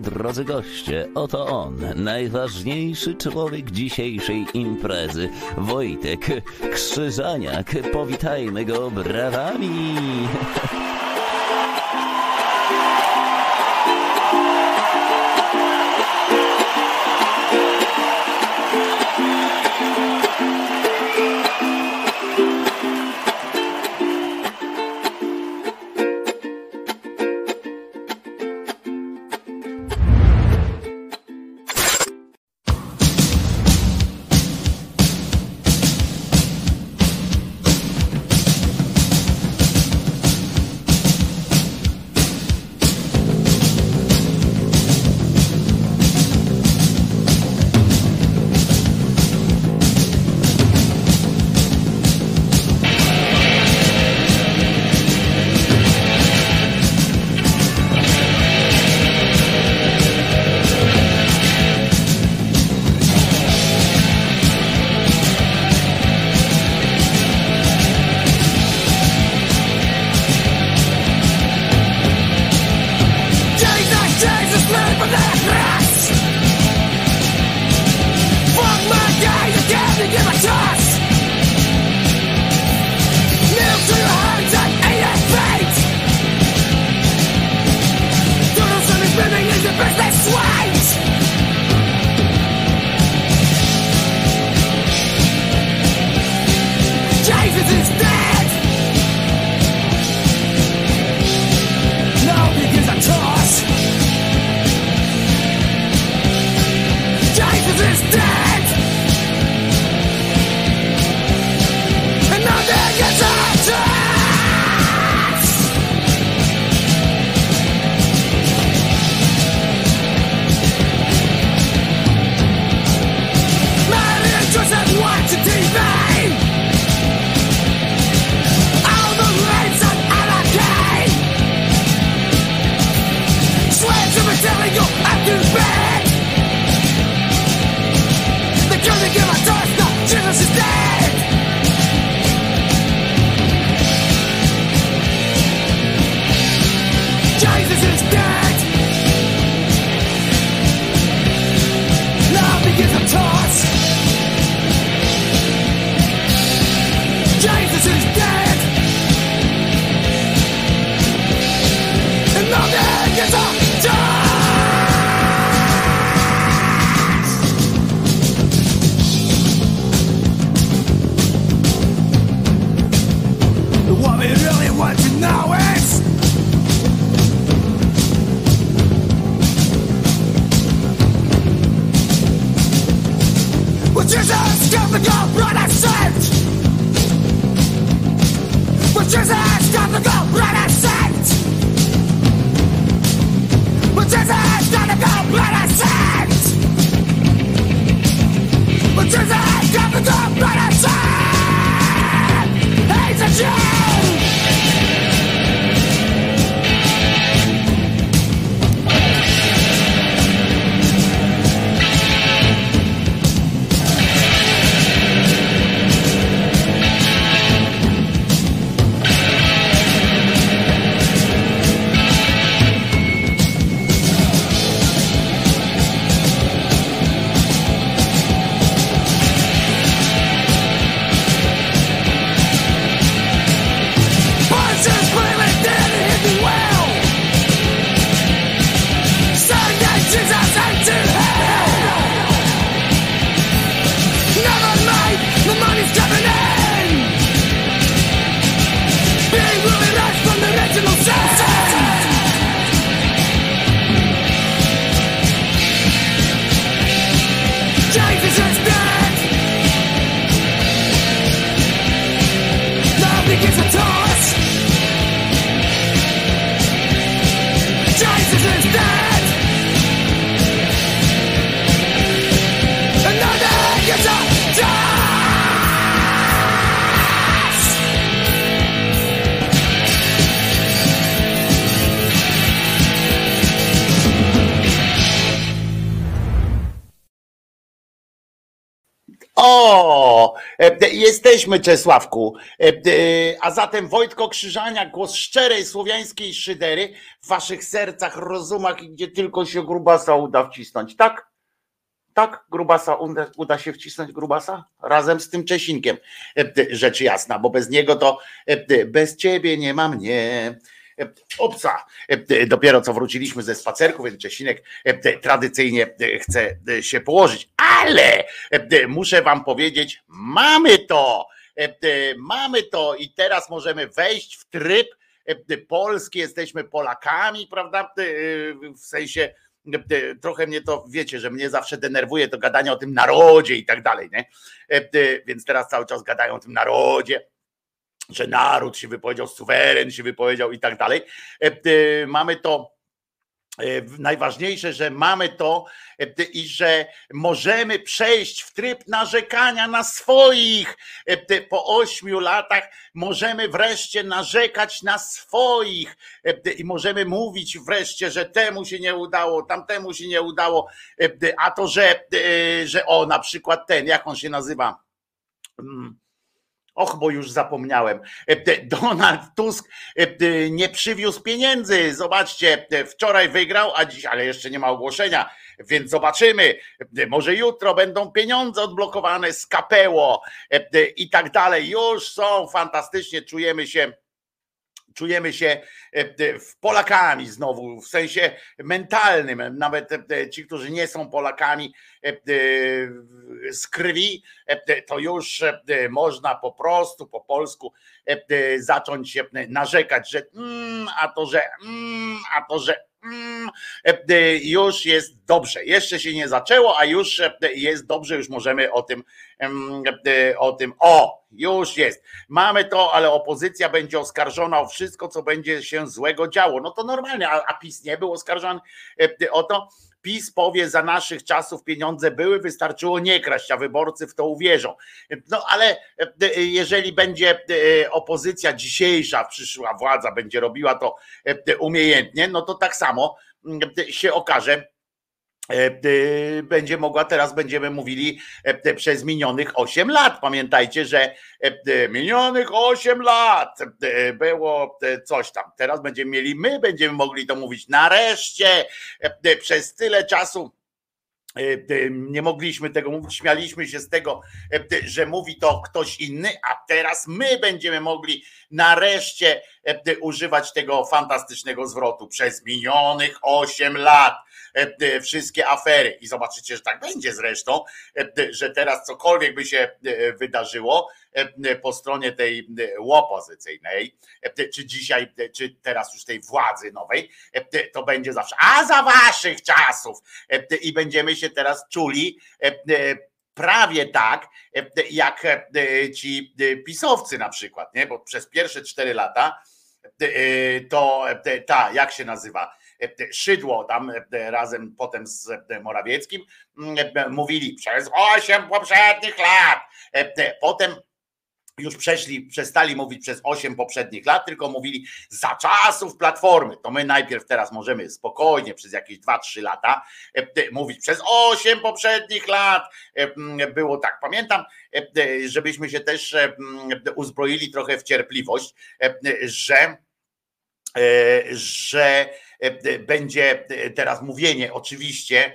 drodzy goście, oto on, najważniejszy człowiek dzisiejszej imprezy, Wojtek Krzyżaniak. Powitajmy go brawami! E, jesteśmy Czesławku. E, a zatem Wojtko Krzyżania, głos szczerej słowiańskiej szydery w waszych sercach, rozumach i gdzie tylko się grubasa uda wcisnąć, tak? Tak, grubasa uda, uda się wcisnąć grubasa razem z tym Czesinkiem. E, rzecz jasna, bo bez niego to bez ciebie nie ma mnie obca. Dopiero co wróciliśmy ze spacerku, więc Czesinek tradycyjnie chce się położyć. Ale muszę wam powiedzieć, mamy to. Mamy to i teraz możemy wejść w tryb polski, jesteśmy Polakami, prawda? W sensie trochę mnie to, wiecie, że mnie zawsze denerwuje to gadanie o tym narodzie i tak dalej, nie? Więc teraz cały czas gadają o tym narodzie że naród się wypowiedział, suweren się wypowiedział i tak dalej. E, e, mamy to e, najważniejsze, że mamy to i że możemy przejść w tryb narzekania na swoich. Po ośmiu latach możemy wreszcie narzekać na swoich i możemy mówić wreszcie, że temu się nie udało, tamtemu się nie udało, a to, że, że o, na przykład ten, jak on się nazywa? Och, bo już zapomniałem. E, Donald Tusk e, nie przywiózł pieniędzy. Zobaczcie, e, wczoraj wygrał, a dziś, ale jeszcze nie ma ogłoszenia, więc zobaczymy. Może jutro będą pieniądze odblokowane z kapeło i tak dalej. Już są fantastycznie, czujemy się czujemy się e, e, Polakami znowu, w sensie mentalnym. Nawet e, ci, którzy nie są Polakami z krwi, to już można po prostu po polsku zacząć się narzekać, że mm, a to, że mm, a to, że mm, już jest dobrze. Jeszcze się nie zaczęło, a już jest dobrze, już możemy o tym, o tym, o, już jest. Mamy to, ale opozycja będzie oskarżona o wszystko, co będzie się złego działo. No to normalnie, a, PiS nie był oskarżony e, o to. PiS powie, za naszych czasów pieniądze były, wystarczyło nie kraść, a wyborcy w to uwierzą. No ale e, jeżeli będzie e, opozycja dzisiejsza, przyszła władza będzie robiła to umiejętnie, no to tak samo się okaże, E, e, będzie mogła, teraz będziemy mówili e, przez minionych 8 lat. Pamiętajcie, że minionych 8 lat było coś tam. Teraz będziemy mieli, my będziemy mogli to mówić nareszcie przez tyle czasu nie mogliśmy tego mówić, śmialiśmy się z tego, że mówi to ktoś inny, a teraz my będziemy mogli nareszcie używać tego fantastycznego zwrotu przez minionych 8 lat. Wszystkie afery. I zobaczycie, że tak będzie zresztą, że teraz cokolwiek by się wydarzyło po stronie tej opozycyjnej, czy dzisiaj, czy teraz już tej władzy nowej, to będzie zawsze, a za waszych czasów i będziemy się teraz czuli prawie tak, jak ci pisowcy na przykład, nie? bo przez pierwsze cztery lata to ta, jak się nazywa, Szydło tam razem potem z Morawieckim mówili przez osiem poprzednich lat. Potem już przeszli, przestali mówić przez 8 poprzednich lat, tylko mówili za czasów platformy. To my najpierw teraz możemy spokojnie przez jakieś 2-3 lata e, mówić przez 8 poprzednich lat. E, było tak. Pamiętam, e, żebyśmy się też uzbroili trochę w cierpliwość, że że będzie teraz mówienie oczywiście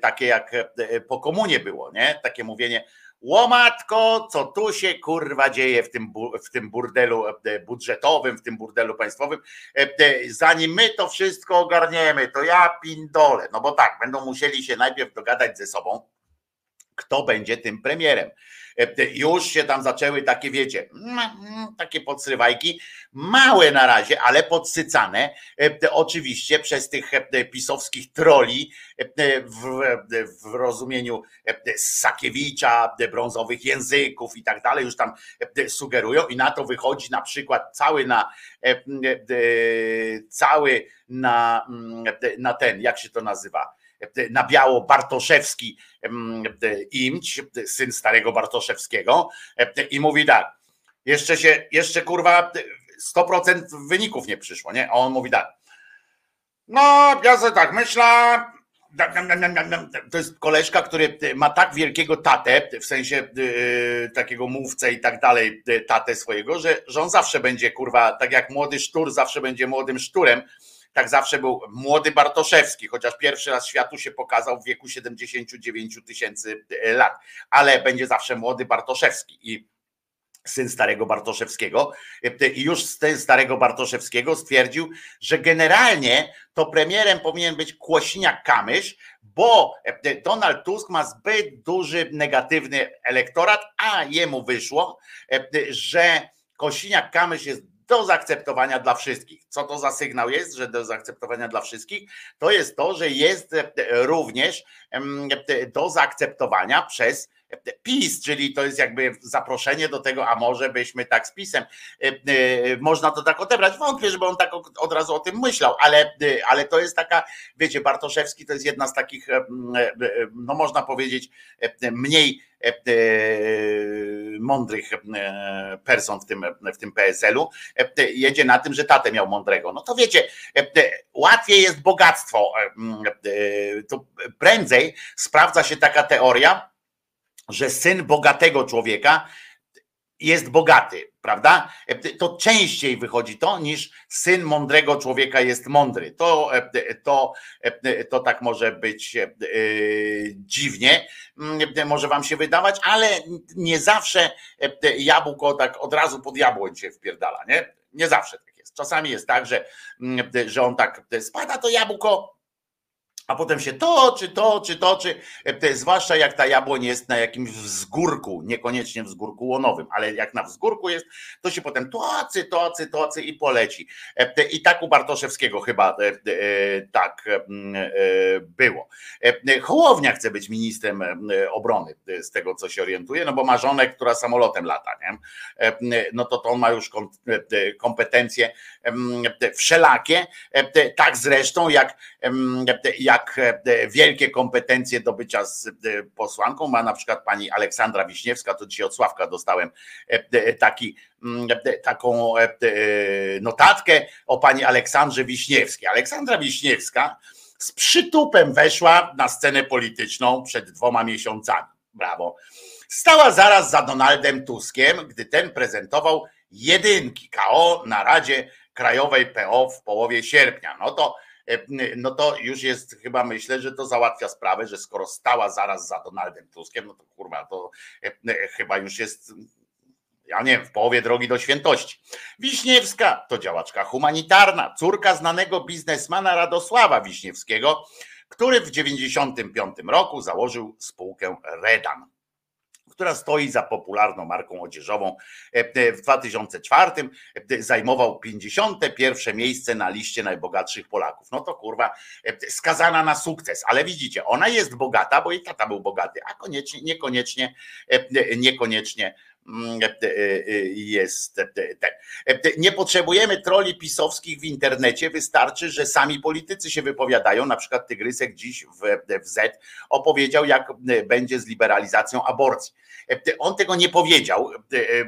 takie jak po komunie było, nie? Takie mówienie Łomatko, co tu się kurwa dzieje w tym, w tym burdelu e, budżetowym, w tym burdelu państwowym. E, e, zanim my to wszystko ogarniemy, to ja pindole. No bo tak, będą musieli się najpierw dogadać ze sobą, kto będzie tym premierem. E, już się tam zaczęły takie, wiecie, mm, mm, takie podsrywajki, małe na razie, ale podsycane e, oczywiście przez tych e, pisowskich troli w, w rozumieniu Sakiewicza, brązowych języków i tak dalej, już tam sugerują i na to wychodzi na przykład cały na cały na, na ten, jak się to nazywa? Na biało Bartoszewski imć, syn starego Bartoszewskiego i mówi tak, jeszcze się, jeszcze kurwa 100% wyników nie przyszło, nie? A on mówi tak, no ja sobie tak myślę, To jest koleżka, który ma tak wielkiego tatę, w sensie takiego mówcę i tak dalej, tatę swojego, że, że on zawsze będzie, kurwa, tak jak młody sztur, zawsze będzie młodym szturem. Tak zawsze był młody Bartoszewski, chociaż pierwszy raz światu się pokazał w wieku 79 tysięcy lat, ale będzie zawsze młody Bartoszewski. I syn starego Bartoszewskiego, i już syn starego Bartoszewskiego stwierdził, że generalnie to premierem powinien być Kłosiniak-Kamysz, bo Donald Tusk ma zbyt duży negatywny elektorat, a jemu wyszło, że Kosiniak-Kamysz jest do zaakceptowania dla wszystkich. Co to za sygnał jest, że do zaakceptowania dla wszystkich? To jest to, że jest również do zaakceptowania przez PiS, czyli to jest jakby zaproszenie do tego, a może byśmy tak z PiSem. E, e, można to tak odebrać. Wątpię, żeby on tak od razu o tym myślał, ale, e, ale to jest taka, wiecie, Bartoszewski to jest jedna z takich, no można powiedzieć, mniej mądrych person w tym, w tym PSL-u. Jedzie na tym, że tatę miał mądrego. No to wiecie, łatwiej jest bogactwo. To prędzej sprawdza się taka teoria, że syn bogatego człowieka jest bogaty, prawda? To częściej wychodzi to, niż syn mądrego człowieka jest mądry. To, to, to tak może być e, dziwnie, może wam się wydawać, ale nie zawsze jabłko tak od razu pod jabłoń się wpierdala, nie? Nie zawsze tak jest. Czasami jest tak, że, że on tak spada to jabłko, a potem się toczy, toczy, toczy, e, zwłaszcza jak ta jabłoń jest na jakimś wzgórku, niekoniecznie wzgórku łonowym, ale jak na wzgórku jest, to się potem tocy, tocy, tocy i poleci. E, I tak u Bartoszewskiego chyba e, tak było. Hołownia chce być ministrem obrony, z tego co się orientuje, no bo ma żonę, która samolotem lata, nie? no to, to on ma już kompetencje wszelakie, tak zresztą jak, jak jak e, wielkie kompetencje do bycia z e, posłanką ma na przykład pani Aleksandra Wiśniewska, to dzisiaj od Sławka dostałem e, taki, mm, taką notatkę o pani Aleksandrze Wiśniewskiej. Aleksandra Wiśniewska z przytupem weszła na scenę polityczną przed dwoma miesiącami. Brawo. Stała zaraz za Donaldem Tuskiem, gdy ten prezentował jedynki KO na Radzie Krajowej PO w połowie sierpnia. No to no to już jest chyba myślę, że to załatwia sprawę, że skoro stała zaraz za Donaldem Tuskiem, no to kurwa, to e, e, chyba już jest ja nie wiem, w połowie drogi do świętości. Wiśniewska to działaczka humanitarna, córka znanego biznesmana Radosława Wiśniewskiego, który w 1995 roku założył spółkę Redan która stoi za popularną marką odzieżową. E, e, w 2004 e, zajmował 51 miejsce na liście najbogatszych Polaków. No to kurwa, skazana na sukces, ale widzicie, ona jest bogata, bo jej tata był bogaty, a koniecznie, niekoniecznie, niekoniecznie jest ten. Nie potrzebujemy troli pisowskich w internecie, wystarczy, że sami politycy się wypowiadają. Na przykład Tygrysek dziś w, Z opowiedział, jak będzie z liberalizacją aborcji. On tego nie powiedział,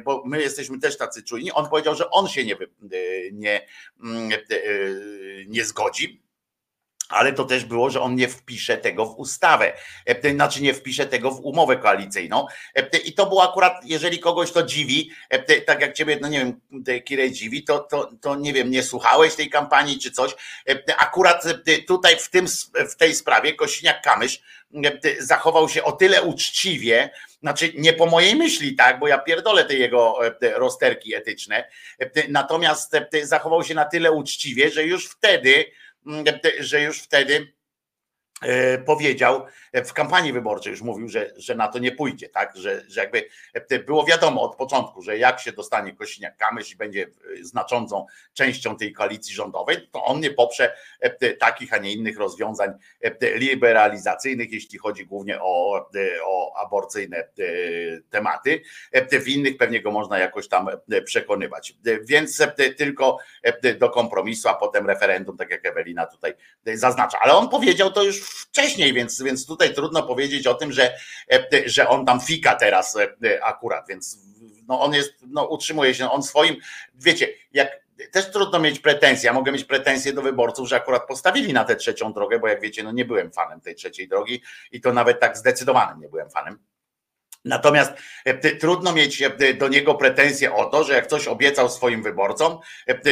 bo my jesteśmy też tacy czujni. On powiedział, że on się nie, nie, mm, nie zgodzi ale to też było, że on nie wpisze tego w ustawę, e, znaczy nie wpisze tego w umowę koalicyjną. E, I to było akurat, jeżeli kogoś to dziwi, e, tak jak ciebie, no nie wiem, Kirej dziwi, to, to, to nie wiem, nie słuchałeś tej kampanii czy coś. Akurat tutaj w, tym, w tej sprawie Kosiniak-Kamysz zachował się o tyle uczciwie, znaczy nie po mojej myśli, tak, bo ja pierdolę te jego rozterki etyczne, natomiast zachował się na tyle uczciwie, że już wtedy że już wtedy powiedział w kampanii wyborczej, już mówił, że, że na to nie pójdzie, tak? Że, że jakby e, było wiadomo od początku, że jak się dostanie Kosiniak-Kamysz i będzie e, znaczącą częścią tej koalicji rządowej, to on nie poprze takich, a nie innych rozwiązań liberalizacyjnych, jeśli chodzi głównie o, o aborcyjne tematy. W innych pewnie go można jakoś tam przekonywać. Więc tylko do kompromisu, a potem referendum, tak jak Ewelina tutaj zaznacza. Ale on powiedział to już wcześniej, więc, więc tutaj trudno powiedzieć o tym, że, że on tam fika teraz akurat, więc no on jest, no utrzymuje się, on swoim, wiecie, jak też trudno mieć pretensje. Ja mogę mieć pretensje do wyborców, że akurat postawili na tę trzecią drogę, bo jak wiecie, no nie byłem fanem tej trzeciej drogi i to nawet tak zdecydowanym nie byłem fanem. Natomiast trudno mieć do niego pretensje o to, że jak coś obiecał swoim wyborcom,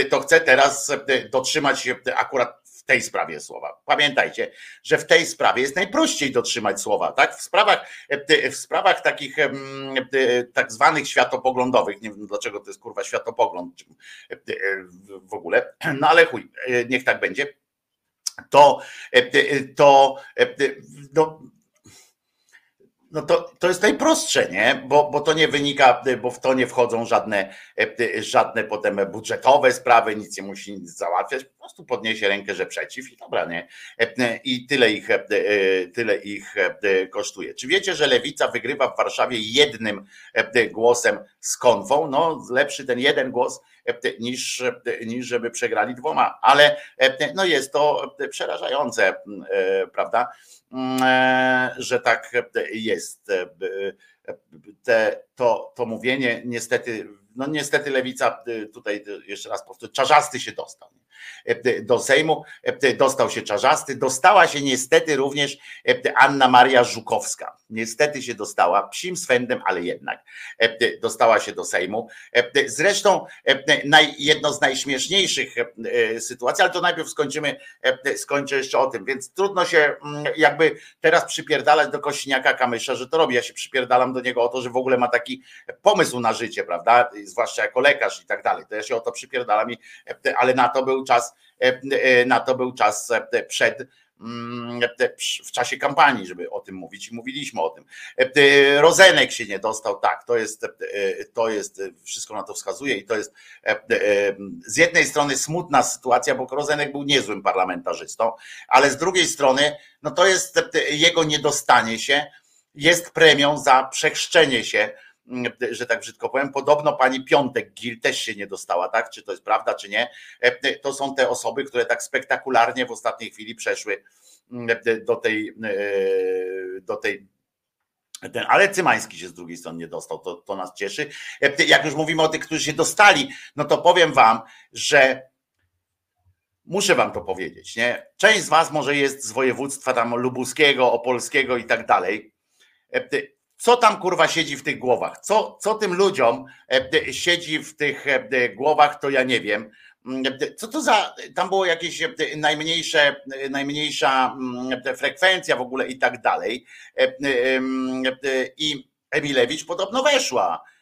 to chce teraz dotrzymać się akurat tej sprawie słowa. Pamiętajcie, że w tej sprawie jest najprościej dotrzymać słowa, tak? W sprawach, e, w sprawach takich e, tak zwanych światopoglądowych, nie wiem dlaczego to jest kurwa światopogląd e, w ogóle, no ale chuj, niech tak będzie. To, to no, no to, to jest najprostsze, nie? Bo, bo to nie wynika, bo w to nie wchodzą żadne, żadne potem budżetowe sprawy, nic nie musi załatwiać, prostu podniesie rękę, że przeciw i dobra, nie? I tyle ich, tyle ich kosztuje. Czy wiecie, że lewica wygrywa w Warszawie jednym głosem z konwą? No, lepszy ten jeden głos niż, niż żeby przegrali dwoma, ale no jest to przerażające, prawda? Mm, e, że tak jest. E, te, to, to mówienie niestety, no niestety lewica tutaj jeszcze raz powtórzę, czarzasty się dostał do Sejmu, dostał się Czarzasty, dostała się niestety również Anna Maria Żukowska. Niestety się dostała, psim swędem, ale jednak dostała się do Sejmu. Zresztą jedno z najśmieszniejszych sytuacji, ale to najpierw skończymy, skończę jeszcze o tym, więc trudno się jakby teraz przypierdalać do Kośniaka Kamysza, że to robi. Ja się przypierdalam do niego o to, że w ogóle ma taki pomysł na życie, prawda? Zwłaszcza jako lekarz i tak dalej. To ja się o to przypierdalam, ale na to był czas, e, e, na to był czas e, przed mm, w czasie kampanii, żeby o tym mówić i mówiliśmy o tym. Rozenek się nie dostał, tak, to jest, to jest, wszystko na to wskazuje i to jest z jednej strony smutna sytuacja, bo Rozenek był niezłym parlamentarzystą, ale z drugiej strony, no to jest jego niedostanie się, jest premią za przechrzczenie się że tak brzydko powiem. Podobno pani Piątek Gil też się nie dostała, tak? Czy to jest prawda, czy nie? E, to są te osoby, które tak spektakularnie w ostatniej chwili przeszły mm, do tej, e, do tej ten, ale Cymański się z drugiej strony nie dostał, to, to nas cieszy. E, jak już mówimy o tych, którzy się dostali, no to powiem wam, że muszę wam to powiedzieć, nie? Część z was może jest z województwa tam lubuskiego, opolskiego i tak dalej co tam kurwa siedzi w tych głowach? Co, co tym ludziom e, siedzi w tych e, głowach, to ja nie wiem. Mm, co to za, tam było jakieś e, najmniejsze, najmniejsza mm, frekwencja w ogóle i tak dalej. I Emilewicz podobno weszła E, e,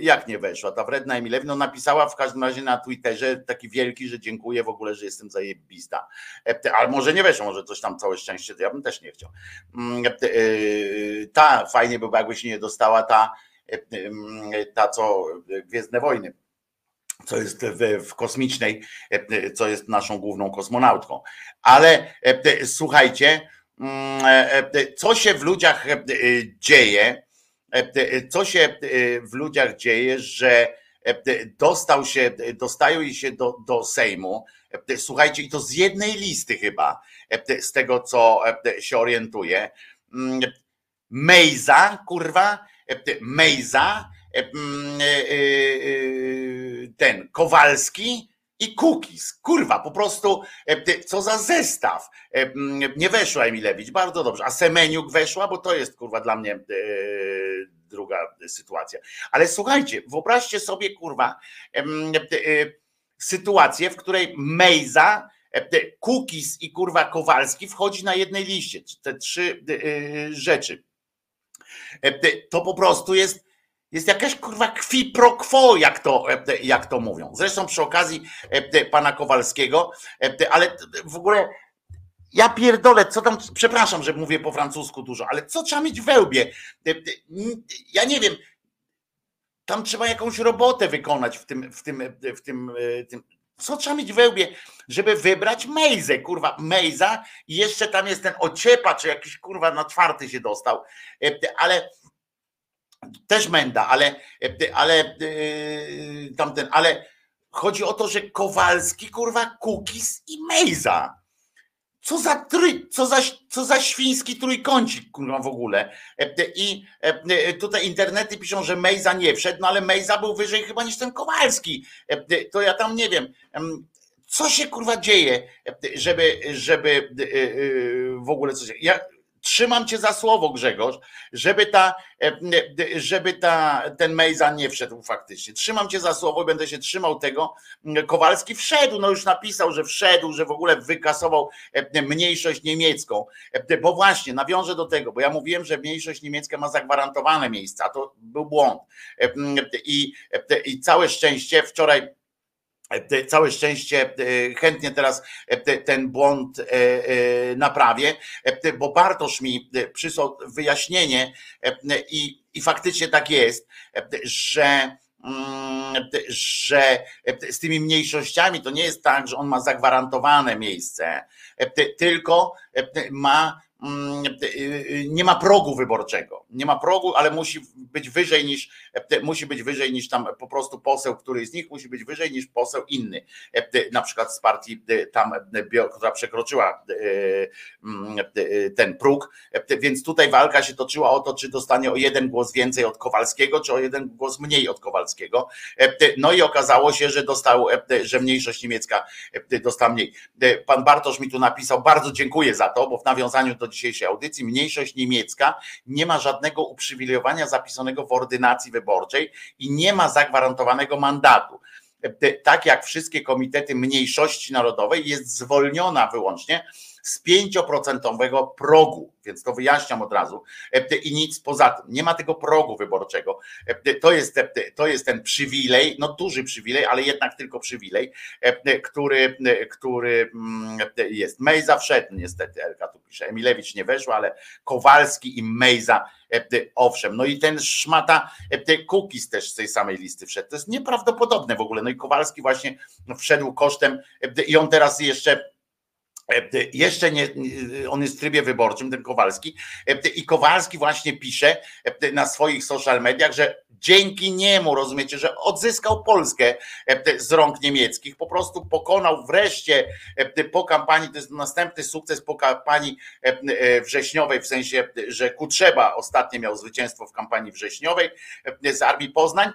jak nie weszła, ta wredna Emilewna no napisała w każdym razie na Twitterze taki wielki, że dziękuję w ogóle, że jestem zajebista. E, ale może nie weszło, może coś tam całe szczęście, to ja bym też nie chciał. Mm, ta fajnie by było, jakby się nie dostała ta, ta co Gwiezdne Wojny co jest w, w, kosmicznej, co jest naszą główną kosmonautką. Ale słuchajcie, mm, co się w ludziach dzieje, E, e, co się e, w ludziach dzieje, że dostał się, dostają się do, do Sejmu. Słuchajcie, i to z jednej listy chyba, z tego co się orientuję. Mm, Mejza, kurwa, Mejza, mm, ten Kowalski i Cookies. Kurwa, po prostu co za zestaw. Nie weszła Emilewicz, bardzo dobrze. A Semeniuk weszła, bo to jest kurwa dla mnie druga sytuacja. Ale słuchajcie, wyobraźcie sobie, kurwa, sytuację, w której Mejza, Kukis i kurwa Kowalski wchodzi na jednej liście. Te trzy rzeczy. To po prostu jest jest jakaś kurwa kwi pro quo, jak to, jak to mówią. Zresztą przy okazji pana Kowalskiego, ale w ogóle ja pierdolę, co tam, przepraszam, że mówię po francusku dużo, ale co trzeba mieć w wełbie? Ja nie wiem, tam trzeba jakąś robotę wykonać w tym, w tym, w tym, e, tym co trzeba mieć w wełbie, żeby wybrać Mejzę, kurwa, Mejza i jeszcze tam jest ten ociepa, czy jakiś kurwa na czwarty się dostał, e, ale też Menda, ale, ale tamten, ale chodzi o to, że Kowalski, kurwa, Kukis i Mejza Co za, trój, co, za, co za świński trójkącik kurwa w ogóle. I tutaj internety piszą, że Mejza nie wszedł, no ale Mejza był wyżej chyba niż ten Kowalski. To ja tam nie wiem. Co się kurwa dzieje, żeby, żeby w ogóle coś. Ja, trzymam cię za słowo, Grzegorz, żeby ta, e, żeby ta, ten Mejza nie wszedł faktycznie. Trzymam cię za słowo i będę się trzymał tego. Kowalski wszedł, no już napisał, że wszedł, że w ogóle wykasował e, mniejszość niemiecką. E, bo właśnie, nawiążę do tego, bo ja mówiłem, że mniejszość niemiecka ma zagwarantowane miejsca, to był błąd. I, i całe szczęście wczoraj Całe szczęście, e, chętnie teraz e, ten błąd e, naprawię, bo Bartosz mi przysłał wyjaśnienie i, i faktycznie tak jest, że mm, że z tymi mniejszościami to nie jest tak, że on ma zagwarantowane miejsce, tylko ma nie ma progu wyborczego. Nie ma progu, ale musi być wyżej niż musi być wyżej niż tam po prostu poseł, który z nich musi być wyżej niż poseł inny. Na przykład z partii tam, która przekroczyła mm, ten próg. Więc tutaj walka się toczyła o to, czy dostanie o jeden głos więcej od Kowalskiego, czy o jeden głos mniej od Kowalskiego. No i okazało się, że dostał, że mniejszość niemiecka dostała mniej. Pan Bartosz mi tu napisał, bardzo dziękuję za to, bo w nawiązaniu do dzisiejszej audycji, mniejszość niemiecka nie ma żadnego uprzywilejowania zapisanego w ordynacji wyborczej i nie ma zagwarantowanego mandatu. Tak jak wszystkie komitety mniejszości narodowej jest zwolniona wyłącznie z 5% progu, więc to wyjaśniam od razu i nic poza tym. Nie ma tego progu wyborczego. To jest, to jest ten przywilej, no duży przywilej, ale jednak tylko przywilej, który, który mm, jest. Mejza wszedł niestety, Elka tu pisze. Emilewicz nie weszła, ale Kowalski i Mejza owszem. No i ten szmata Kukis też z tej samej listy wszedł. To jest nieprawdopodobne w ogóle. No i Kowalski właśnie wszedł kosztem i on teraz jeszcze E, jeszcze nie, on jest w trybie wyborczym, ten Kowalski, e, i Kowalski właśnie pisze e, na swoich social mediach, że dzięki niemu, rozumiecie, że odzyskał Polskę z rąk niemieckich, po prostu pokonał wreszcie po kampanii, to jest następny sukces po kampanii wrześniowej, w sensie, że Kutrzeba ostatnio miał zwycięstwo w kampanii wrześniowej z Armii Poznań.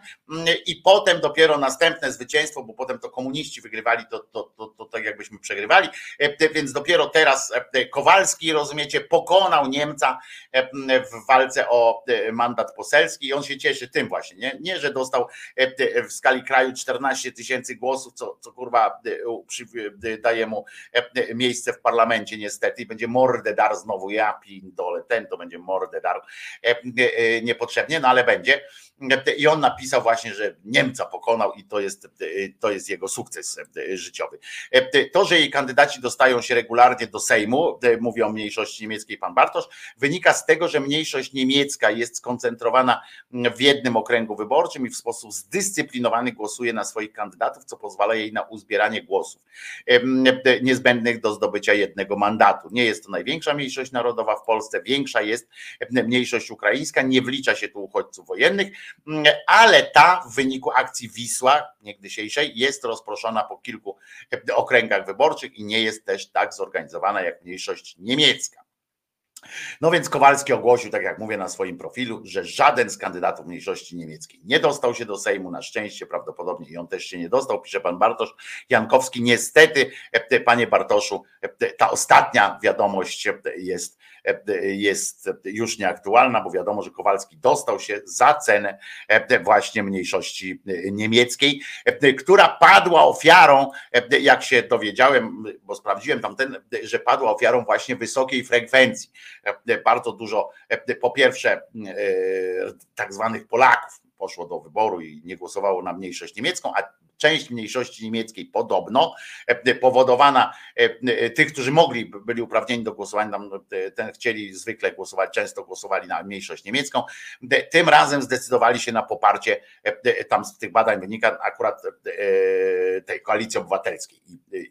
I potem dopiero następne zwycięstwo, bo potem to komuniści wygrywali, to, to, to, to tak jakbyśmy przegrywali, więc dopiero teraz e, Kowalski, rozumiecie, pokonał Niemca e, w walce o e, mandat poselski. I on się cieszy tym właśnie, nie, nie że dostał w skali kraju 14 tysięcy głosów, co, co kurwa daje mu miejsce w parlamencie niestety i będzie mordę dar znowu, ja pindole, ten to będzie mordę dar niepotrzebnie, no ale będzie i on napisał właśnie, że Niemca pokonał i to jest, to jest jego sukces życiowy. To, że jej kandydaci dostają się regularnie do Sejmu, mówi o mniejszości niemieckiej pan Bartosz, wynika z tego, że mniejszość niemiecka jest skoncentrowana w jednym okręgu wyborczym i w sposób zdyscyplinowany głosuje na swoich kandydatów, co pozwala jej na uzbieranie głosów niezbędnych do zdobycia jednego mandatu. Nie jest to największa mniejszość narodowa w Polsce, większa jest mniejszość ukraińska, nie wlicza się tu uchodźców wojennych, ale ta w wyniku akcji Wisła niegdysiejszej jest rozproszona po kilku okręgach wyborczych i nie jest też tak zorganizowana jak mniejszość niemiecka. No więc Kowalski ogłosił, tak jak mówię na swoim profilu, że żaden z kandydatów mniejszości niemieckiej nie dostał się do Sejmu, na szczęście prawdopodobnie i on też się nie dostał, pisze pan Bartosz Jankowski. Niestety, panie Bartoszu, ta ostatnia wiadomość jest jest już nieaktualna, bo wiadomo, że Kowalski dostał się za cenę właśnie mniejszości niemieckiej, która padła ofiarą, jak się dowiedziałem, bo sprawdziłem tamten, że padła ofiarą właśnie wysokiej frekwencji. Bardzo dużo, po pierwsze, tak zwanych Polaków poszło do wyboru i nie głosowało na mniejszość niemiecką, a część mniejszości niemieckiej podobno, e, powodowana e, e, tych, którzy mogli, byli uprawnieni do głosowania, tam, ten chcieli zwykle głosować, często głosowali na mniejszość niemiecką, tym razem zdecydowali się na poparcie, tam z tych badań wynika akurat tej koalicji obywatelskiej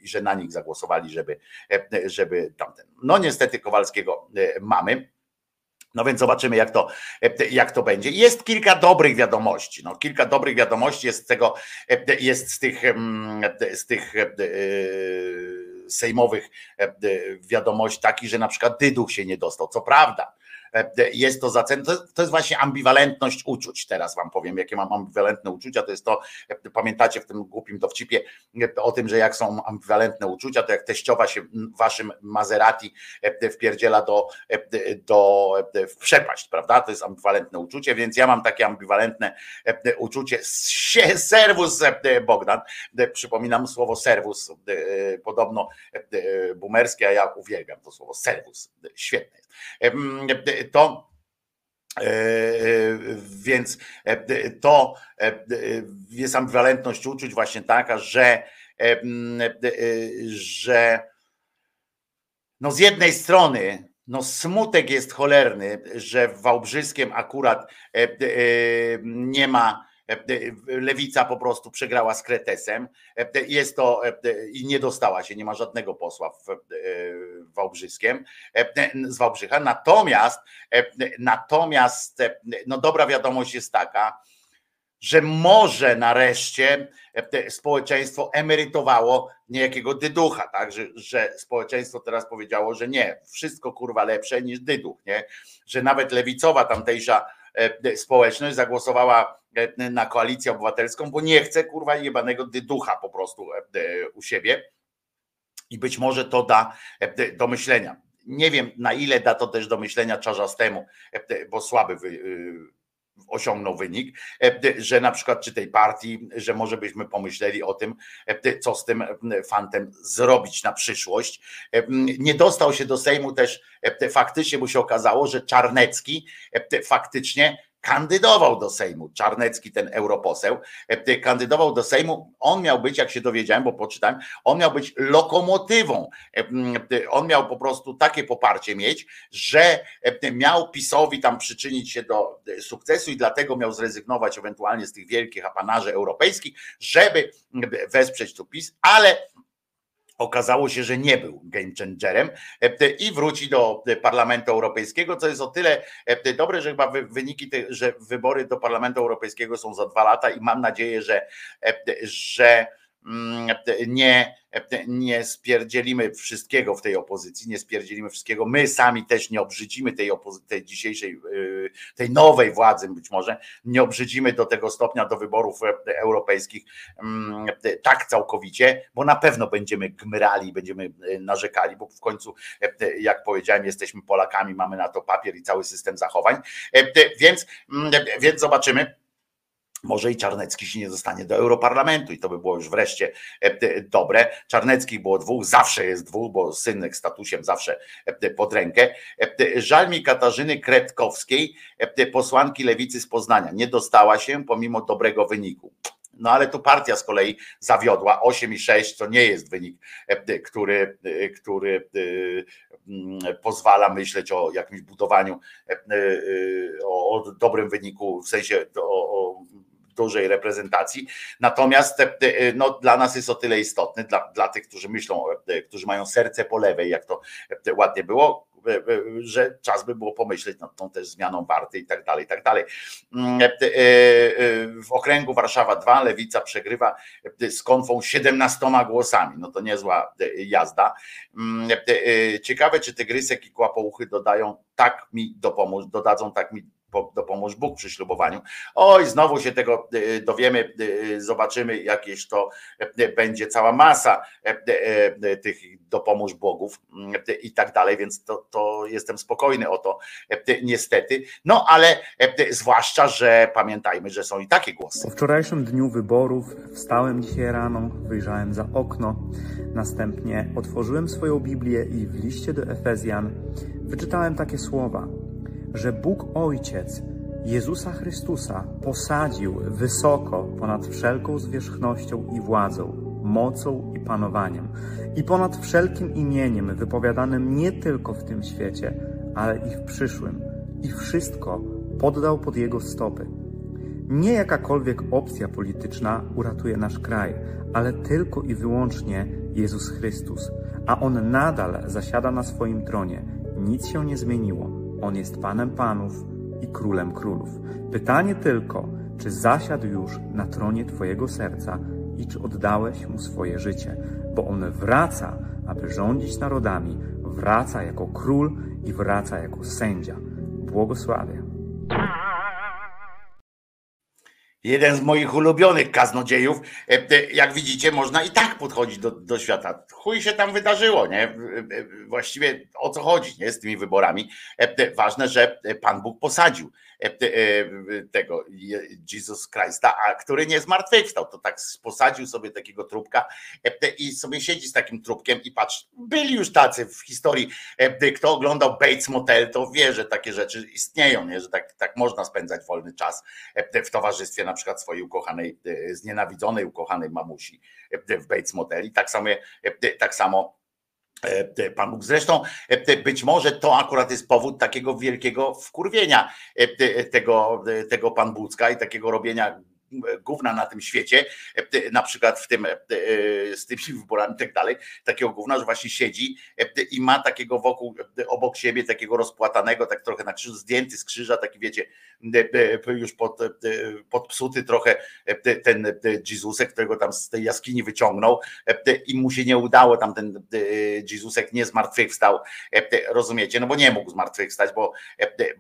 i że na nich zagłosowali, żeby, żeby tamten. No niestety Kowalskiego mamy. No więc zobaczymy, jak to, jak to będzie. Jest kilka dobrych wiadomości. No, kilka dobrych wiadomości jest z tego, jest z tych, z tych sejmowych wiadomości taki, że na przykład Dyduch się nie dostał. Co prawda, jest to za. To jest właśnie ambiwalentność uczuć. Teraz wam powiem, jakie mam ambiwalentne uczucia. To jest to, pamiętacie w tym głupim dowcipie o tym, że jak są ambiwalentne uczucia, to jak teściowa się waszym Maserati wpierdziela do, do w przepaść, prawda? To jest ambiwalentne uczucie, więc ja mam takie ambiwalentne uczucie. Serwus Bogdan. Przypominam słowo serwus, podobno bumerskie, a ja uwielbiam to słowo serwus. Świetne jest to e, e, więc e, to jest ambiwalentność uczuć właśnie taka, że, że no z jednej strony no smutek jest cholerny, że w Wałbrzyskiem akurat nie ma Lewica po prostu przegrała z Kretesem. Jest to i nie dostała się, nie ma żadnego posła w Wałbrzyskiem, z Wałbrzycha. Natomiast, natomiast no dobra wiadomość jest taka, że może nareszcie społeczeństwo emerytowało niejakiego dyducha, tak? Że, że społeczeństwo teraz powiedziało, że nie, wszystko kurwa lepsze niż dyduch, nie? Że nawet lewicowa tamtejsza E, społeczność zagłosowała e, na koalicję obywatelską, bo nie chce kurwa jebanego dyducha po prostu e, u siebie. I być może to da do myślenia. Nie wiem, na ile da to też do myślenia Czarzastemu, bo słaby wy, osiągnął wynik, że na przykład czy tej partii, że może byśmy pomyśleli o tym, co z tym fantem zrobić na przyszłość. Nie dostał się do Sejmu też faktycznie, bo się okazało, że Czarnecki faktycznie kandydował do Sejmu. Czarnecki, ten europoseł, e, kandydował do Sejmu. On miał być, jak się dowiedziałem, bo poczytałem, on miał być lokomotywą. E, on miał po prostu takie poparcie mieć, że e, miał PiSowi tam przyczynić się do sukcesu i dlatego miał zrezygnować ewentualnie z tych wielkich apanarzy europejskich, żeby wesprzeć tu PiS, ale Okazało się, że nie był game changerem e, i wróci do Parlamentu Europejskiego, co jest o tyle e, dobre, że chyba wyniki, że wybory do Parlamentu Europejskiego są za dwa lata i mam nadzieję, że, e, że nie, nie spierdzielimy wszystkiego w tej opozycji, nie spierdzielimy wszystkiego. My sami też nie obrzydzimy tej, tej dzisiejszej, y, tej nowej władzy być może, nie obrzydzimy do tego stopnia do wyborów e, europejskich mm, tak całkowicie, bo na pewno będziemy gmrali, będziemy e, narzekali, bo w końcu, e, jak powiedziałem, jesteśmy Polakami, mamy na to papier i cały system zachowań, więc, mm, więc zobaczymy może i Czarnecki się nie dostanie do Europarlamentu i to by było już wreszcie e, dobre. Czarneckich było dwóch, zawsze jest dwóch, bo synek statusem zawsze e, pod rękę. E, żal mi Katarzyny Kretkowskiej, posłanki lewicy z Poznania. Nie dostała się pomimo dobrego wyniku. No ale tu partia z kolei zawiodła 8,6, to nie jest wynik, który, który pozwala myśleć o jakimś budowaniu, o, dobrym wyniku, w sensie o dużej reprezentacji. Natomiast e, e, no, dla nas jest o tyle istotny, dla, dla tych, którzy myślą, e, którzy mają serce po lewej, jak to ładnie było, że czas by było pomyśleć nad tą też zmianą warty i tak dalej, i tak dalej. Mm, w okręgu Warszawa 2 Lewica przegrywa z konfą 17 głosami. No to niezła jazda. Mm, ciekawe, czy Tygrysek i Kłapouchy dodają tak mi dopomóż, dodadzą tak mi dopomóż Bóg przy ślubowaniu. Oj, znowu się tego y, dowiemy, y, zobaczymy, jakieś to y, będzie cała masa tych dopomóż Bogów i tak dalej, więc to, to jestem spokojny o to, niestety. No ale zwłaszcza, że pamiętajmy, że są i takie głosy. Po wczorajszym dniu wyborów wstałem dzisiaj rano, wyjrzałem za okno, następnie otworzyłem swoją Biblię i w liście do Efezjan wyczytałem takie słowa że Bóg Ojciec Jezusa Chrystusa posadził wysoko ponad wszelką zwierzchnością i władzą, mocą i panowaniem, i ponad wszelkim imieniem wypowiadanym nie tylko w tym świecie, ale i w przyszłym, i wszystko poddał pod Jego stopy. Nie jakakolwiek opcja polityczna uratuje nasz kraj, ale tylko i wyłącznie Jezus Chrystus, a On nadal zasiada na swoim tronie. Nic się nie zmieniło on jest Panem Panów i Królem Królów. Pytanie tylko, czy zasiadł już na tronie Twojego serca i czy oddałeś Mu swoje życie, bo On wraca aby rządzić narodami, wraca jako król i wraca jako sędzia. Błogosławię. Jeden z moich ulubionych kaznodziejów. E, e, jak widzicie, można i tak podchodzić do, do świata. Chuj się tam wydarzyło, nie? E, właściwie o co chodzi, nie? Z tymi wyborami. Ważne, że Pan Bóg posadził tego Jezus Christa, a który nie zmartwychwstał. To tak posadził sobie takiego trupka e, i sobie siedzi z takim trupkiem i patrz, byli już tacy w historii. Kto oglądał Bates Motel, to wie, że takie rzeczy istnieją, nie? że tak, tak można spędzać wolny czas w towarzystwie na przykład swojej ukochanej, znienawidzonej ukochanej mamusi w Bates Motel. I tak samo, tak samo E, Pan Bóg. Zresztą e, być może to akurat jest powód takiego wielkiego wkurwienia e, tego, tego Pan Bucka i takiego robienia gówna na tym świecie, e, na przykład w tym, e, z tymi wyborami i tak dalej, takiego gówna, że właśnie siedzi e, i ma takiego wokół, obok siebie, takiego rozpłatanego, tak trochę na krzyżu, zdjęty z krzyża, taki wiecie, już pod, podpsuty trochę ten Jezusek, którego tam z tej jaskini wyciągnął i mu się nie udało, tam ten Jezusek nie zmartwychwstał, rozumiecie, no bo nie mógł zmartwychwstać, bo,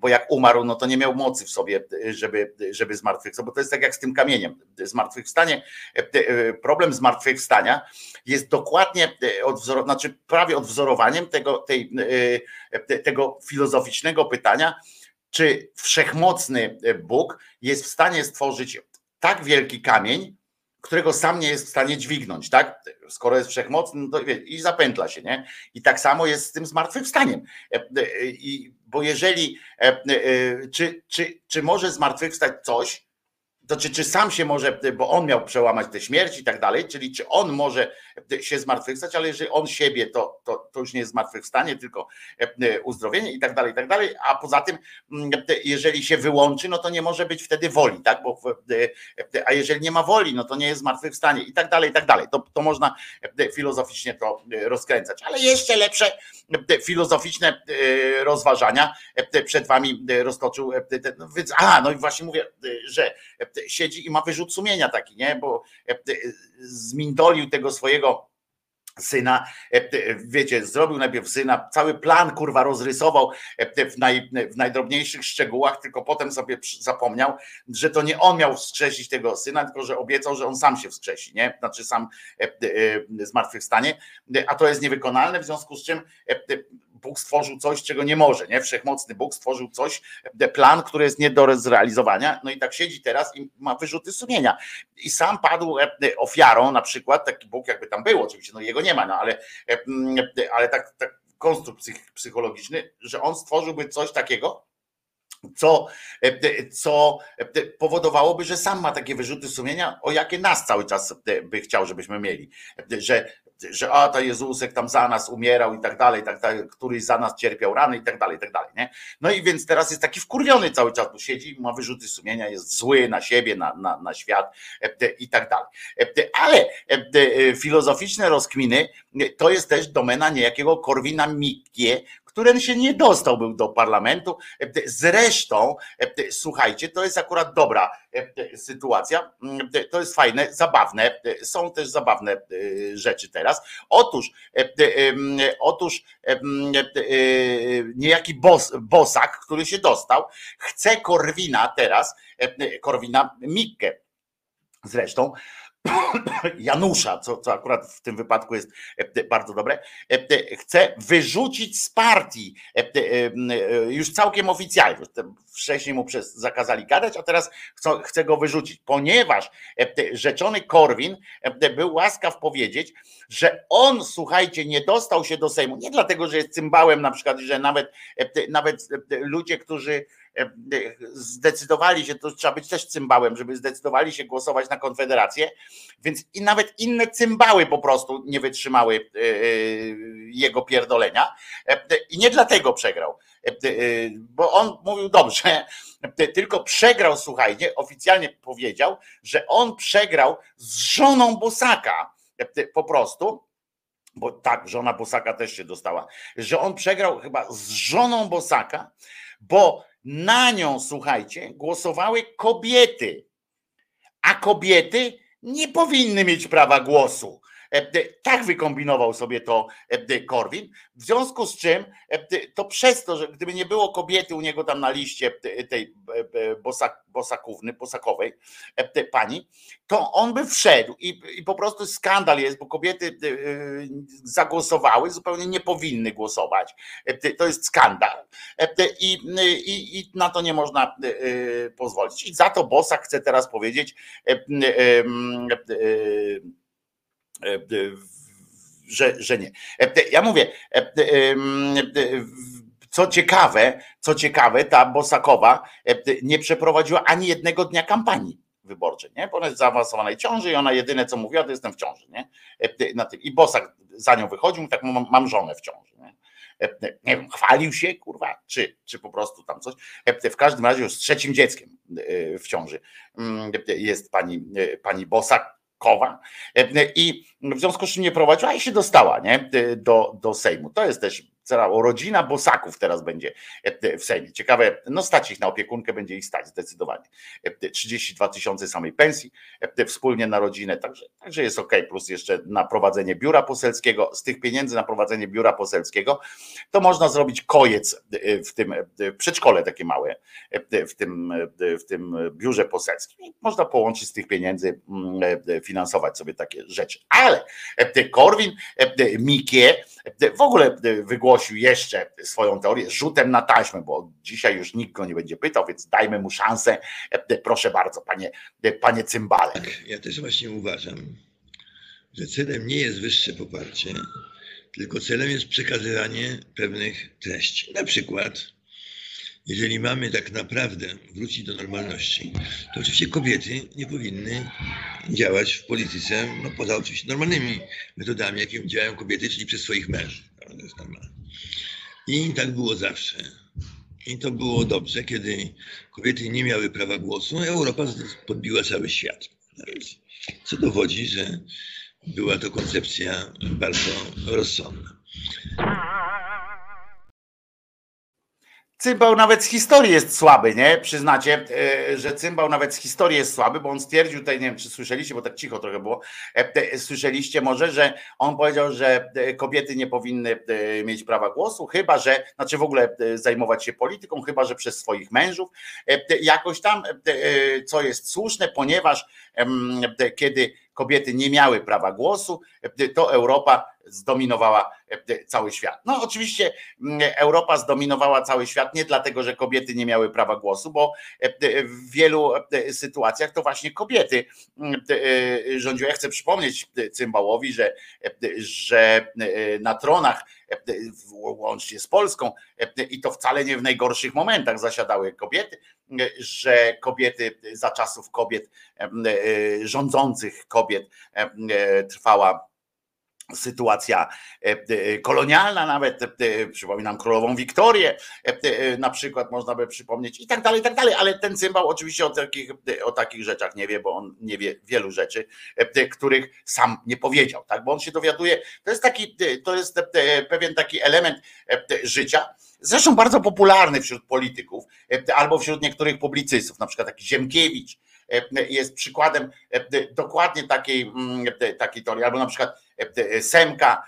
bo jak umarł, no to nie miał mocy w sobie, żeby, żeby zmartwychwstał, bo to jest tak jak z tym kamieniem. Zmartwychwstanie, e, e, problem zmartwychwstania jest dokładnie e, odwzor, znaczy prawie odwzorowaniem tego, tej, tego filozoficznego pytania, czy wszechmocny Bóg jest w stanie stworzyć tak wielki kamień, którego sam nie jest w stanie dźwignąć, tak? Skoro jest wszechmocny, no to i zapętla się, nie? I tak samo jest z tym zmartwychwstaniem. I, bo jeżeli, czy, czy, czy może zmartwychwstać coś, to czy, sam się może, bo on miał przełamać tę śmierć i tak dalej, czyli czy on może się zmartwychwstać, ale jeżeli on siebie, to, to, to już nie jest zmartwychwstanie, tylko e, uzdrowienie i tak dalej, i tak dalej, a poza tym, mm, jeżeli się wyłączy, no to nie może być wtedy woli, tak, bo, a jeżeli nie ma woli, no to nie jest zmartwychwstanie i tak dalej, i tak dalej, to, to można filozoficznie to rozkręcać, ale jeszcze lepsze filozoficzne rozważania przed wami roztoczył, no a, no i właśnie mówię, że siedzi i ma wyrzut sumienia taki, nie? Bo e, e, zmindolił tego swojego syna, e, wiecie, zrobił najpierw syna, cały plan kurwa rozrysował w, naj, w najdrobniejszych szczegółach, tylko potem sobie zapomniał, że to nie on miał wskrzesić tego syna, tylko że obiecał, że on sam się wskrzesi, nie? Znaczy sam zmartwychwstanie, a to jest niewykonalne, w związku z czym Bóg stworzył coś, czego nie może, nie? Wszechmocny Bóg stworzył coś, plan, który jest nie do zrealizowania, no i tak siedzi teraz i ma wyrzuty sumienia. I sam padł e, ofiarą, na przykład, taki Bóg jakby tam był, oczywiście, no jego nie ma, no ale, e, ale tak, tak konstrukt psychologiczny, że on stworzyłby coś takiego, co, e, co powodowałoby, że sam ma takie wyrzuty sumienia, o jakie nas cały czas by chciał, żebyśmy mieli. Że że a to Jezusek tam za nas umierał i tak dalej, tak dalej, któryś za nas cierpiał rany i tak dalej, i tak dalej. Nie? No i więc teraz jest taki wkurwiony cały czas, bo siedzi, ma wyrzuty sumienia, jest zły na siebie, na, na, na świat e, i tak dalej. E, ale e, filozoficzne rozkminy to jest też domena niejakiego Korwina Mikke, który się nie dostał był do parlamentu. Zresztą, słuchajcie, to jest akurat dobra sytuacja, to jest fajne, zabawne, są też zabawne rzeczy teraz. Otóż, otóż niejaki bos, bosak, który się dostał, chce Korwina teraz, Korwina Mikke zresztą, Janusza, co, co akurat w tym wypadku jest e, bardzo dobre, e, chce wyrzucić z partii e, już całkiem oficjalnie. Wcześniej mu przez, zakazali gadać, a teraz chce, go wyrzucić, ponieważ rzeczony Korwin był łaskaw powiedzieć, że on, słuchajcie, nie dostał się do Sejmu, nie dlatego, że jest cymbałem na przykład, że nawet, nawet ludzie, którzy zdecydowali się, to trzeba być też cymbałem, żeby zdecydowali się głosować na Konfederację, więc i nawet inne cymbały po prostu nie wytrzymały e, e, jego pierdolenia. E, i nie dlatego przegrał, bo on mówił dobrze, tylko przegrał, słuchajcie, oficjalnie powiedział, że on przegrał z żoną Bosaka po prostu, bo tak, żona Bosaka też się dostała, że on przegrał chyba z żoną Bosaka, bo na nią, słuchajcie, głosowały kobiety, a kobiety nie powinny mieć prawa głosu. Tak wykombinował sobie to Korwin, w związku z czym to przez to, że gdyby nie było kobiety u niego tam na liście tej bosak, bosakówny, bosakowej pani, to on by wszedł i, i po prostu skandal jest, bo kobiety zagłosowały, zupełnie nie powinny głosować. To jest skandal i, i, i na to nie można pozwolić. I za to Bosak chce teraz powiedzieć, że, że nie. Ja mówię, co ciekawe, co ciekawe, ta Bosakowa nie przeprowadziła ani jednego dnia kampanii wyborczej, nie? Bo ona jest w zaawansowanej ciąży i ona jedyne co mówiła, to jestem w ciąży, nie? I Bosak za nią wychodził, tak mam, żonę w ciąży. Nie? nie wiem, chwalił się, kurwa, czy, czy po prostu tam coś. W każdym razie już z trzecim dzieckiem w ciąży jest pani, pani Bosak, Kowa i w związku z czym nie prowadziła i się dostała nie? Do, do Sejmu. To jest też cała rodzina bosaków teraz będzie w Sejmie. Ciekawe, no stać ich na opiekunkę, będzie ich stać zdecydowanie. 32 tysiące samej pensji wspólnie na rodzinę, także, także jest ok, plus jeszcze na prowadzenie biura poselskiego. Z tych pieniędzy na prowadzenie biura poselskiego to można zrobić kojec w tym przedszkole takie małe w tym, w tym biurze poselskim. Można połączyć z tych pieniędzy, finansować sobie takie rzeczy. Ale Korwin Mikie w ogóle wygłosił ogłosił jeszcze swoją teorię rzutem na taśmę, bo dzisiaj już nikt go nie będzie pytał, więc dajmy mu szansę. Proszę bardzo, panie, panie cymbale. Tak, ja też właśnie uważam, że celem nie jest wyższe poparcie, tylko celem jest przekazywanie pewnych treści. Na przykład, jeżeli mamy tak naprawdę wrócić do normalności, to oczywiście kobiety nie powinny działać w polityce, no poza oczywiście normalnymi metodami, jakimi działają kobiety, czyli przez swoich mężów. To jest normalne. I tak było zawsze. I to było dobrze, kiedy kobiety nie miały prawa głosu, Europa podbiła cały świat. Co dowodzi, że była to koncepcja bardzo rozsądna. Cymbał nawet z historii jest słaby, nie? Przyznacie, e, że cymbał nawet z historii jest słaby, bo on stwierdził tutaj, nie wiem, czy słyszeliście, bo tak cicho trochę było, e, słyszeliście może, że on powiedział, że e, kobiety nie powinny mieć prawa głosu, chyba że, znaczy w ogóle zajmować się polityką, chyba że przez swoich mężów, jakoś tam, co jest słuszne, ponieważ kiedy kobiety nie miały prawa głosu, to Europa zdominowała cały świat. No oczywiście Europa zdominowała cały świat nie dlatego, że kobiety nie miały prawa głosu, bo w wielu sytuacjach to właśnie kobiety rządziły. Ja chcę przypomnieć Cymbałowi, że, że na tronach łącznie z Polską i to wcale nie w najgorszych momentach zasiadały kobiety, że kobiety za czasów kobiet rządzących kobiet trwała sytuacja e, e, kolonialna nawet, e, przypominam królową Wiktorię na przykład można by przypomnieć i tak dalej, i tak dalej, ale ten cymbał oczywiście o takich, o takich rzeczach nie wie, bo on nie wie wielu rzeczy, których sam nie powiedział, tak, bo on się dowiaduje, to jest taki, to jest pewien taki element życia, zresztą bardzo popularny wśród polityków albo wśród niektórych publicystów, na przykład taki Ziemkiewicz, jest przykładem dokładnie takiej, mm, takiej teorii, albo na przykład Semka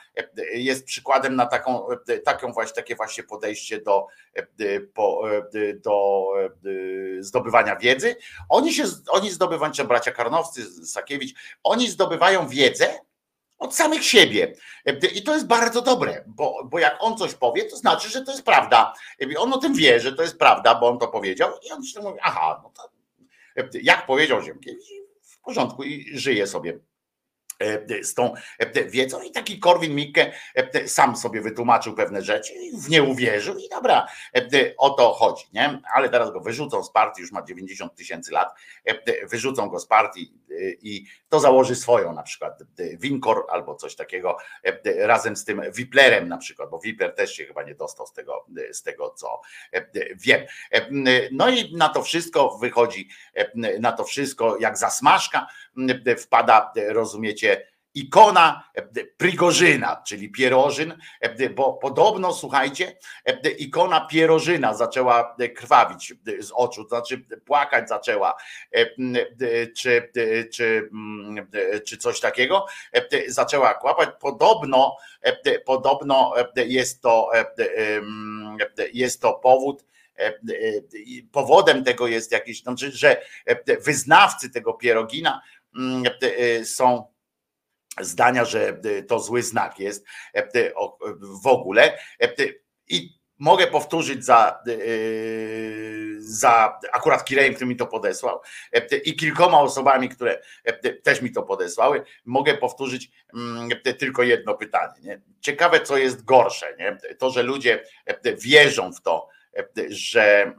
jest przykładem na taką, taką właśnie, takie właśnie podejście do, do zdobywania wiedzy. Oni się, oni zdobywają, czy bracia Karnowscy, Sakiewicz, oni zdobywają wiedzę od samych siebie. I to jest bardzo dobre, bo, bo jak on coś powie, to znaczy, że to jest prawda. On o tym wie, że to jest prawda, bo on to powiedział i on się mówi, aha, no to jak powiedział Ziemkiewicz, w porządku i żyje sobie. E, z tą e, wiedzą. I taki Korwin Mikke e, sam sobie wytłumaczył pewne rzeczy w nie uwierzył. I dobra, o to chodzi, nie? Ale teraz go wyrzucą z partii, już ma 90 tysięcy lat, wyrzucą go z partii i to założy swoją na przykład Winkor albo coś takiego razem z tym Wiplerem na przykład, bo Wipler też się chyba nie dostał z tego, z tego co wiem. No i na to wszystko wychodzi, na to wszystko jak zasmażka wpada, rozumiecie, ikona Prigorzyna, czyli Pierożyn, bo podobno, słuchajcie, ikona Pierożyna zaczęła krwawić z oczu, znaczy płakać zaczęła, czy, czy, czy coś takiego, zaczęła kłapać. Podobno, podobno jest to, jest to powód, powodem tego jest jakiś, znaczy, że wyznawcy tego pierogina są zdania, że to zły znak jest w ogóle. I mogę powtórzyć za, za akurat Kirejem, który mi to podesłał i kilkoma osobami, które też mi to podesłały, mogę powtórzyć tylko jedno pytanie. Nie? Ciekawe, co jest gorsze. Nie? To, że ludzie wierzą w to, że,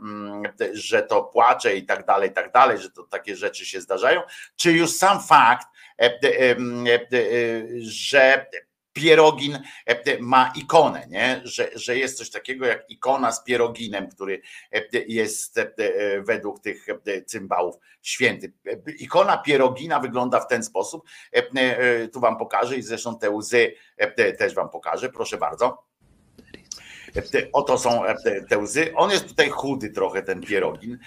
że to płacze i tak dalej, i tak dalej, że to takie rzeczy się zdarzają, czy już sam fakt, że Pierogin ma ikonę, nie? Że, że jest coś takiego jak ikona z pieroginem, który jest według tych cymbałów święty. Ikona pierogina wygląda w ten sposób. Tu wam pokażę i zresztą te łzy też wam pokażę. Proszę bardzo. Oto są te łzy. On jest tutaj chudy trochę, ten pierogin,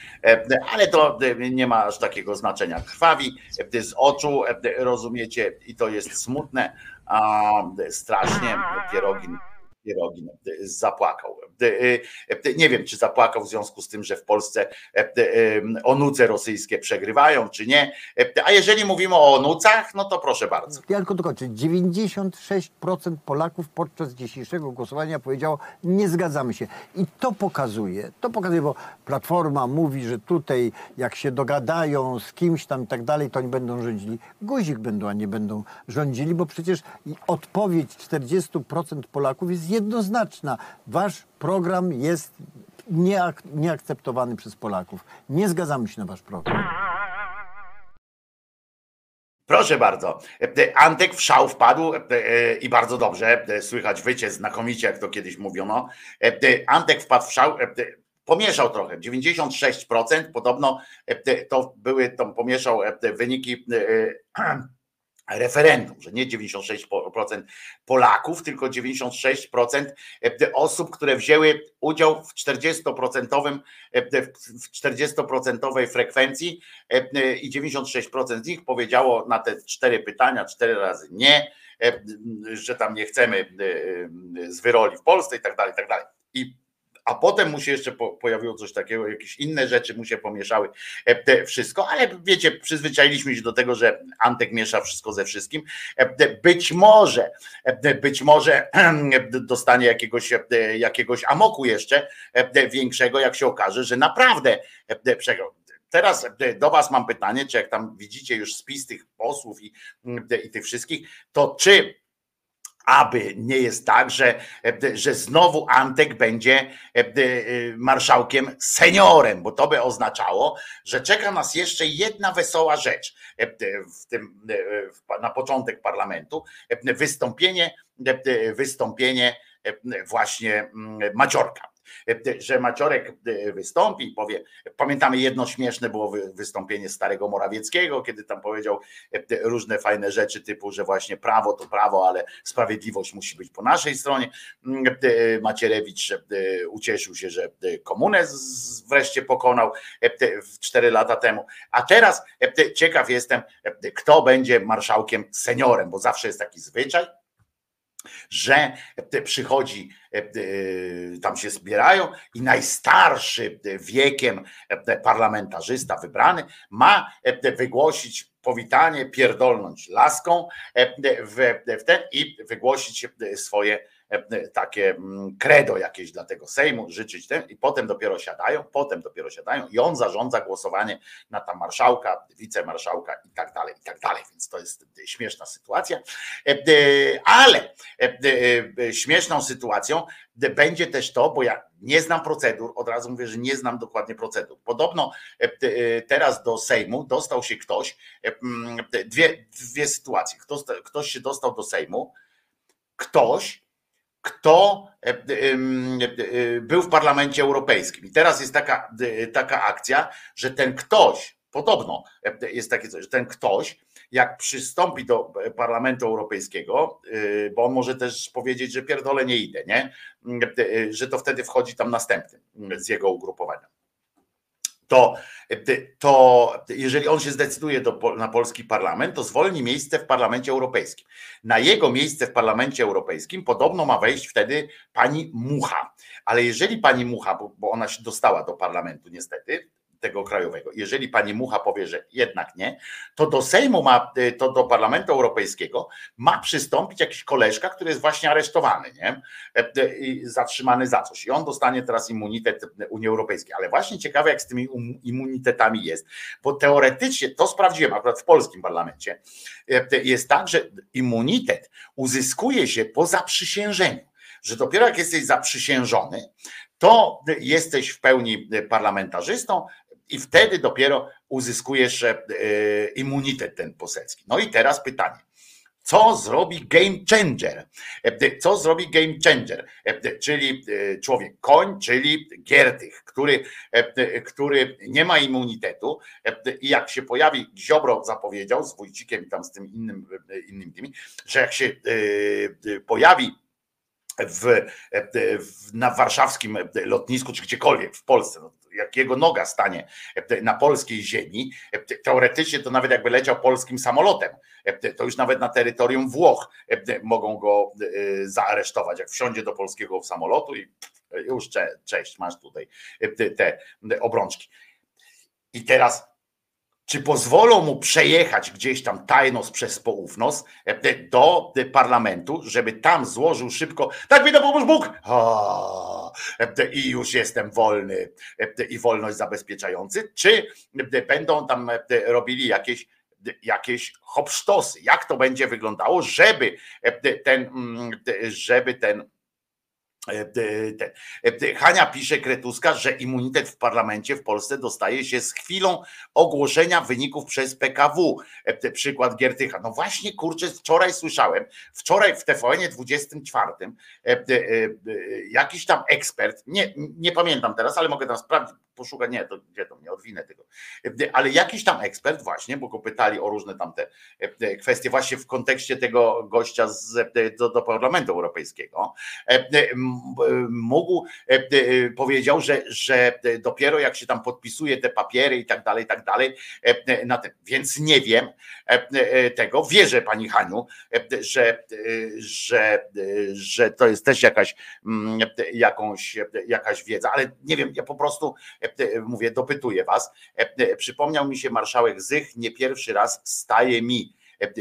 ale to nie ma aż takiego znaczenia. Krwawi z oczu, rozumiecie, i to jest smutne, strasznie pierogin Pierogin zapłakał. Nie wiem, czy zapłakał w związku z tym, że w Polsce onuce rosyjskie przegrywają, czy nie. A jeżeli mówimy o onucach, no to proszę bardzo. Ja tylko dokończę. 96% Polaków podczas dzisiejszego głosowania powiedziało, nie zgadzamy się. I to pokazuje, to pokazuje, bo Platforma mówi, że tutaj jak się dogadają z kimś tam i tak dalej, to oni będą rządzili. Guzik będą, a nie będą rządzili, bo przecież odpowiedź 40% Polaków jest jednoznaczna. Wasz program jest nieak nieakceptowany przez Polaków. Nie zgadzamy się na wasz program. Proszę bardzo. Antek w szał wpadł i bardzo dobrze. Słychać wycie znakomicie, jak to kiedyś mówiono. Antek wpadł w szał, pomieszał trochę. 96% podobno to były, to pomieszał wyniki referendum, że nie 96% Polaków, tylko 96% osób, które wzięły udział w 40% w 40% frekwencji i 96% z nich powiedziało na te cztery pytania cztery razy nie, że tam nie chcemy z wyroli w Polsce i tak dalej, i tak dalej. I a potem mu się jeszcze pojawiło coś takiego, jakieś inne rzeczy mu się pomieszały, e, wszystko, ale wiecie, przyzwyczailiśmy się do tego, że Antek miesza wszystko ze wszystkim. E, być może, e, być może dostanie jakiegoś, jakiegoś amoku jeszcze większego, jak się okaże, że naprawdę przegrał. Teraz do Was mam pytanie, czy jak tam widzicie już spis tych posłów i, i tych wszystkich, to czy aby nie jest tak, że, że znowu Antek będzie e, e, marszałkiem seniorem, bo to by oznaczało, że czeka nas jeszcze jedna wesoła rzecz e, w tym, na początek parlamentu, wystąpienie, wystąpienie właśnie mm, Maciorka że Maciorek e, wystąpi i powie, pamiętamy jedno śmieszne było wystąpienie starego Morawieckiego, kiedy tam powiedział e, różne fajne rzeczy typu, że właśnie prawo to prawo, ale sprawiedliwość musi być po naszej stronie. Mm, e, Macierewicz ucieszył się, że komunę wreszcie pokonał cztery lata temu. A teraz ciekaw jestem, kto będzie marszałkiem seniorem, bo zawsze jest taki zwyczaj, że przychodzi, e, e, tam się zbierają i najstarszy wiekiem e, parlamentarzysta wybrany ma wygłosić powitanie, pierdolnąć laską w, ten i wygłosić swoje takie mm, credo jakieś dla tego Sejmu, życzyć ten i potem dopiero siadają, potem dopiero siadają i on zarządza głosowanie na tam marszałka, wicemarszałka i tak dalej, i tak dalej, więc to jest śmieszna sytuacja, e, ale e, śmieszną sytuacją będzie też to, bo ja nie znam procedur, od razu mówię, że nie znam dokładnie procedur. Podobno teraz do Sejmu dostał się ktoś, dwie, dwie sytuacje. Ktoś, ktoś się dostał do Sejmu, ktoś, kto e, e, e, był w Parlamencie Europejskim. I teraz jest taka, taka akcja, że ten ktoś podobno jest takie coś, że ten ktoś, jak przystąpi do Parlamentu Europejskiego, bo on może też powiedzieć, że pierdolę nie idę, nie? Że to wtedy wchodzi tam następny z jego ugrupowania to, to jeżeli on się zdecyduje do, na polski parlament, to zwolni miejsce w parlamencie europejskim. Na jego miejsce w parlamencie europejskim podobno ma wejść wtedy pani Mucha. Ale jeżeli pani Mucha, bo, bo ona się dostała do parlamentu niestety, tego krajowego. Jeżeli pani Mucha powie, że jednak nie, to do Sejmu ma, y, to do Parlamentu Europejskiego ma przystąpić jakiś koleżka, który jest właśnie aresztowany, nie? E, e, I zatrzymany za coś. I on dostanie teraz immunitet Unii Europejskiej. Ale właśnie ciekawe, jak z tymi um, immunitetami jest, bo teoretycznie to sprawdziłem akurat w polskim parlamencie. E, jest tak, że immunitet uzyskuje się po zaprzysiężeniu że dopiero jak jesteś zaprzysiężony, to jesteś w pełni parlamentarzystą, i wtedy dopiero uzyskujesz e, immunitet ten poselski. No i teraz pytanie. Co zrobi game changer? E, co zrobi game changer? E, czyli człowiek koń, czyli Giertych, który, który nie ma immunitetu i jak się pojawi, Ziobro zapowiedział z Wójcikiem i tam z tym innym, innym tymi, że jak się pojawi w, w, na warszawskim lotnisku, czy gdziekolwiek w Polsce, no, jak jego noga stanie na polskiej ziemi, teoretycznie to nawet jakby leciał polskim samolotem, to już nawet na terytorium Włoch mogą go zaaresztować, jak wsiądzie do polskiego samolotu i już cześć, masz tutaj te obrączki. I teraz czy pozwolą mu przejechać gdzieś tam tajnos przez poufnos do parlamentu, żeby tam złożył szybko, tak mi dopomóż Bóg, i już jestem wolny i wolność zabezpieczający, czy będą tam robili jakieś jakieś hopsztosy. Jak to będzie wyglądało, żeby ten, żeby ten E, e, Hania pisze Kretuska, że immunitet w parlamencie w Polsce dostaje się z chwilą ogłoszenia wyników przez PKW. E, przykład Giertycha. No właśnie, kurczę, wczoraj słyszałem, wczoraj w TVN 24 jakiś tam ekspert, nie, nie pamiętam teraz, ale mogę tam sprawdzić, poszukać, nie, to gdzie to, nie odwinę tego, ale jakiś tam ekspert właśnie, bo go pytali o różne tamte kwestie właśnie w kontekście tego gościa z, do, do Parlamentu Europejskiego, mógł, powiedział, że, że dopiero jak się tam podpisuje te papiery i tak dalej, i tak dalej, na tym. więc nie wiem tego, wierzę pani Haniu, że, że, że to jest też jakaś jakąś, jakaś wiedza, ale nie wiem, ja po prostu mówię, dopytuję was. Przypomniał mi się marszałek Zych, nie pierwszy raz staje mi.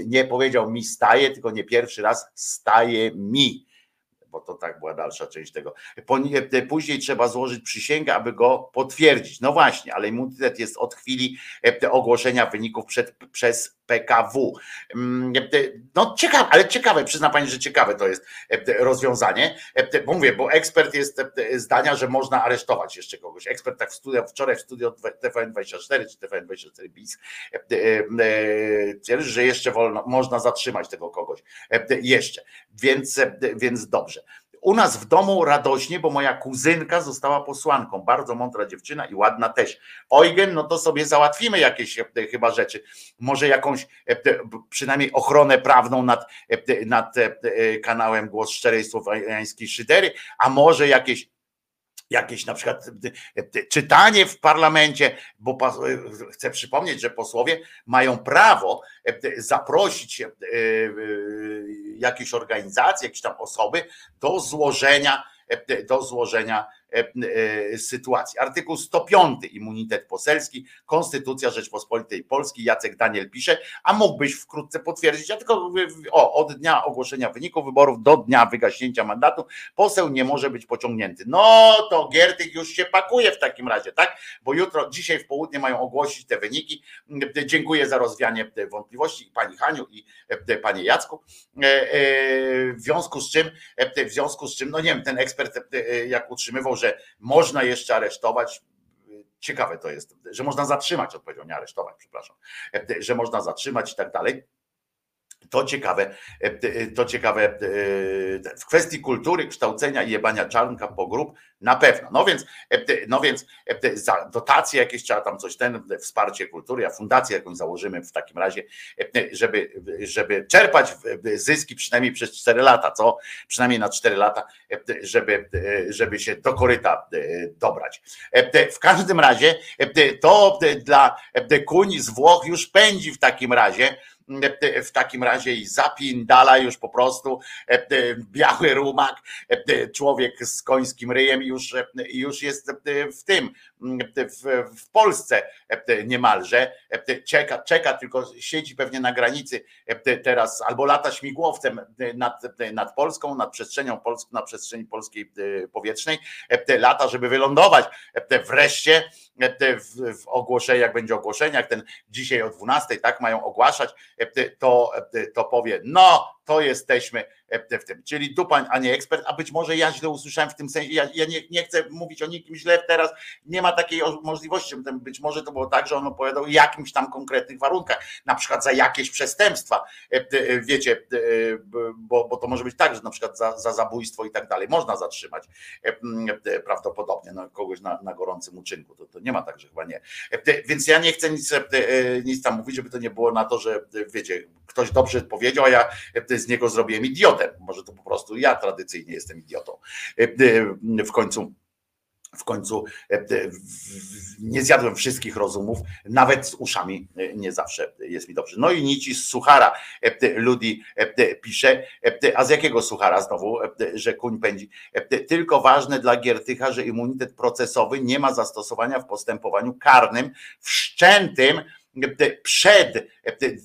Nie powiedział mi staje, tylko nie pierwszy raz staje mi bo to tak była dalsza część tego. Później trzeba złożyć przysięgę, aby go potwierdzić. No właśnie, ale immunitet jest od chwili ogłoszenia wyników przed, przez PKW. Mm, no ciekawe, ale ciekawe, przyzna pani, że ciekawe to jest rozwiązanie, bo mówię, bo ekspert jest zdania, że można aresztować jeszcze kogoś. Ekspert tak w studio, wczoraj w studio TVN24 czy TVN24 BIS twierdzi, że jeszcze wolno, można zatrzymać tego kogoś. Jeszcze. Więc, więc dobrze u nas w domu radośnie, bo moja kuzynka została posłanką. Bardzo mądra dziewczyna i ładna też. Eugen, no to sobie załatwimy jakieś e, chyba rzeczy. Może jakąś e, przynajmniej ochronę prawną nad, e, nad kanałem Głos Szczerej Słowiańskiej Szydery, a może jakieś jakieś na przykład czytanie w parlamencie, bo chcę przypomnieć, że posłowie mają prawo zaprosić jakieś organizacje, jakieś tam osoby do złożenia, do złożenia E, e, sytuacji. Artykuł 105 immunitet poselski, Konstytucja Rzeczpospolitej Polskiej, Jacek Daniel pisze, a mógłbyś wkrótce potwierdzić, ja tylko o, od dnia ogłoszenia wyników wyborów do dnia wygaśnięcia mandatu poseł nie może być pociągnięty. No to Giertych już się pakuje w takim razie, tak? Bo jutro, dzisiaj w południe mają ogłosić te wyniki. Dziękuję za rozwianie wątpliwości pani Haniu i e, panie Jacku. W związku z czym, w związku z czym, no nie wiem, ten ekspert jak utrzymywał, że można jeszcze aresztować. Ciekawe to jest, że można zatrzymać, odpowiedział, nie aresztować, przepraszam, że można zatrzymać i tak dalej. To ciekawe, to ciekawe w kwestii kultury, kształcenia i jebania czarnka po grup na pewno. No więc, no więc za dotacje jakieś trzeba tam coś, ten wsparcie kultury, a fundację jakąś założymy w takim razie, żeby, żeby czerpać zyski przynajmniej przez 4 lata, co? Przynajmniej na 4 lata, żeby, żeby się do koryta dobrać. W każdym razie to dla kuń z Włoch już pędzi w takim razie w takim razie i zapindala już po prostu biały rumak, człowiek z końskim ryjem już, już jest w tym, w, w Polsce niemalże, czeka, czeka, tylko siedzi pewnie na granicy teraz, albo lata śmigłowcem nad, nad Polską, nad przestrzenią polską, na przestrzeni polskiej powietrznej, lata, żeby wylądować wreszcie w, w ogłoszeniach, będzie ogłoszenie, jak ten dzisiaj o 12, tak mają ogłaszać, to, to powie, no to jesteśmy e, w tym. Czyli dupań, a nie ekspert, a być może ja źle usłyszałem w tym sensie, ja, ja nie, nie, chcę mówić o nikim źle teraz, nie ma takiej możliwości, być może to było tak, że on opowiadał o jakimś tam konkretnych warunkach, na przykład za jakieś przestępstwa, e, e, wiecie, bo, bo to może być tak, że na przykład za, za zabójstwo i tak dalej można zatrzymać prawdopodobnie no, kogoś na, na gorącym uczynku, to, to nie ma tak, że chyba nie. Więc ja nie chcę nic, nic tam mówić, żeby to nie było na to, że wiecie, ktoś dobrze powiedział, a ja z niego zrobiłem idiotę. Może to po prostu ja tradycyjnie jestem idiotą. E, e, w końcu w końcu e, nie zjadłem wszystkich rozumów, nawet z uszami nie zawsze jest mi dobrze. No i nici z suchara Ludi pisze, a z jakiego suchara znowu, że kuń pędzi? Tylko ważne dla Giertycha, że immunitet procesowy nie ma zastosowania w postępowaniu karnym wszczętym przed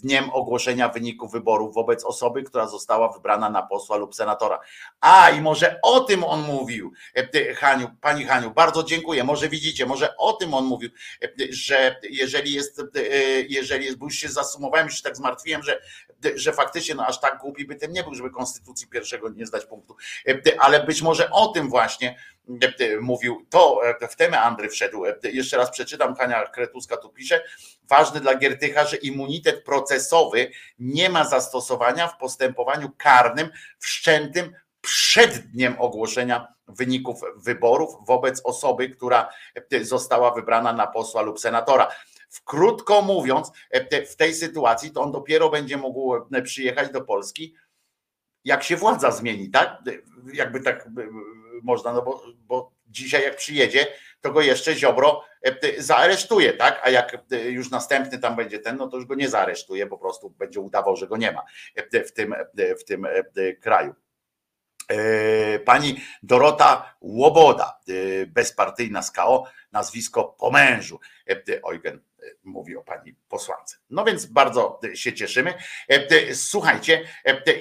dniem ogłoszenia wyników wyborów wobec osoby, która została wybrana na posła lub senatora. A i może o tym on mówił, Haniu, pani Haniu, bardzo dziękuję. Może widzicie, może o tym on mówił, że jeżeli jest, jeżeli jest, bo już się zasumowałem, już się tak zmartwiłem, że, że faktycznie no aż tak głupi by ten nie był, żeby konstytucji pierwszego nie zdać punktu. Ale być może o tym właśnie mówił, to w temę Andry wszedł. Jeszcze raz przeczytam, Hania Kretuska tu pisze, ważny dla Giertycha, że immunitet procesowy nie ma zastosowania w postępowaniu karnym wszczętym przed dniem ogłoszenia wyników wyborów wobec osoby, która została wybrana na posła lub senatora. Krótko mówiąc, w tej sytuacji to on dopiero będzie mógł przyjechać do Polski, jak się władza zmieni, tak? Jakby tak można, no bo, bo dzisiaj jak przyjedzie, to go jeszcze Ziobro e, zaaresztuje, tak? A jak e, już następny tam będzie ten, no to już go nie zaaresztuje, po prostu będzie udawał, że go nie ma e, w tym, w tym kraju. Pani Dorota Łoboda, bezpartyjna z KO, nazwisko po mężu. Eugen mówi o pani posłance. No więc bardzo się cieszymy. Słuchajcie,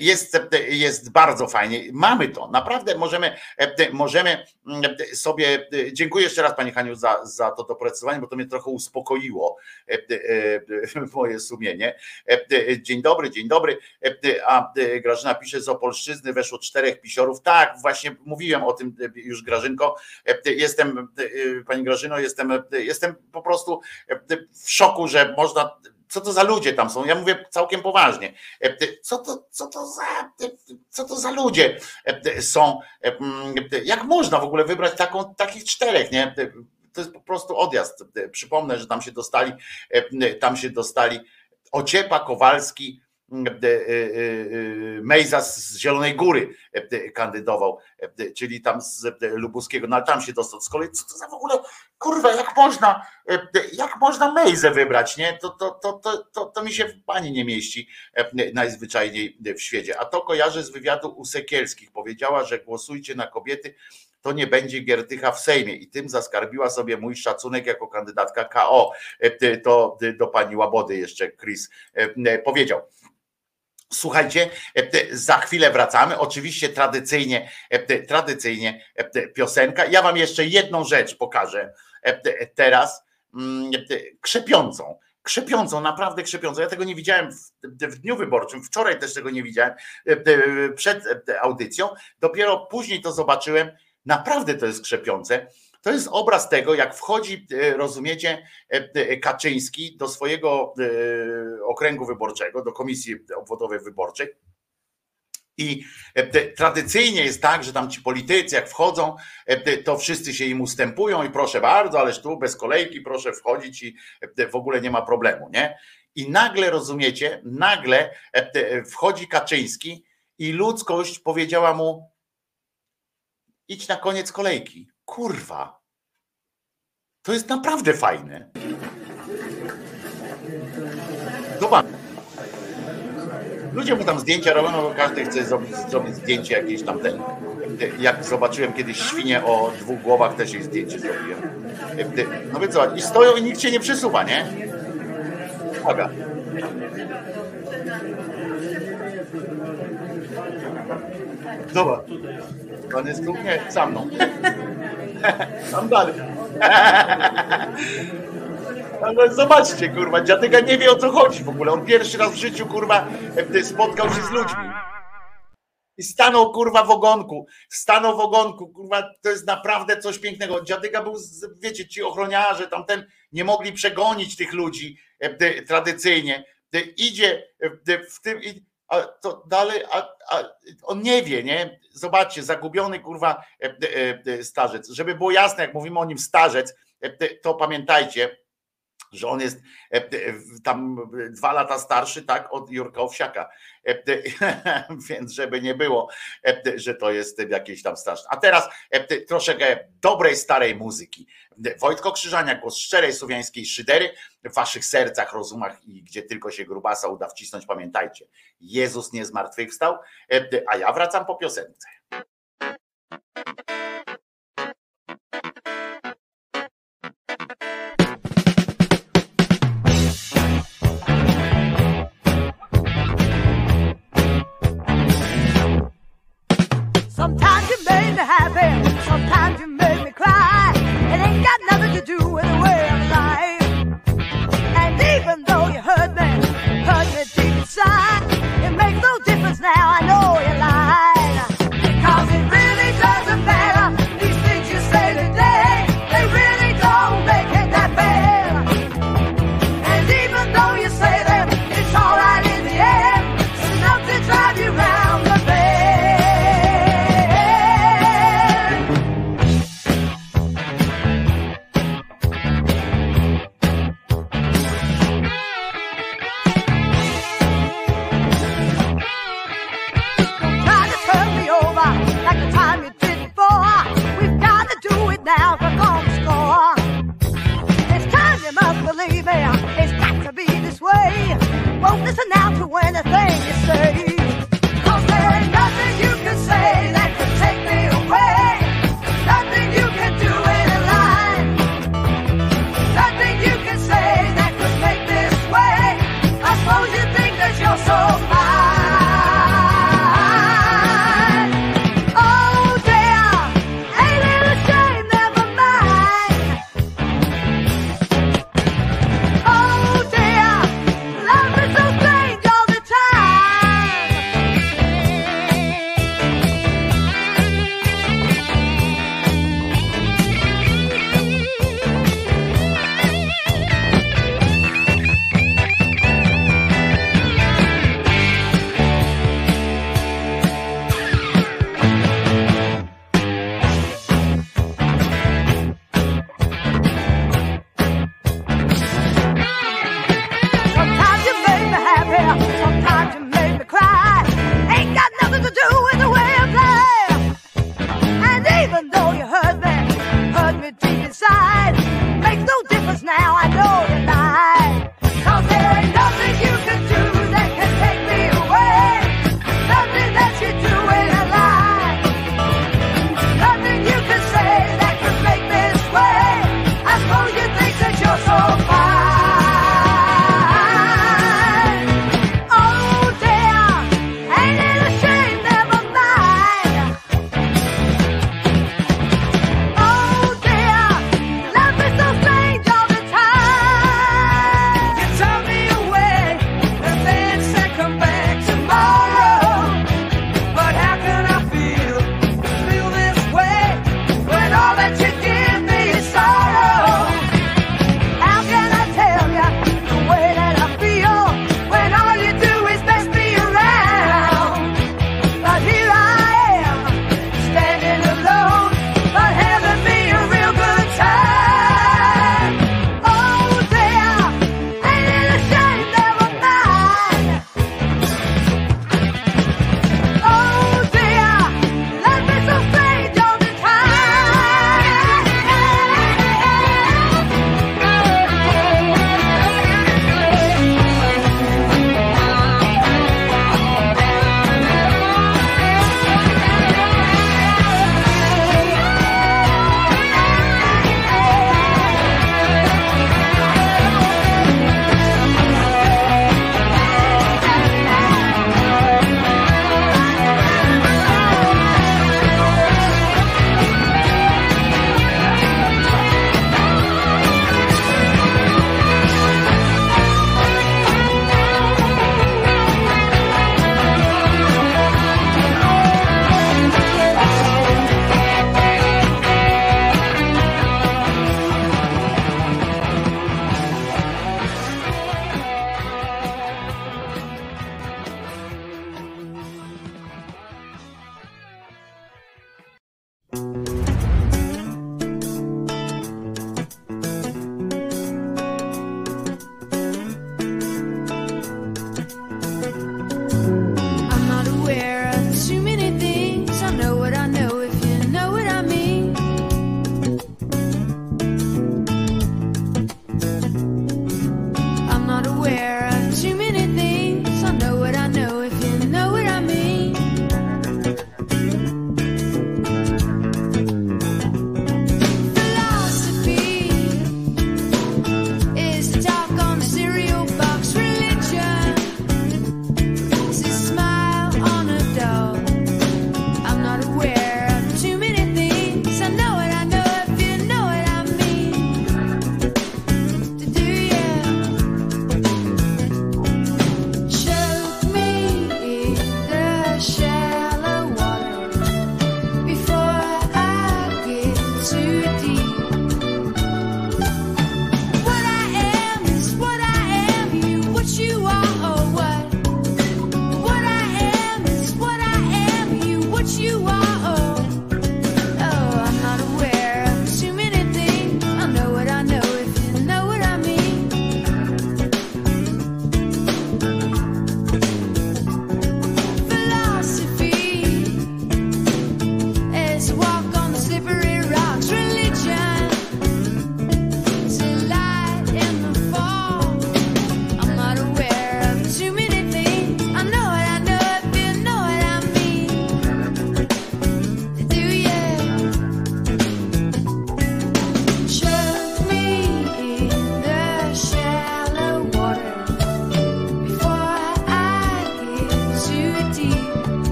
jest, jest bardzo fajnie. Mamy to, naprawdę możemy, możemy sobie. Dziękuję jeszcze raz Pani Haniu za, za to doprecyzowanie, bo to mnie trochę uspokoiło moje sumienie. Dzień dobry, dzień dobry. A Grażyna pisze, z Opolszczyzny weszło czterech pisiorów. Tak, właśnie mówiłem o tym już Grażynko. Jestem, Pani Grażyno, jestem, jestem po prostu w szoku, że można. Co to za ludzie tam są? Ja mówię całkiem poważnie. Co to, co to, za, co to za ludzie są? Jak można w ogóle wybrać taką, takich czterech? Nie? To jest po prostu odjazd. Przypomnę, że tam się dostali, tam się dostali Ociepa, Kowalski, E, e, e, Mejza z Zielonej Góry kandydował, czyli tam z Lubuskiego, no ale tam się dostał. Z kolei co to za w ogóle, kurwa, jak można, jak można Mejzę wybrać, nie? To, to, to, to, to, to mi się w pani nie mieści najzwyczajniej w świecie. A to kojarzę z wywiadu u Sekielskich. Powiedziała, że głosujcie na kobiety, to nie będzie Giertycha w Sejmie i tym zaskarbiła sobie mój szacunek jako kandydatka KO. To do pani Łabody jeszcze Chris powiedział. Słuchajcie, e, za chwilę wracamy. Oczywiście tradycyjnie, e, tradycyjnie e, piosenka. Ja wam jeszcze jedną rzecz pokażę teraz, mm, krzepiącą. Krzepiącą, naprawdę krzepiącą. Ja tego nie widziałem w, w dniu wyborczym, wczoraj też tego nie widziałem przed audycją. Dopiero później to zobaczyłem. Naprawdę to jest krzepiące. To jest obraz tego, jak wchodzi, rozumiecie, Kaczyński do swojego okręgu wyborczego, do komisji obwodowej wyborczej i e, tradycyjnie jest tak, że tam ci politycy, jak wchodzą, e, to wszyscy się im ustępują i proszę bardzo, ależ tu bez kolejki proszę wchodzić i e, w ogóle nie ma problemu, nie? I nagle rozumiecie, nagle wchodzi Kaczyński i ludzkość powiedziała mu: idź na koniec kolejki. Kurwa. To jest naprawdę fajne. Zobacz. Ludzie mu tam zdjęcia robią, no bo każdy chce zrobić, zrobić zdjęcie jakieś tam ten. Jak zobaczyłem kiedyś świnię o dwóch głowach, też jej zdjęcie zrobiłem. No więc zobacz, i stoją i nikt się nie przesuwa, nie? Uwaga. Zobacz. Pan jest tu? Nie, za mną. Tam dalej. Ale zobaczcie, kurwa, dziadyga nie wie o co chodzi w ogóle. On pierwszy raz w życiu, kurwa, e, spotkał się z ludźmi. I stanął, kurwa, w ogonku. Stanął w ogonku, kurwa, to jest naprawdę coś pięknego. Dziadyga był, wiecie, ci ochroniarze, tamten, nie mogli przegonić tych ludzi e, tradycyjnie. Idzie e, w tym, a to dalej, a, a, on nie wie, nie? Zobaczcie, zagubiony, kurwa, starzec. Żeby było jasne, jak mówimy o nim starzec, to pamiętajcie, że on jest e, e, tam dwa lata starszy, tak, od Jurka Owsiaka. E, więc żeby nie było, że to jest jakieś tam straszne. A teraz troszeczkę dobrej, starej muzyki. Wojtko Krzyżania, głos szczerej słowiańskiej szydery w waszych sercach, rozumach i gdzie tylko się grubasa uda wcisnąć, pamiętajcie, Jezus nie zmartwychwstał, a ja wracam po piosence. there.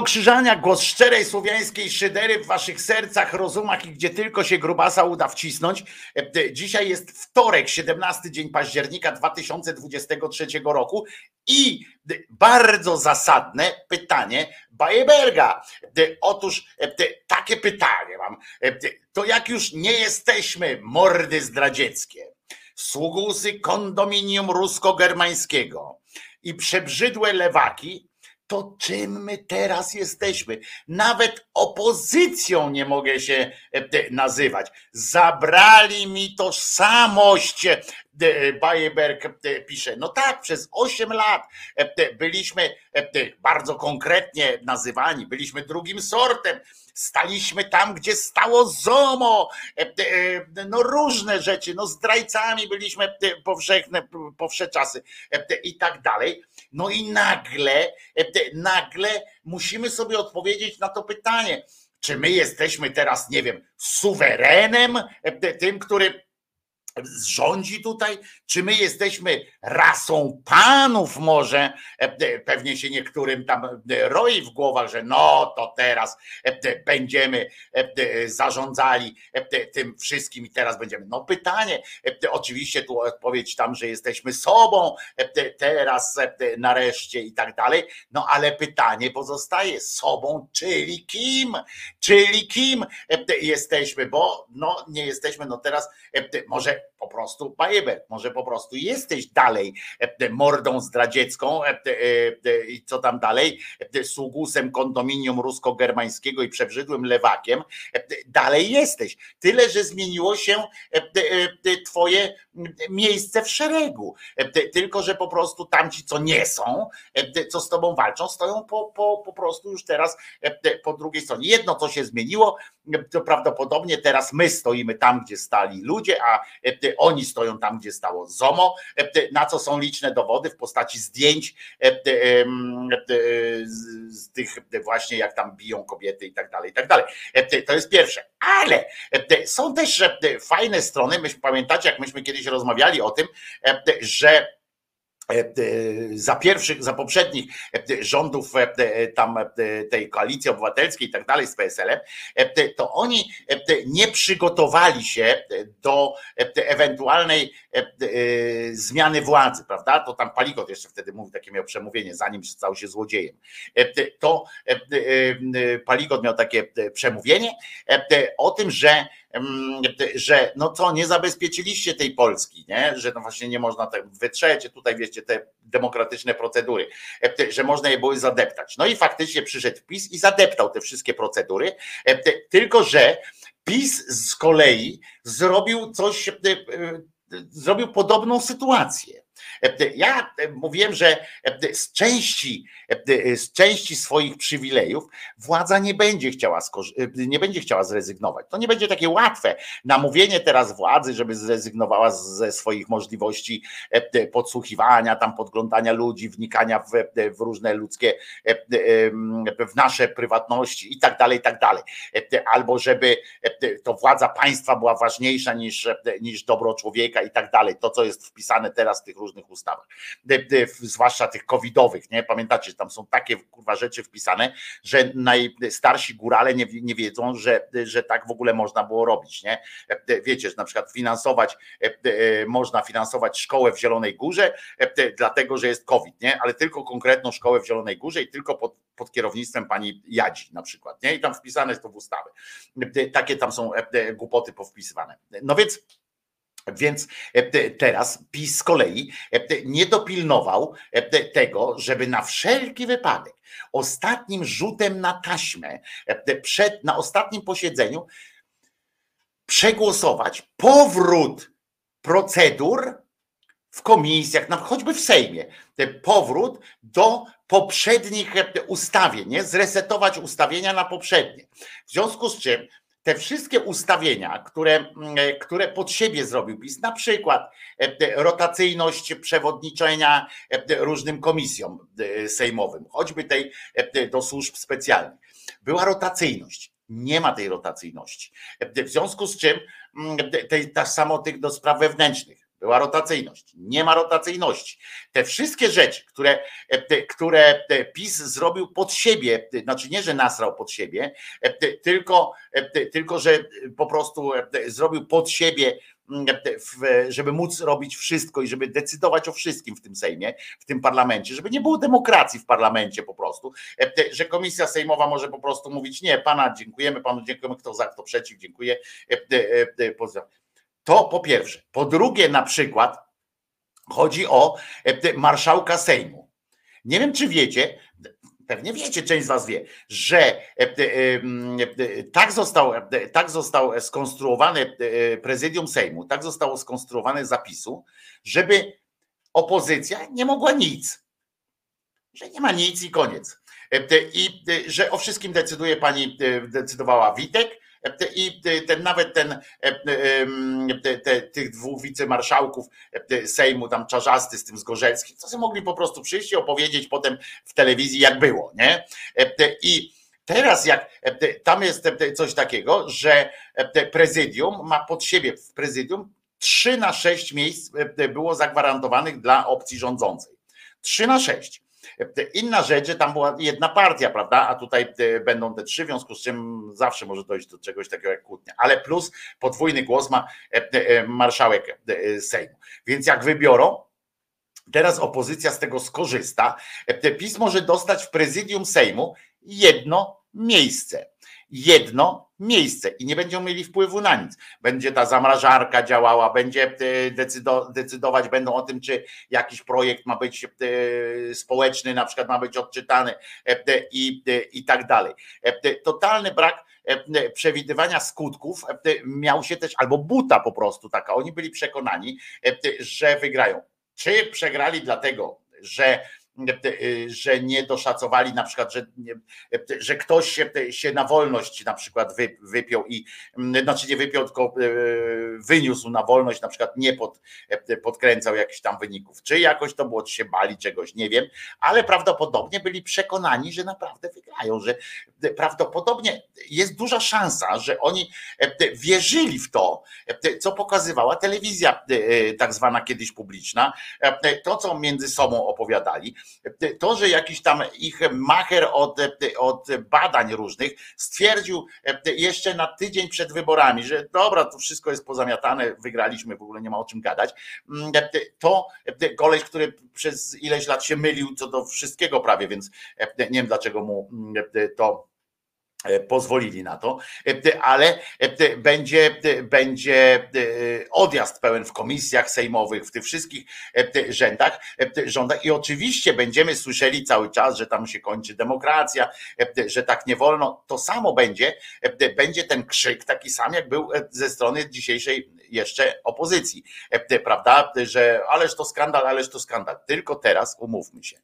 Krzyżania, głos szczerej słowiańskiej szydery w waszych sercach, rozumach i gdzie tylko się grubasa uda wcisnąć. E, Dzisiaj jest wtorek, 17 dzień października 2023 roku i d- bardzo zasadne pytanie Bajeberga. Otóż e, takie pytanie mam. E, To jak już nie jesteśmy mordy zdradzieckie, sługusy kondominium rusko-germańskiego i przebrzydłe lewaki, to czym my teraz jesteśmy? Nawet opozycją nie mogę się e, nazywać. Zabrali mi tożsamość. e, e, Bajeberg pisze. No tak, przez 8 lat byliśmy bardzo konkretnie nazywani, byliśmy drugim sortem. Staliśmy tam, gdzie stało ZOMO, no różne rzeczy, no zdrajcami byliśmy powszechne, powsze czasy i tak dalej. No i nagle, e, nagle musimy sobie odpowiedzieć na to pytanie, czy my jesteśmy teraz, nie wiem, suwerenem, e, tym, który rządzi tutaj, czy my jesteśmy rasą panów może, E, e, pewnie się niektórym tam e, roi w głowach, że no to teraz będziemy zarządzali tym wszystkim i teraz będziemy, no pytanie, oczywiście tu odpowiedź tam, że jesteśmy sobą teraz nareszcie i tak dalej, no ale pytanie pozostaje sobą, czyli kim, czyli kim jesteśmy, bo no nie jesteśmy, no teraz może po prostu Bajeber, może po prostu jesteś dalej e, e, mordą zdradziecką e, i co tam dalej, sługusem kondominium rusko-germańskiego i przebrzydłym lewakiem, dalej jesteś. Tyle, że zmieniło się twoje miejsce w szeregu. Tylko, że po prostu tamci, co nie są, co z tobą walczą, stoją po, po, po prostu już teraz po drugiej stronie. Jedno, co się zmieniło, to prawdopodobnie teraz my stoimy tam, gdzie stali ludzie, a e, oni stoją tam, gdzie stało ZOMO, e, na co są liczne dowody w postaci zdjęć e, z, tych właśnie jak tam biją kobiety i tak dalej, i tak dalej. To jest pierwsze. Ale są też fajne strony, myśmy pamiętacie, jak myśmy kiedyś rozmawiali o tym, że za pierwszych, za poprzednich e, rządów e, e, tam e, tej koalicji obywatelskiej i tak dalej z PSL-em, e, to oni e, nie przygotowali się do e, ewentualnej e, e, zmiany władzy, prawda? To tam Palikot jeszcze wtedy mówił, takie miał przemówienie, zanim stał się złodziejem. E, To e, e, Palikot miał takie e, przemówienie e, o tym, że mm, że no co, nie zabezpieczyliście tej Polski, nie? że no właśnie nie można tak, wytrzecie tutaj, wiecie, te demokratyczne procedury, że można je było zadeptać. No i faktycznie przyszedł PiS i zadeptał te wszystkie procedury, tylko że PiS z kolei zrobił coś, zrobił podobną sytuację. E, Ja e, mówiłem, że e, z części, z części swoich przywilejów władza nie będzie chciała, nie będzie chciała zrezygnować. To nie będzie takie łatwe. Namówienie teraz władzy, żeby zrezygnowała ze swoich możliwości podsłuchiwania, tam podglądania ludzi, wnikania w, w różne ludzkie, w nasze prywatności i tak dalej, i tak dalej. Albo żeby to władza państwa była ważniejsza niż, niż dobro człowieka i tak dalej. To, co jest wpisane teraz w tych różnych ustawach, E, e, zwłaszcza tych covidowych, nie? Pamiętacie, że tam są takie kurwa rzeczy wpisane, że najstarsi górale nie, nie wiedzą, że, że tak w ogóle można było robić, nie? E, Wiecie, że na przykład finansować, e, e, można finansować szkołę w Zielonej Górze, dlatego, że jest COVID, nie? Ale tylko konkretną szkołę w Zielonej Górze i tylko pod, pod kierownictwem pani Jadzi na przykład, nie? I tam wpisane jest to w ustawę. Takie tam są głupoty powpisywane. No więc więc e, te- teraz PiS z kolei e, nie dopilnował e, te- tego, żeby na wszelki wypadek ostatnim rzutem na taśmę przed, na ostatnim posiedzeniu przegłosować powrót procedur w komisjach, choćby w Sejmie, powrót do poprzednich ustawień, nie? zresetować ustawienia na poprzednie. W związku z czym te wszystkie ustawienia, które, mm, e, które pod siebie zrobił PiS, na przykład e, rotacyjność przewodniczenia e, różnym komisjom sejmowym, choćby tej te do służb specjalnych, była rotacyjność. Nie ma tej rotacyjności. W związku z czym, mm, te- te- tak samo tych do spraw wewnętrznych, była rotacyjność. Nie ma rotacyjności. Te wszystkie rzeczy, które, e, które te PiS zrobił pod siebie, te- znaczy nie, że nasrał pod siebie, e, tylko, e, tylko że po prostu e, zrobił pod siebie, mm, e, żeby móc robić wszystko i żeby decydować o wszystkim w tym Sejmie, w tym parlamencie, żeby nie było demokracji w parlamencie po prostu, e, że komisja sejmowa może po prostu mówić nie, pana dziękujemy, panu dziękujemy, kto za, kto przeciw, dziękuję. To po pierwsze. Po drugie, na przykład chodzi o e, marszałka Sejmu. Nie wiem, czy wiecie, pewnie wiecie, część z Was wie, że e, e, tak został, tak został skonstruowane e, prezydium Sejmu, tak zostało skonstruowane zapisu, żeby opozycja nie mogła nic. Że nie ma nic i koniec. I że o wszystkim decyduje pani, decydowała Witek, te- i ten nawet ten, e, e, te, te, tych dwóch wicemarszałków e, Sejmu, tam Czarzasty z tym Zgorzeckim, co sobie mogli po prostu przyjść i opowiedzieć potem w telewizji, jak było, nie? I teraz jak tam jest coś takiego, że prezydium ma pod siebie w prezydium 3 na 6 miejsc było zagwarantowanych dla opcji rządzącej. 3 na 6. Inna rzecz, że tam była jedna partia, prawda? A tutaj e, będą te trzy, w związku z czym zawsze może dojść do czegoś takiego jak kłótnia. Ale plus podwójny głos ma e, e, marszałek Sejmu. Więc jak wybiorą, teraz opozycja z tego skorzysta. PiS może dostać w prezydium Sejmu jedno miejsce. Jedno miejsce i nie będą mieli wpływu na nic. Będzie ta zamrażarka działała, będzie e, decydo- decydować będą o tym, czy jakiś projekt ma być e, społeczny, na przykład ma być odczytany e, i, i tak dalej. Totalny brak przewidywania skutków miał się też, albo buta po prostu taka. Oni byli przekonani, że wygrają. Czy przegrali dlatego, że że nie doszacowali na przykład, że, że ktoś się, się na wolność na przykład wy, wypiął i znaczy nie wypiął, tylko e, wyniósł na wolność, na przykład nie pod, podkręcał jakichś tam wyników. Czy jakoś to było, czy się bali czegoś, nie wiem, ale prawdopodobnie byli przekonani, że naprawdę wygrają, że prawdopodobnie jest duża szansa, że oni wierzyli w to, co pokazywała telewizja e, tak zwana kiedyś publiczna, to co między sobą opowiadali, to, że jakiś tam ich macher od, od badań różnych stwierdził jeszcze na tydzień przed wyborami, że dobra, to wszystko jest pozamiatane, wygraliśmy, w ogóle nie ma o czym gadać, to koleś, który przez ileś lat się mylił co do wszystkiego prawie, więc nie wiem dlaczego mu to pozwolili na to, ale będzie, będzie odjazd pełen w komisjach sejmowych, w tych wszystkich rzędach, rządach i oczywiście będziemy słyszeli cały czas, że tam się kończy demokracja, że tak nie wolno. To samo będzie, będzie ten krzyk taki sam, jak był ze strony dzisiejszej jeszcze opozycji, prawda, że ależ to skandal, ależ to skandal. Tylko teraz umówmy się,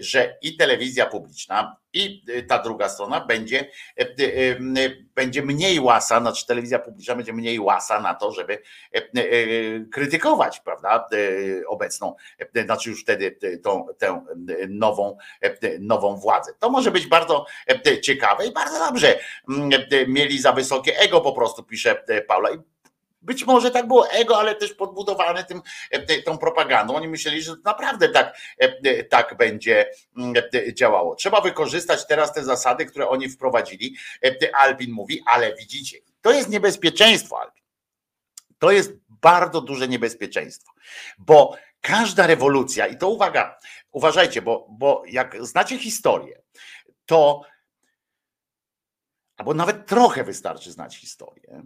że i telewizja publiczna, i ta druga strona będzie, będzie mniej łasa, znaczy telewizja publiczna będzie mniej łasa na to, żeby krytykować, prawda, obecną, znaczy już wtedy tą, tę nową, nową władzę. To może być bardzo ciekawe i bardzo dobrze. Mieli za wysokie ego, po prostu pisze Paula. Być może tak było ego, ale też podbudowane tym, tą propagandą. Oni myśleli, że naprawdę tak, tak będzie działało. Trzeba wykorzystać teraz te zasady, które oni wprowadzili. Albin mówi, ale widzicie, to jest niebezpieczeństwo, Albin. To jest bardzo duże niebezpieczeństwo, bo każda rewolucja, i to uwaga, uważajcie, bo, bo jak znacie historię, to albo nawet trochę wystarczy znać historię,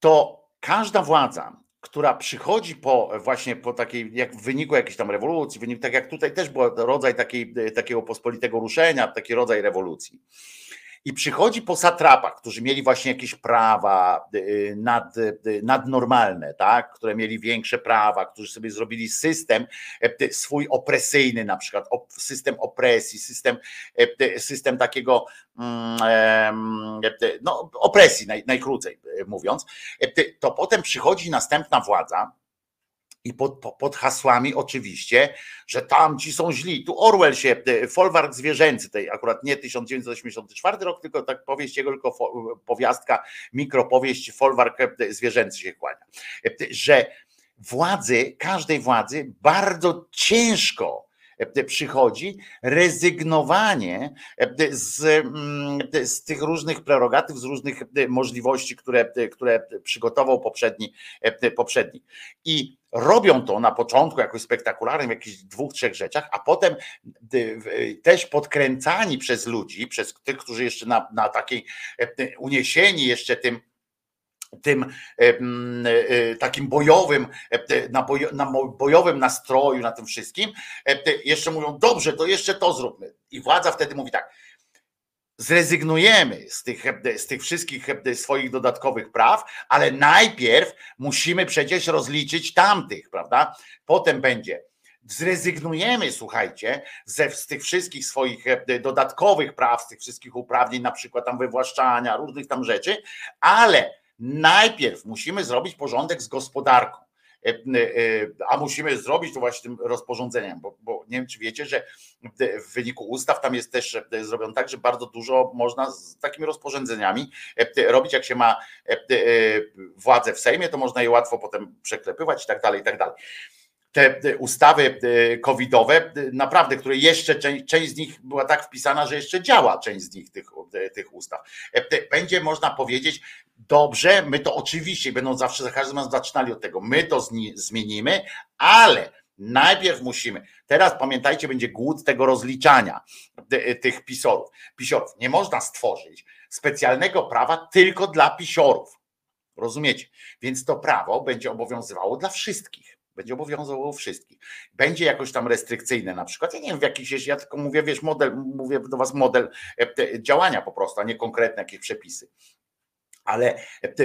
to każda władza, która przychodzi po właśnie po takiej, jak w wyniku jakiejś tam rewolucji, wynik, tak jak tutaj też był rodzaj takiej, takiego pospolitego ruszenia, taki rodzaj rewolucji. I przychodzi po satrapach, którzy mieli właśnie jakieś prawa nad, nadnormalne, tak? które mieli większe prawa, którzy sobie zrobili system swój opresyjny, na przykład system opresji, system, system takiego no, opresji, naj, najkrócej mówiąc, to potem przychodzi następna władza, i pod, pod, hasłami oczywiście, że tamci są źli. Tu Orwell się, folwark zwierzęcy, tej akurat nie 1984 rok, tylko tak powieść jego, tylko powiastka, mikropowieść, folwark zwierzęcy się kłania. Że władzy, każdej władzy bardzo ciężko e, przychodzi rezygnowanie e, z, mm, z tych różnych prerogatyw, z różnych e, możliwości, które, które przygotował poprzedni, poprzedni. I robią to na początku jakoś spektakularnym, w jakichś dwóch, trzech rzeczach, a potem też podkręcani przez ludzi, przez tych, którzy jeszcze na, na takiej uniesieni jeszcze tym tym e, takim bojowym, e, na, bojo, na bojowym nastroju, na tym wszystkim, e, jeszcze mówią, dobrze, to jeszcze to zróbmy. I władza wtedy mówi tak, zrezygnujemy z tych, z tych wszystkich swoich dodatkowych praw, ale najpierw musimy przecież rozliczyć tamtych, prawda? Potem będzie. Zrezygnujemy, słuchajcie, ze, z tych wszystkich swoich dodatkowych praw, z tych wszystkich uprawnień, na przykład tam wywłaszczania, różnych tam rzeczy, ale Najpierw musimy zrobić porządek z gospodarką. E, e, a musimy zrobić to właśnie tym rozporządzeniem, bo, bo nie wiem, czy wiecie, że w wyniku ustaw tam jest też e, zrobione tak, że bardzo dużo można z takimi rozporządzeniami robić, jak się ma władzę w Sejmie, to można je łatwo potem przeklepywać i tak dalej, i tak dalej te ustawy covidowe, naprawdę, które jeszcze część, część z nich była tak wpisana, że jeszcze działa część z nich, tych, tych ustaw. Będzie można powiedzieć, dobrze, my to oczywiście będą zawsze za każdym razem zaczynali od tego, my to zmienimy, ale najpierw musimy. Teraz pamiętajcie, będzie głód tego rozliczania tych pisorów. Pisiorów. Nie można stworzyć specjalnego prawa tylko dla pisiorów. Rozumiecie? Więc to prawo będzie obowiązywało dla wszystkich. Będzie obowiązywało wszystkich. Będzie jakoś tam restrykcyjne na przykład. Ja nie wiem, w jakiś, ja tylko mówię, wiesz, model, mówię do was model e, działania po prostu, a nie konkretne jakieś przepisy ale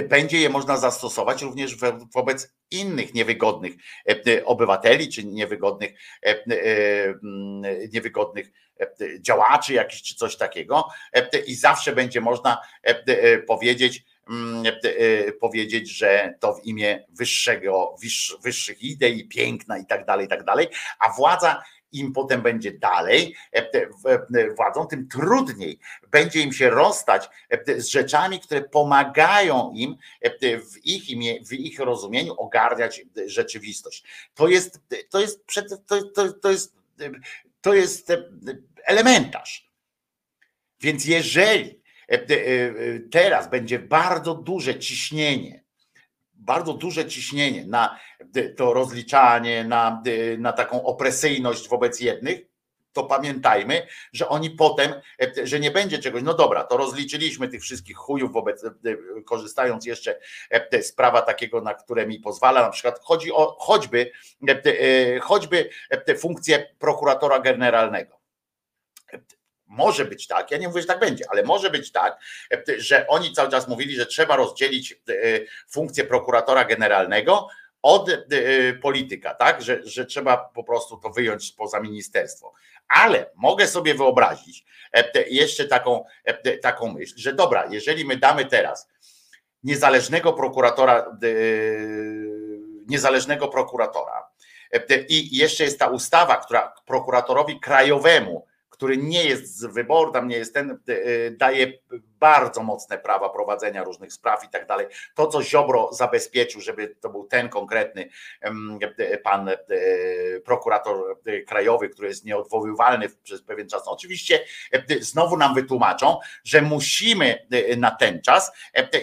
będzie je można zastosować również wobec innych niewygodnych e, obywateli, czy niewygodnych, e, niewygodnych działaczy jakichś, czy coś takiego. I zawsze będzie można powiedzieć, mm, powiedzieć, że to w imię wyższego, wyższych idei, piękna i tak dalej, i tak dalej, a władza im potem będzie dalej e, e, władzą, tym trudniej będzie im się rozstać e, z rzeczami, które pomagają im w ich imię, w ich rozumieniu ogarniać rzeczywistość. To jest, to jest, to, to, to jest, to jest elementarz. Więc jeżeli teraz będzie bardzo duże ciśnienie bardzo duże ciśnienie na to rozliczanie, na, na taką opresyjność wobec jednych, to pamiętajmy, że oni potem, że nie będzie czegoś, no dobra, to rozliczyliśmy tych wszystkich chujów wobec, korzystając jeszcze z prawa takiego, na które mi pozwala, na przykład chodzi o choćby, choćby funkcję prokuratora generalnego może być tak, ja nie mówię, że tak będzie, ale może być tak, że oni cały czas mówili, że trzeba rozdzielić e, funkcję prokuratora generalnego od e, polityka, tak? Że, że trzeba po prostu to wyjąć poza ministerstwo. Ale mogę sobie wyobrazić e, jeszcze taką, taką myśl, że dobra, jeżeli my damy teraz niezależnego prokuratora, niezależnego prokuratora, i jeszcze jest ta ustawa, która prokuratorowi krajowemu który nie jest z wyboru, tam nie jest ten, e, daje bardzo mocne prawa prowadzenia różnych spraw i tak dalej. To, co Ziobro zabezpieczył, żeby to był ten konkretny e, pan prokurator krajowy, który jest nieodwoływalny przez pewien czas. Oczywiście znowu nam wytłumaczą, że musimy na ten czas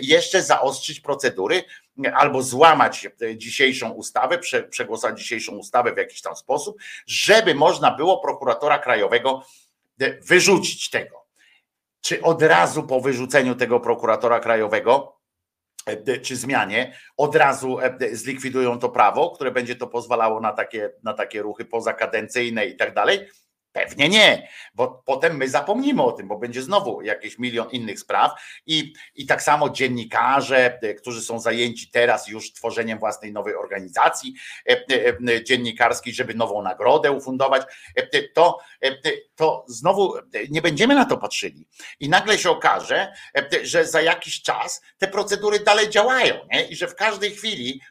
jeszcze zaostrzyć procedury, albo złamać dzisiejszą ustawę, przegłosować dzisiejszą ustawę w jakiś tam sposób, żeby można było prokuratora krajowego wyrzucić tego. Czy od razu po wyrzuceniu tego prokuratora krajowego, e, czy zmianie, od razu e, zlikwidują to prawo, które będzie to pozwalało na takie, na takie ruchy pozakadencyjne i tak dalej? Pewnie nie, bo potem my zapomnimy o tym, bo będzie znowu jakiś milion innych spraw i, i tak samo dziennikarze, e, którzy są zajęci teraz już tworzeniem własnej nowej organizacji e, e, dziennikarskiej, żeby nową nagrodę ufundować, to, to znowu nie będziemy na to patrzyli. I nagle się okaże, że za jakiś czas te procedury dalej działają nie? i że w każdej chwili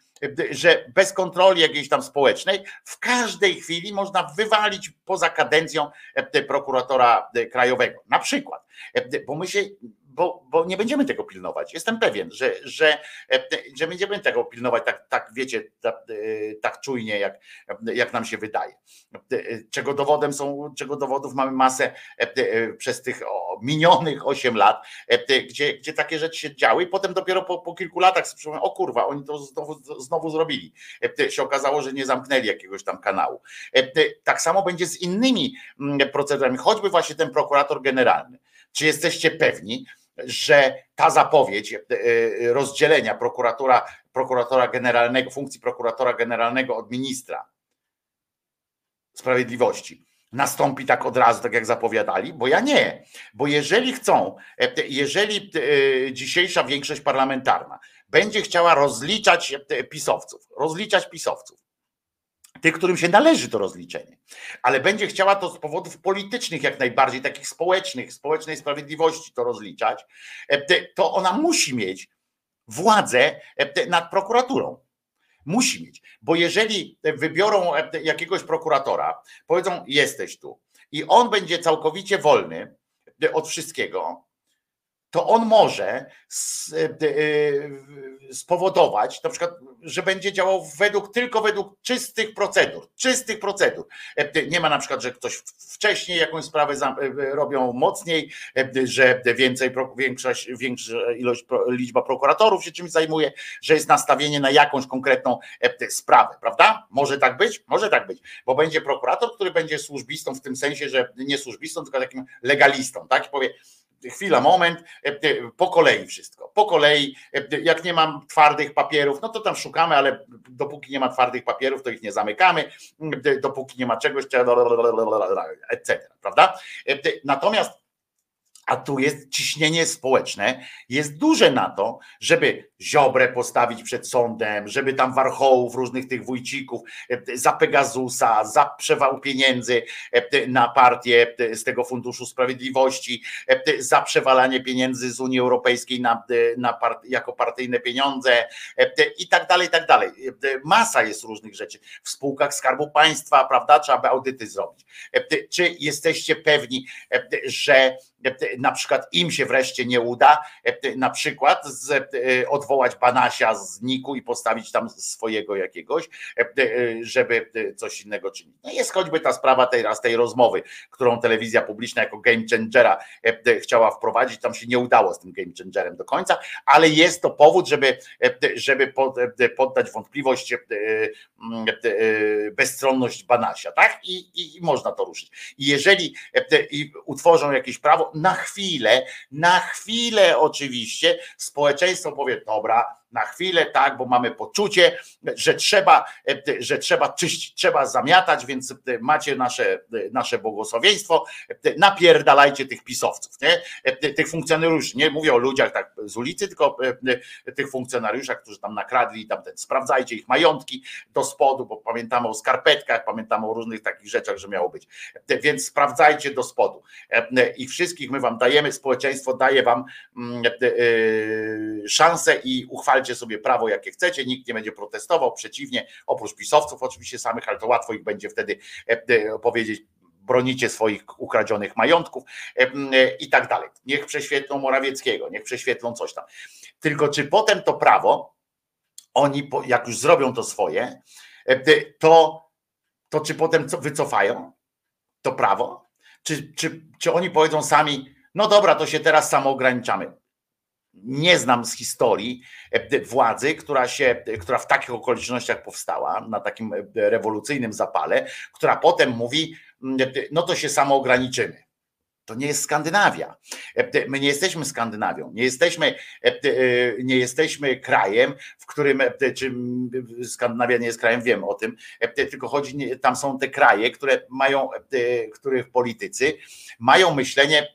że bez kontroli jakiejś tam społecznej w każdej chwili można wywalić poza kadencją e, prokuratora e, krajowego. Na przykład, e, bo my się bo, bo nie będziemy tego pilnować. Jestem pewien, że, że, e, że będziemy tego pilnować tak, tak wiecie, tak, tak czujnie, jak, jak nam się wydaje. E, Czego dowodem są, czego dowodów mamy masę przez tych minionych 8 lat, gdzie, gdzie takie rzeczy się działy i potem dopiero po, po kilku latach sobie o kurwa, oni to znowu, znowu zrobili. Się okazało, że nie zamknęli jakiegoś tam kanału. Tak samo będzie z innymi mm, procedurami, choćby właśnie ten prokurator generalny. Czy jesteście pewni, że ta zapowiedź e, e, rozdzielenia prokuratora, prokuratora generalnego, funkcji prokuratora generalnego od ministra sprawiedliwości nastąpi tak od razu, tak jak zapowiadali? Bo ja nie. Bo jeżeli chcą, e, jeżeli dzisiejsza większość parlamentarna będzie chciała rozliczać pisowców, rozliczać pisowców, tych, którym się należy to rozliczenie, ale będzie chciała to z powodów politycznych, jak najbardziej takich społecznych, społecznej sprawiedliwości to rozliczać, to ona musi mieć władzę nad prokuraturą. Musi mieć, bo jeżeli wybiorą jakiegoś prokuratora, powiedzą: Jesteś tu, i on będzie całkowicie wolny od wszystkiego, to on może s- e, e, spowodować, na przykład, że będzie działał według, tylko według czystych procedur, czystych procedur. E, Nie ma na przykład, że ktoś wcześniej jakąś sprawę e, robią mocniej, e, że więcej, większość, większa ilość, liczba prokuratorów się czymś zajmuje, że jest nastawienie na jakąś konkretną e, sprawę, prawda? Może tak być? Może tak być, bo będzie prokurator, który będzie służbistą w tym sensie, że nie służbistą, tylko takim legalistą, tak? I powie, chwila, moment, e, e, po kolei wszystko, po kolei, e, jak nie mam twardych papierów, no to tam szukamy, ale dopóki nie ma twardych papierów, to ich nie zamykamy, dopóki nie ma czegoś, etc., prawda? Natomiast a tu jest ciśnienie społeczne, jest duże na to, żeby Ziobrę postawić przed sądem, żeby tam warchołów, różnych tych wójcików e, za Pegasusa, za przewał pieniędzy e, na partię e, z tego Funduszu Sprawiedliwości, e, za przewalanie pieniędzy z Unii Europejskiej na, e, na part, jako partyjne pieniądze e, i tak dalej, i tak dalej. E, Masa jest różnych rzeczy. W spółkach Skarbu Państwa, prawda, trzeba by audyty zrobić. E, Czy jesteście pewni, e, że na przykład im się wreszcie nie uda, na przykład e, odwołać Banasia z Niku i postawić tam swojego jakiegoś, e, żeby coś innego czynić. No jest choćby ta sprawa tej raz tej rozmowy, którą telewizja publiczna jako game changera e, chciała wprowadzić, tam się nie udało z tym game changerem do końca, ale jest to powód, żeby, e, żeby pod- e, poddać wątpliwość e, mm, e, bezstronność Banasia, tak? I, i, i można to ruszyć. I jeżeli e, i utworzą jakieś prawo, na chwilę, na chwilę oczywiście społeczeństwo powie, dobra, na chwilę tak, bo mamy poczucie, że trzeba, że trzeba czyścić, trzeba zamiatać, więc macie nasze, nasze błogosławieństwo, napierdalajcie tych pisowców, nie? Tych funkcjonariuszy, nie mówię o ludziach tak z ulicy, tylko tych funkcjonariuszach, którzy tam nakradli tam ten, sprawdzajcie ich majątki do spodu, bo pamiętamy o skarpetkach, pamiętamy o różnych takich rzeczach, że miało być. Więc sprawdzajcie do spodu. I wszystkich my wam dajemy, społeczeństwo daje wam mm, e, e, szansę i uchwalcie sobie prawo, jakie chcecie, nikt nie będzie protestował, przeciwnie, oprócz pisowców oczywiście samych, ale to łatwo ich będzie wtedy e, e, powiedzieć, bronicie swoich ukradzionych majątków e, i tak dalej. Niech prześwietlą Morawieckiego, niech prześwietlą coś tam. Tylko czy potem to prawo, oni jak już zrobią to swoje, to, to czy potem co, wycofają to prawo? Czy, czy, czy oni powiedzą sami, no dobra, to się teraz samo ograniczamy? Nie znam z historii e, władzy, która, się, która w takich okolicznościach powstała, na takim e, rewolucyjnym zapale, która potem mówi, no to się samo ograniczymy. To nie jest Skandynawia. E, My nie jesteśmy Skandynawią, nie jesteśmy, nie jesteśmy krajem, w którym, czy Skandynawia nie jest krajem, wiem o tym, tylko chodzi, tam są te kraje, które mają, których politycy mają myślenie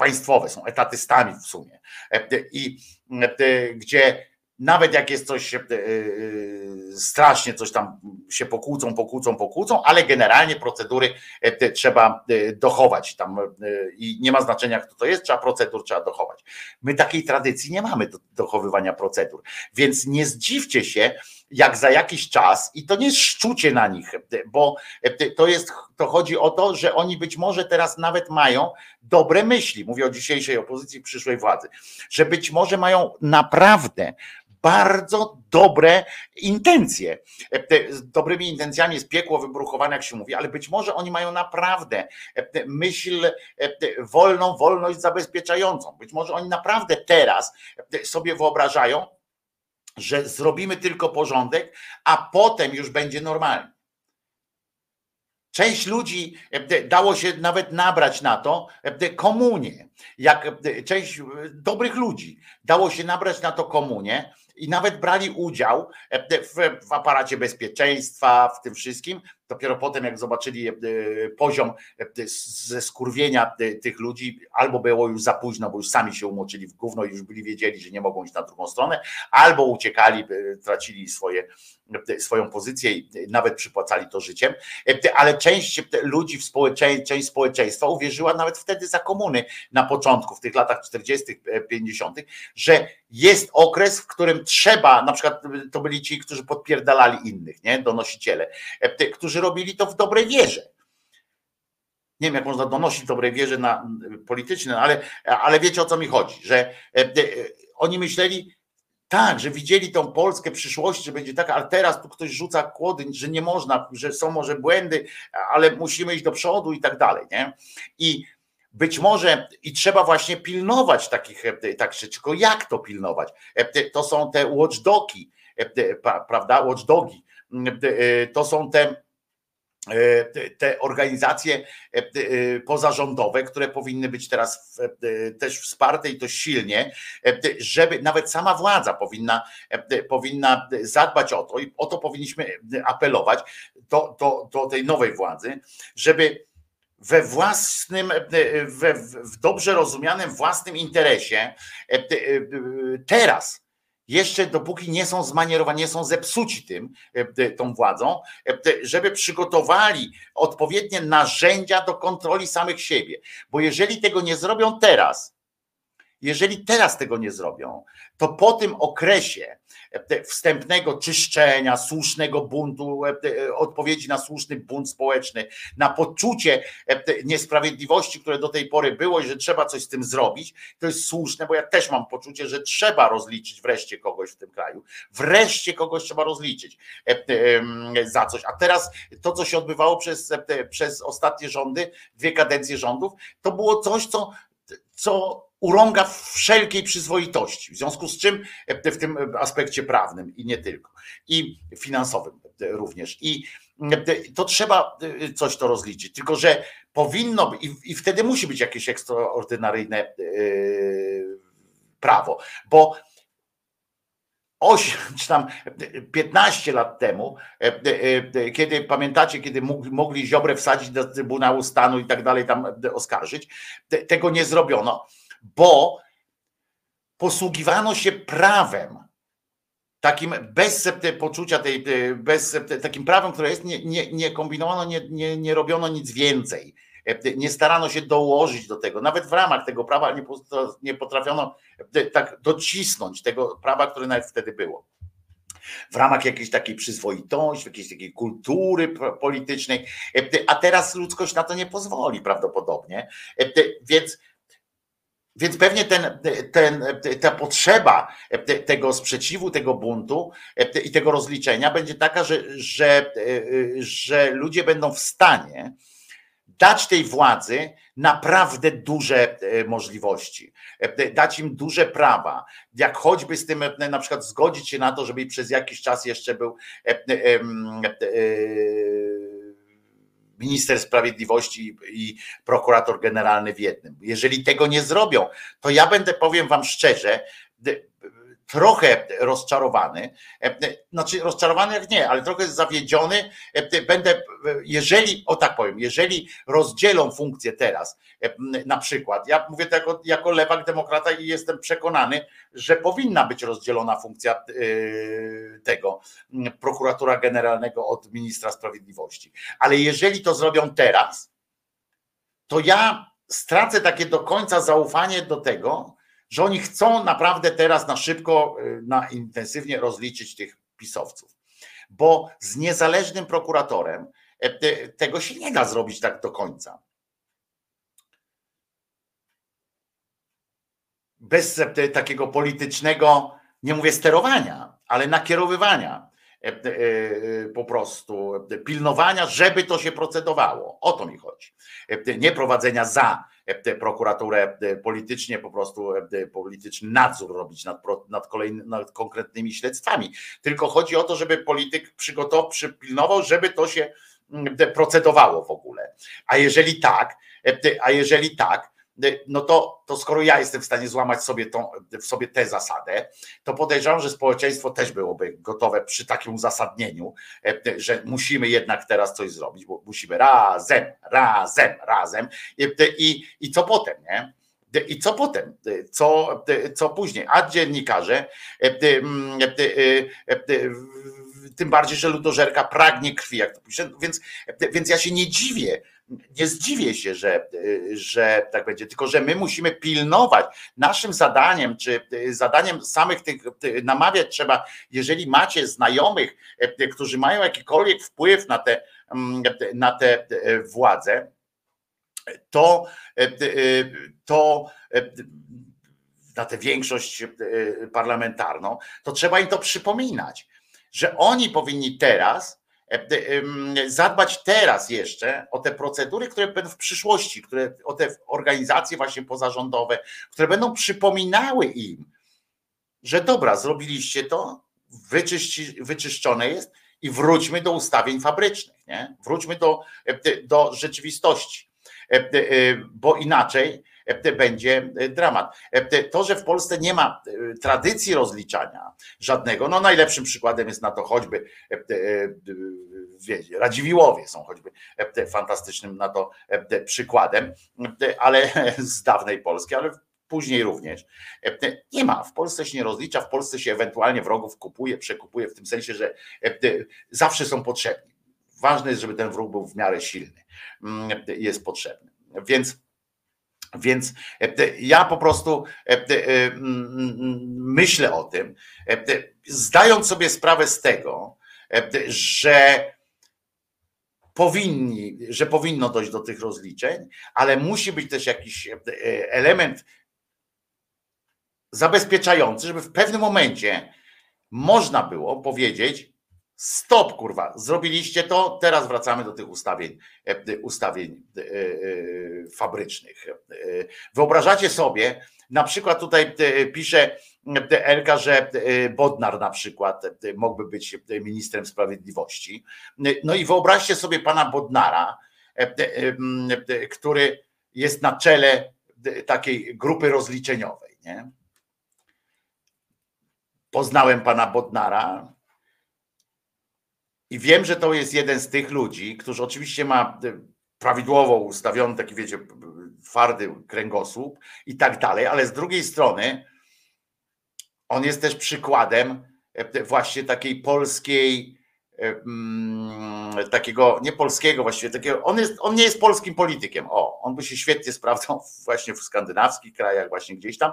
państwowe, są etatystami w sumie. E, I e, gdzie nawet jak jest coś e, e, strasznie, coś tam się pokłócą, pokłócą, pokłócą, ale generalnie procedury e, trzeba e, dochować tam e, i nie ma znaczenia, kto to jest, trzeba procedur trzeba dochować. My takiej tradycji nie mamy do dochowywania procedur, więc nie zdziwcie się, jak za jakiś czas, i to nie jest szczucie na nich, bo to jest, to chodzi o to, że oni być może teraz nawet mają dobre myśli, mówię o dzisiejszej opozycji, przyszłej władzy, że być może mają naprawdę bardzo dobre intencje. Te- Z dobrymi intencjami jest piekło wybruchowane, jak się mówi, ale być może oni mają naprawdę myśl wolną, wolność zabezpieczającą. Być może oni naprawdę teraz sobie wyobrażają, że zrobimy tylko porządek, a potem już będzie normalnie. Część ludzi e, dało się nawet nabrać na to e, komunię. Jak e, część dobrych ludzi dało się nabrać na to komunię i nawet brali udział w, w aparacie bezpieczeństwa, w tym wszystkim. Dopiero potem, jak zobaczyli e, poziom e, ze skurwienia e, tych ludzi, albo było już za późno, bo już sami się umoczyli w gówno i już byli wiedzieli, że nie mogą iść na drugą stronę, albo uciekali, tracili swoje, swoją pozycję i nawet przypłacali to życiem. Ale część ludzi w społeczeństwie, część społeczeństwa uwierzyła nawet wtedy za komuny na początku, w tych latach 40., 50., że jest okres, w którym trzeba, na przykład to byli ci, którzy podpierdalali innych, nie? donosiciele, którzy robili to w dobrej wierze. Nie wiem, jak można donosić dobrej wierze na polityczne, ale, ale wiecie o co mi chodzi, że e, e, oni myśleli, tak, że widzieli tą Polskę przyszłości, że będzie taka, ale teraz tu ktoś rzuca kłody, że nie można, że są może błędy, ale musimy iść do przodu i tak dalej. Nie? I być może i trzeba właśnie pilnować takich e, tak. Tylko jak to pilnować? To są te watchdogi, prawda? Watchdogi. To są te te- te organizacje e, e, pozarządowe, które powinny być teraz e, też wsparte i to silnie, e, żeby nawet sama władza powinna, e, powinna zadbać o to i o to powinniśmy apelować do, do, do tej nowej władzy, żeby we własnym, e, we, w dobrze rozumianym własnym interesie e, e, teraz jeszcze dopóki nie są zmanierowani, nie są zepsuci tym, e, tą władzą, e, żeby przygotowali odpowiednie narzędzia do kontroli samych siebie. Bo jeżeli tego nie zrobią teraz, jeżeli teraz tego nie zrobią, to po tym okresie e, wstępnego czyszczenia, słusznego buntu, e, odpowiedzi na słuszny bunt społeczny, na poczucie e, niesprawiedliwości, które do tej pory było i że trzeba coś z tym zrobić, to jest słuszne, bo ja też mam poczucie, że trzeba rozliczyć wreszcie kogoś w tym kraju. Wreszcie kogoś trzeba rozliczyć e, za coś. A teraz to, co się odbywało przez, e, przez ostatnie rządy, dwie kadencje rządów, to było coś, co, co urąga wszelkiej przyzwoitości. W związku z czym e, w tym aspekcie prawnym i nie tylko, i finansowym e, również. I e, to trzeba coś to rozliczyć. Tylko, że powinno być, i, wtedy musi być jakieś ekstraordynaryjne prawo, bo 8 czy tam 15 lat temu, kiedy pamiętacie, kiedy mogli Ziobrę wsadzić do Trybunału Stanu i tak dalej, tam oskarżyć, te- tego nie zrobiono, bo posługiwano się prawem, takim bez poczucia tej, bez takim prawem, które jest, nie, nie, nie kombinowano, nie, nie, nie robiono nic więcej. E, Nie starano się dołożyć do tego, nawet w ramach tego prawa nie, potra- nie potrafiono e, tak docisnąć tego prawa, które nawet wtedy było. W ramach jakiejś takiej przyzwoitości, jakiejś takiej kultury politycznej, E, a teraz ludzkość na to nie pozwoli prawdopodobnie. Więc więc pewnie ten, ten, ta potrzeba te- tego sprzeciwu, tego buntu e, i tego rozliczenia będzie taka, że, że, e, że ludzie będą w stanie dać tej władzy naprawdę duże e, możliwości, dać im duże prawa, jak choćby z tym na przykład zgodzić się na to, żeby przez jakiś czas jeszcze był e, minister sprawiedliwości i prokurator generalny w jednym. Jeżeli tego nie zrobią, to ja będę, powiem wam szczerze, trochę rozczarowany, e, znaczy rozczarowany jak nie, ale trochę zawiedziony, e, będę, e, jeżeli, o tak powiem, jeżeli rozdzielą funkcję teraz, e, na przykład, ja mówię to jako, jako lewak demokrata i jestem przekonany, że powinna być rozdzielona funkcja e, tego prokuratora generalnego od ministra sprawiedliwości. Ale jeżeli to zrobią teraz, to ja stracę takie do końca zaufanie do tego, że oni chcą naprawdę teraz na szybko, y, na intensywnie rozliczyć tych pisowców. bo z niezależnym prokuratorem e, te- tego się nie da zrobić tak do końca. Bez e, takiego politycznego, nie mówię sterowania, ale nakierowywania e, po prostu pilnowania, żeby to się procedowało. O to mi chodzi. Nie prowadzenia za prokuraturę e, politycznie, po prostu e, polityczny nadzór robić nad, nad, kolejny, nad konkretnymi śledztwami. Tylko chodzi o to, żeby polityk przygotował, przypilnował, żeby to się procedowało w ogóle. A jeżeli tak, e, a jeżeli tak, e, no to, to skoro ja jestem w stanie złamać sobie tą, w sobie tę zasadę, to podejrzewam, że społeczeństwo też byłoby gotowe przy takim uzasadnieniu, e, że musimy jednak teraz coś zrobić, bo musimy razem, razem, razem. I, i, i co potem, nie? I co potem? Co, co później? A dziennikarze, tym bardziej, że ludożerka pragnie krwi, jak to pisze, więc, więc ja się nie dziwię, nie zdziwię się, że, że tak będzie, tylko że my musimy pilnować. Naszym zadaniem, czy zadaniem samych tych, namawiać trzeba, jeżeli macie znajomych, którzy mają jakikolwiek wpływ na te, na te władze, to, to na tę większość parlamentarną, to trzeba im to przypominać, że oni powinni teraz zadbać teraz jeszcze o te procedury, które będą w przyszłości, które, o te organizacje właśnie pozarządowe, które będą przypominały im, że dobra, zrobiliście to, wyczyści, wyczyszczone jest i wróćmy do ustawień fabrycznych, nie? wróćmy do, do rzeczywistości, bo inaczej będzie dramat. To, że w Polsce nie ma tradycji rozliczania żadnego, no najlepszym przykładem jest na to choćby wiecie, Radziwiłowie są choćby fantastycznym na to przykładem, ale z dawnej Polski, ale później również. Nie ma, w Polsce się nie rozlicza, w Polsce się ewentualnie wrogów kupuje, przekupuje w tym sensie, że zawsze są potrzebni. Ważne jest, żeby ten wróg był w miarę silny. Jest potrzebny. Więc więc ja po prostu myślę o tym, zdając sobie sprawę z tego, że powinni, że powinno dojść do tych rozliczeń, ale musi być też jakiś element zabezpieczający, żeby w pewnym momencie można było powiedzieć: Stop, kurwa, zrobiliście to, teraz wracamy do tych ustawień, ustawień fabrycznych. Wyobrażacie sobie, na przykład tutaj pisze Elka, że Bodnar na przykład mógłby być ministrem sprawiedliwości. No i wyobraźcie sobie pana Bodnara, który jest na czele takiej grupy rozliczeniowej. Nie? Poznałem pana Bodnara i wiem, że to jest jeden z tych ludzi, którzy oczywiście ma prawidłowo ustawiony taki, wiecie, twardy kręgosłup i tak dalej, ale z drugiej strony on jest też przykładem właśnie takiej polskiej, takiego, nie polskiego właściwie, takiego, on, jest, on nie jest polskim politykiem, o, on by się świetnie sprawdzał właśnie w skandynawskich krajach, właśnie gdzieś tam,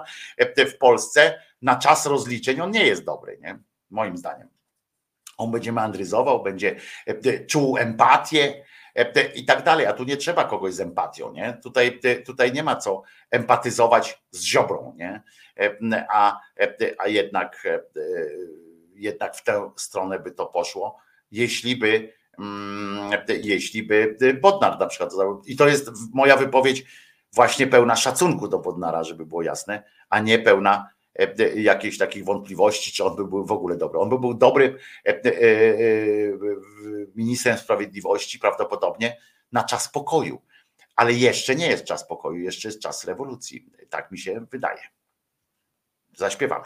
w Polsce na czas rozliczeń on nie jest dobry, nie? moim zdaniem. On będzie mandryzował, będzie czuł empatię i tak dalej, a tu nie trzeba kogoś z empatią, nie? Tutaj, tutaj nie ma co empatyzować z ziobrą, nie? A, a jednak, jednak w tę stronę by to poszło, jeśli by, jeśli by Bodnar na przykład, i to jest moja wypowiedź właśnie pełna szacunku do Bodnara, żeby było jasne, a nie pełna jakichś takich wątpliwości, czy on by był w ogóle dobry. On by był dobry ministrem sprawiedliwości prawdopodobnie na czas pokoju, ale jeszcze nie jest czas pokoju, jeszcze jest czas rewolucji. Tak mi się wydaje. Zaśpiewamy.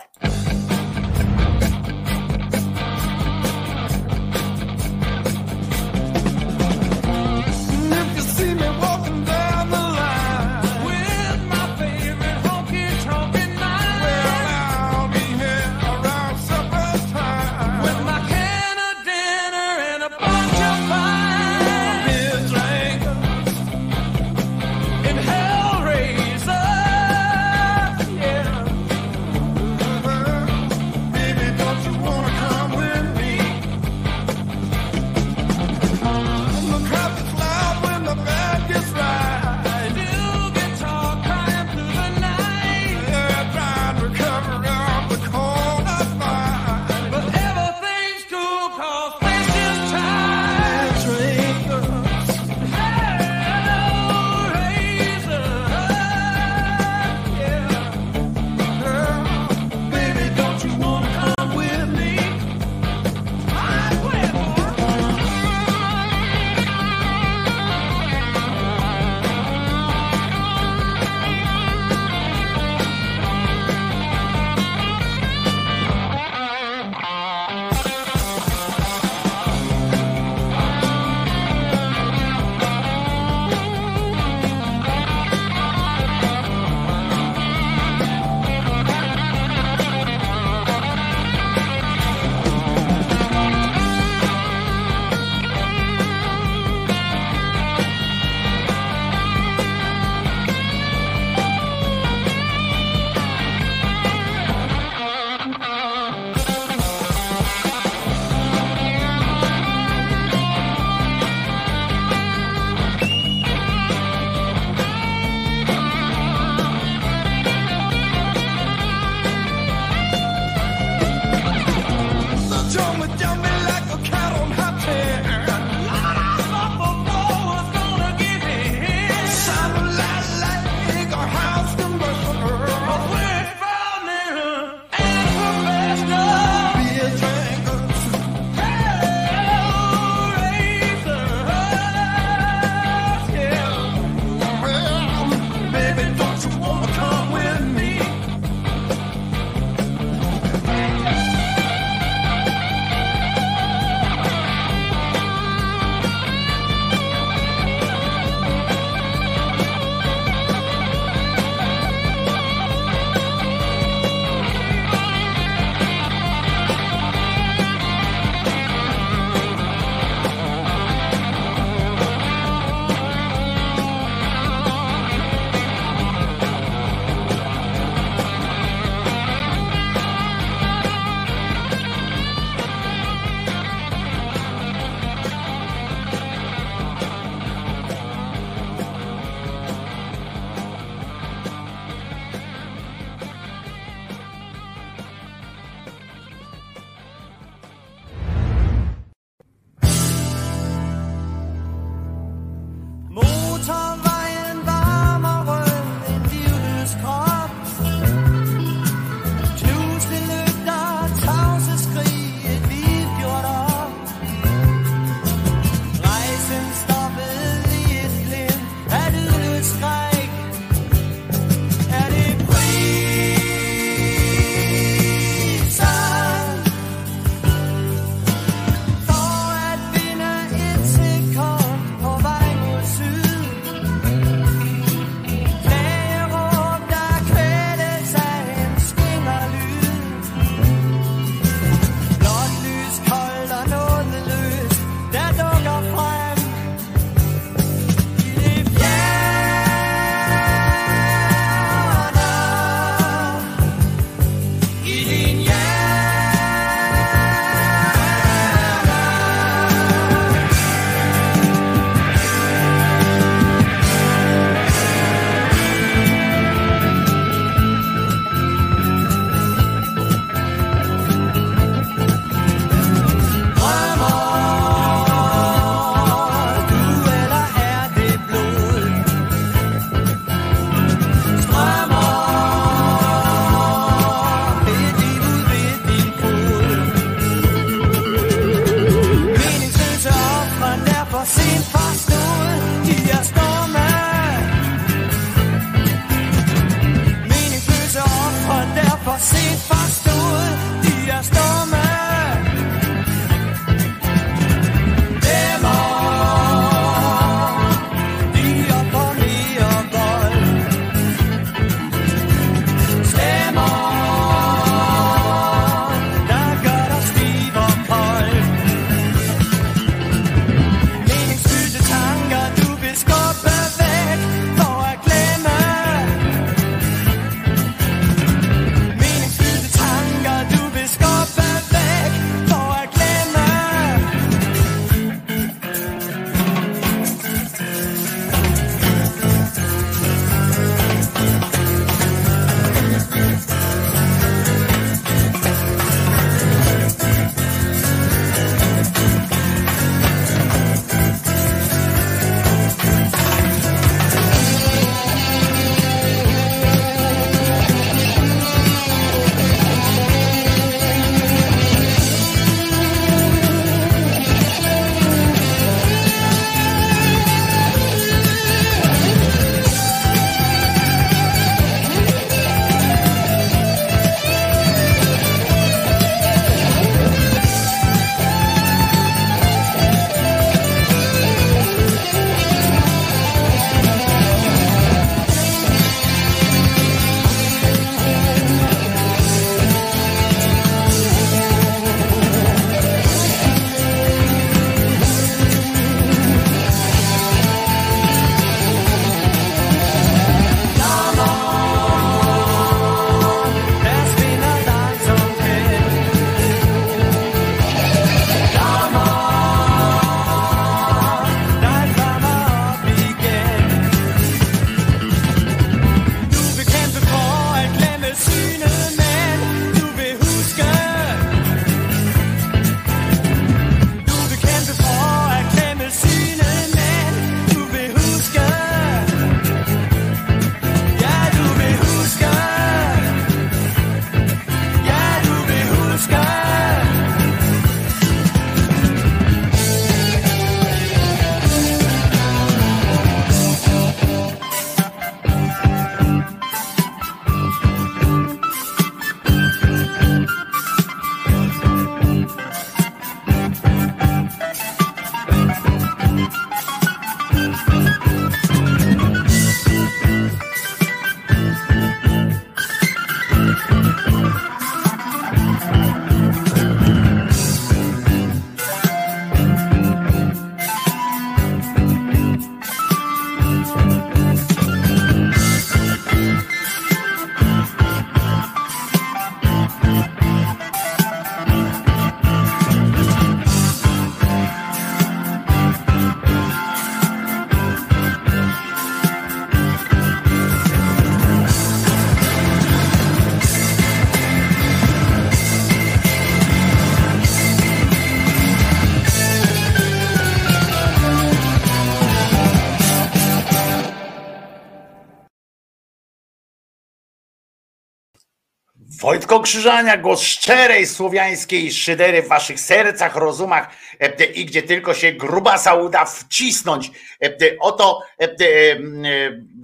Wojtko Krzyżania, głos szczerej słowiańskiej szydery w waszych sercach, rozumach e, i gdzie tylko się grubasa uda wcisnąć. E, Oto e, e,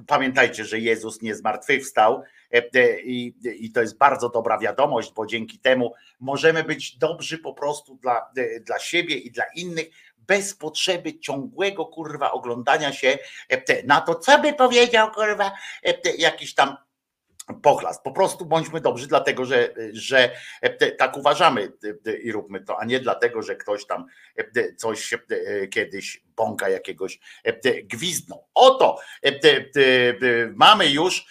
pamiętajcie, że Jezus nie zmartwychwstał i, to jest bardzo dobra wiadomość, bo dzięki temu możemy być dobrzy po prostu dla, dla siebie i dla innych bez potrzeby ciągłego kurwa oglądania się na to, co by powiedział kurwa jakiś tam pochlast. Po prostu bądźmy dobrzy, dlatego że, że e, tak uważamy e, i róbmy to, a nie dlatego, że ktoś tam e, coś kiedyś bąka jakiegoś gwizdną. Oto mamy już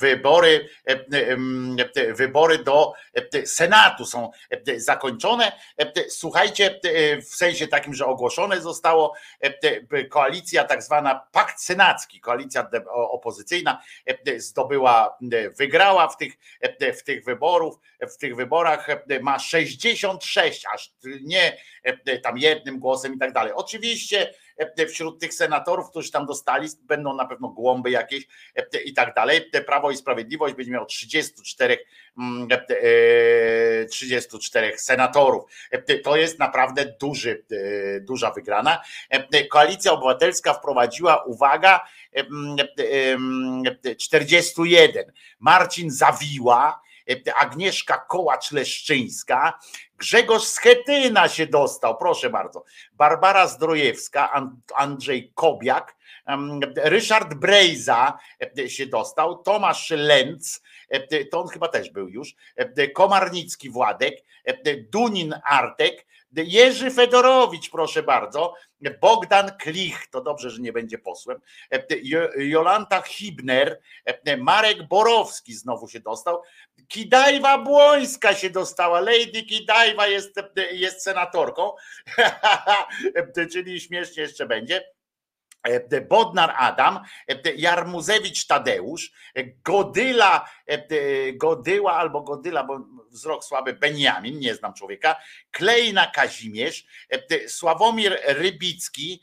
wybory, wybory do Senatu są zakończone. Słuchajcie, w sensie takim, że ogłoszone zostało koalicja tak zwana Pakt Senacki, koalicja opozycyjna zdobyła, wygrała w tych, w tych wyborów, w tych wyborach ma 66, aż nie tam jednym głosem i tak dalej. Oczywiście wśród tych senatorów, którzy tam dostali, będą na pewno głąby jakieś i tak dalej. Prawo i Sprawiedliwość będzie miało 34, 34 senatorów. To jest naprawdę duży, duża wygrana. Koalicja Obywatelska wprowadziła, uwaga, 41. Marcin Zawiła, Agnieszka Kołacz-Leszczyńska, Grzegorz Schetyna się dostał, proszę bardzo, Barbara Zdrojewska, Andrzej Kobiak, Ryszard Brejza się dostał, Tomasz Lenz, to on chyba też był już, Komarnicki Władek, Dunin Artek, Jerzy Fedorowicz, proszę bardzo, Bogdan Klich, to dobrze, że nie będzie posłem, Jolanta Hibner, Marek Borowski znowu się dostał, Kidajwa Błońska się dostała, Lady Kidajwa jest, jest senatorką, czyli śmiesznie jeszcze będzie. Bodnar Adam, Jarmuzewicz Tadeusz, Godyla, Godyła albo Godyla, bo wzrok słaby, Beniamin, nie znam człowieka, Klejna Kazimierz, Sławomir Rybicki,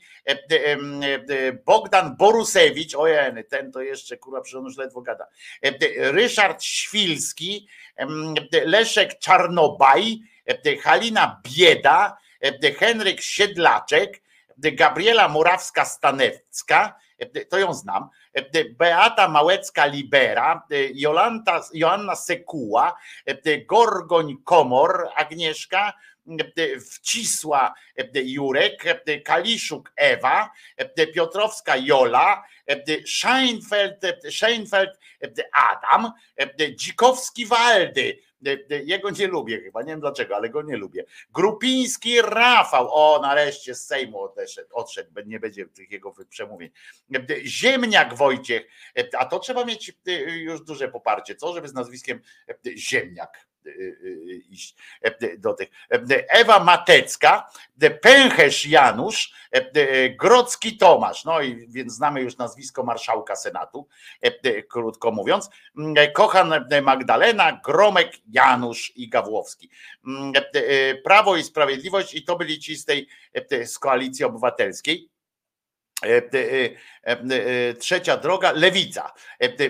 Bogdan Borusewicz, ojej, ten to jeszcze, kurwa, przecież ledwo gada, Ryszard Świlski, Leszek Czarnobaj, Halina Bieda, Henryk Siedlaczek, Gabriela Morawska-Stanewska, to ją znam, Beata Małecka-Libera, Jolanta, Joanna Sekuła, Gorgoń Komor, Agnieszka, Wcisła Jurek, Kaliszuk Ewa, Piotrowska Jola, Scheinfeld, Scheinfeld Adam, Dzikowski Waldy, jego nie lubię chyba, nie wiem dlaczego, ale go nie lubię. Grupiński Rafał, o nareszcie z Sejmu odeszedł, odszedł, nie będzie tych jego przemówień. Ziemniak Wojciech, a to trzeba mieć już duże poparcie, co, żeby z nazwiskiem Ziemniak iść do tych. Ewa Matecka, Pęcherz Janusz, Grocki Tomasz, no i więc znamy już nazwisko marszałka Senatu, krótko mówiąc, Kochan Magdalena, Gromek Janusz i Gawłowski. Prawo i Sprawiedliwość i to byli ci z tej z koalicji obywatelskiej. Trzecia droga, lewica,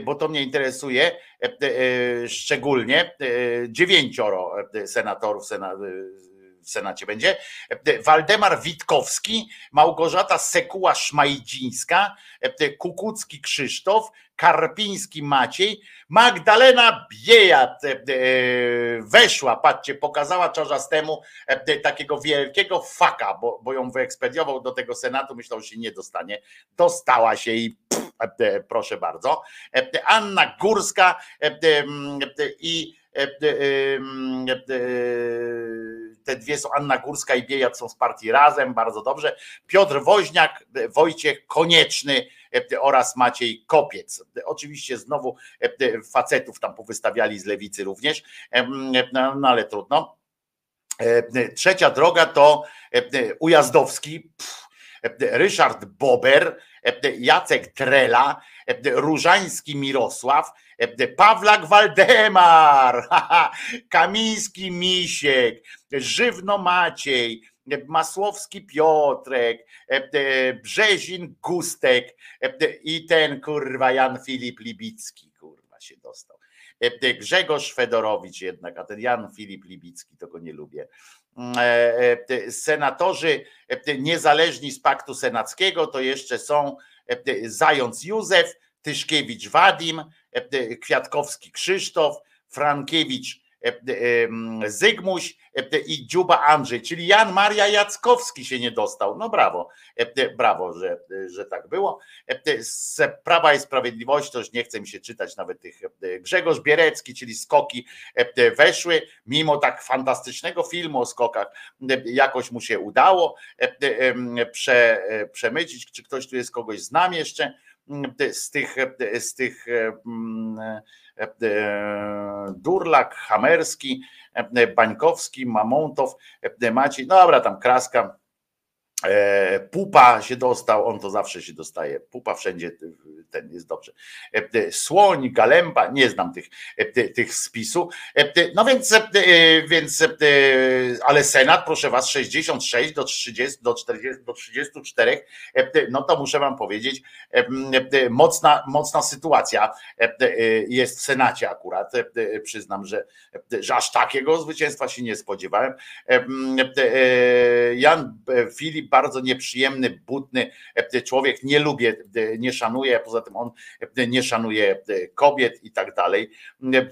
bo to mnie interesuje szczególnie. Dziewięcioro senatorów w Senacie będzie. Waldemar Witkowski, Małgorzata Sekuła-Szmajdzińska, Kukucki Krzysztof, Karpiński Maciej, Magdalena Biejat weszła, patrzcie, pokazała czarzastemu takiego wielkiego faka, bo, bo ją wyekspediował do tego Senatu, myślał, że się nie dostanie. Dostała się i pff, proszę bardzo. Anna Górska i te dwie są Anna Górska i Biejat są z partii Razem, bardzo dobrze. Piotr Woźniak, Wojciech Konieczny oraz Maciej Kopiec. Oczywiście znowu facetów tam powystawiali z lewicy również, no ale trudno. Trzecia droga to Ujazdowski, Ryszard Bober, Jacek Trela, Różański Mirosław, Pawlak Waldemar, Kamiński Misiek, Żywno Maciej, Masłowski Piotrek, Brzezin Gustek i ten kurwa Jan Filip Libicki, kurwa się dostał. Grzegorz Fedorowicz jednak, a ten Jan Filip Libicki, to go nie lubię. Senatorzy niezależni z paktu senackiego to jeszcze są Zając Józef, Tyszkiewicz Wadim, e, Kwiatkowski Krzysztof, Frankiewicz e, e, Zygmuś e, i Dziuba Andrzej, czyli Jan Maria Jackowski się nie dostał. No brawo, e, brawo, że, że tak było. E, Z Prawa i Sprawiedliwości, już nie chcę mi się czytać nawet tych e, Grzegorz Bierecki, czyli skoki e, weszły, mimo tak fantastycznego filmu o skokach, e, jakoś mu się udało e, e, prze, e, przemycić. Czy ktoś tu jest, kogoś znam jeszcze mm, z tych, e, z tych e, mm, e, e, Durlak, Hamerski, e, Bańkowski, Mamontow, e, Maciej, no dobra, tam Kraska, E, Pupa się dostał, on to zawsze się dostaje. Pupa wszędzie ten jest dobrze. E, e, Słoń, Galemba, nie znam tych, e, ty- tych spisu. E, No więc, e, więc e, ale Senat, proszę was, 66 do 30, do 40, do 34, e, ty- no to muszę wam powiedzieć, e, e, mocna, mocna sytuacja e, e, jest w Senacie akurat. E, e, Przyznam, że, że aż takiego zwycięstwa się nie spodziewałem. E, e, Jan e, Bardzo nieprzyjemny, butny e, człowiek, nie lubię, e, nie szanuję, poza tym on e, nie szanuje kobiet i tak dalej.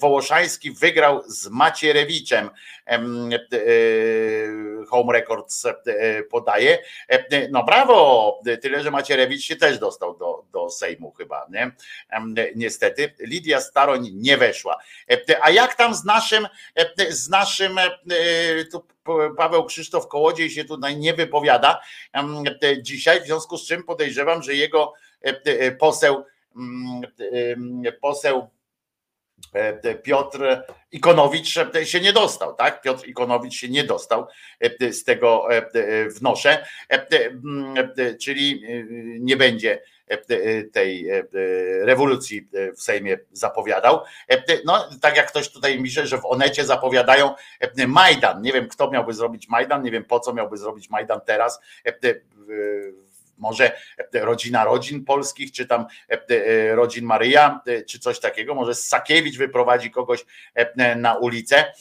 Wołoszański wygrał z Macierewiczem, em, Home Records podaje. No brawo, tyle, że Macierewicz się też dostał do, do Sejmu chyba, nie? Niestety, Lidia Staroń nie weszła. A jak tam z naszym, z naszym tu Paweł Krzysztof Kołodziej się tutaj nie wypowiada dzisiaj, w związku z czym podejrzewam, że jego e, e, poseł, mm, e, poseł Piotr Ikonowicz e, się nie dostał, tak? Piotr Ikonowicz się nie dostał, e, z tego e, e, wnoszę, E, e, mm, e, czyli e, nie będzie e, tej e, rewolucji w Sejmie zapowiadał. E, No, tak jak ktoś tutaj pisze, że w Onecie zapowiadają e, Majdan. Nie wiem, kto miałby zrobić Majdan, nie wiem po co miałby zrobić Majdan teraz. Może rodzina rodzin polskich, czy tam e, e, rodzin Maryja, e, czy coś takiego. Może Sakiewicz wyprowadzi kogoś na ulicę,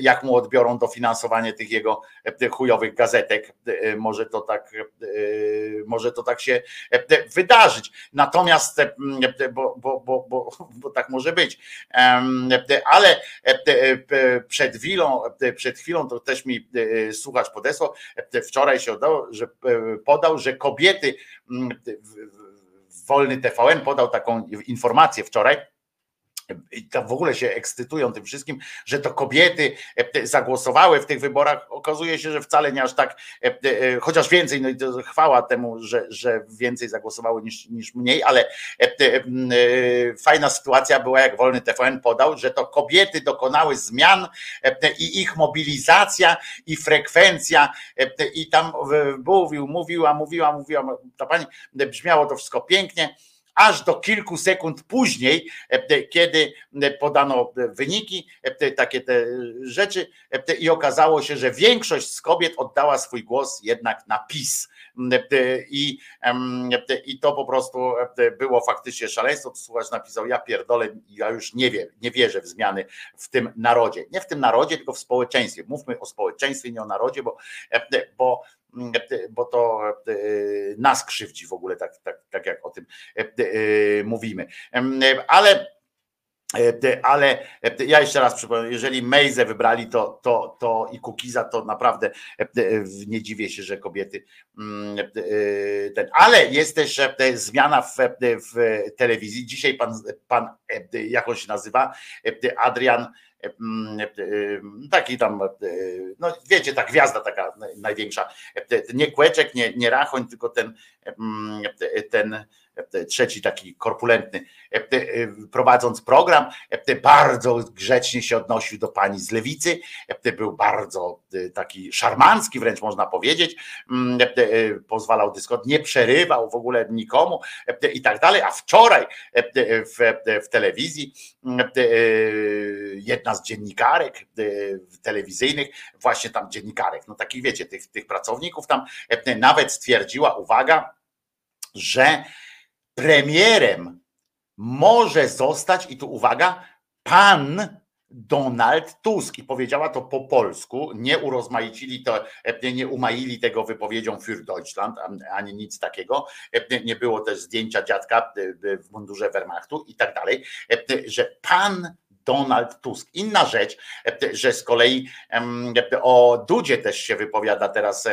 jak mu odbiorą dofinansowanie tych jego chujowych gazetek. Może to tak, może to tak się wydarzyć. Natomiast, bo, bo, bo, bo, bo tak może być. Ale przed chwilą, przed chwilą to też mi słuchacz podesłał, wczoraj się udało, że podał, że kobiety, mm, wolny TVN podał taką informację wczoraj, i tam w ogóle się ekscytują tym wszystkim, że to kobiety e, zagłosowały w tych wyborach. Okazuje się, że wcale nie aż tak, e, e, chociaż więcej, no i to chwała temu, że, że więcej zagłosowały niż, niż mniej, ale fajna sytuacja była, jak Wolny TVN podał, że to kobiety dokonały zmian i ich mobilizacja i frekwencja i tam mówił, mówiła, mówiła, mówiła, ta pani, brzmiało to wszystko pięknie, aż do kilku sekund później, e, kiedy podano wyniki, e, takie te rzeczy e, i okazało się, że większość z kobiet oddała swój głos jednak na PiS. E, I, i to po prostu e, było faktycznie szaleństwo. Słuchacz napisał, ja pierdolę, ja już nie wiem, nie wierzę w zmiany w tym narodzie. Nie w tym narodzie, tylko w społeczeństwie. Mówmy o społeczeństwie, nie o narodzie, bo, e, bo bo to e, nas krzywdzi w ogóle, tak, tak, tak jak o tym e, e, mówimy. Ale e, ale e, ja jeszcze raz przypomnę, jeżeli Mejzę wybrali, to, to, to i Kukiza, to naprawdę e, nie dziwię się, że kobiety mm, e, ten, ale jest też e, zmiana w, w telewizji. Dzisiaj pan, pan, e, jak on się nazywa, E, Adrian mm, e, taki tam, e, no wiecie, ta gwiazda taka największa, E, nie Kłeczek, nie, nie Rachoń, tylko ten, mm, ten trzeci taki korpulentny, e, prowadząc program, e, bardzo grzecznie się odnosił do pani z lewicy, e, był bardzo e, taki szarmancki wręcz można powiedzieć, Mm, e, pozwalał dyskot, nie przerywał w ogóle nikomu e, i tak dalej, a wczoraj e, w, telewizji mm, e, jedna z dziennikarek e, telewizyjnych, właśnie tam dziennikarek, no takich wiecie, tych, tych pracowników tam e, nawet stwierdziła, uwaga, że premierem może zostać, i tu uwaga, pan Donald Tusk. I powiedziała to po polsku, nie urozmaicili to, e, nie umaili tego wypowiedzią für Deutschland, ani nic takiego, E, nie było też zdjęcia dziadka e, w mundurze Wehrmachtu i tak dalej, że pan Donald Tusk. Inna rzecz, że z kolei o Dudzie też się wypowiada teraz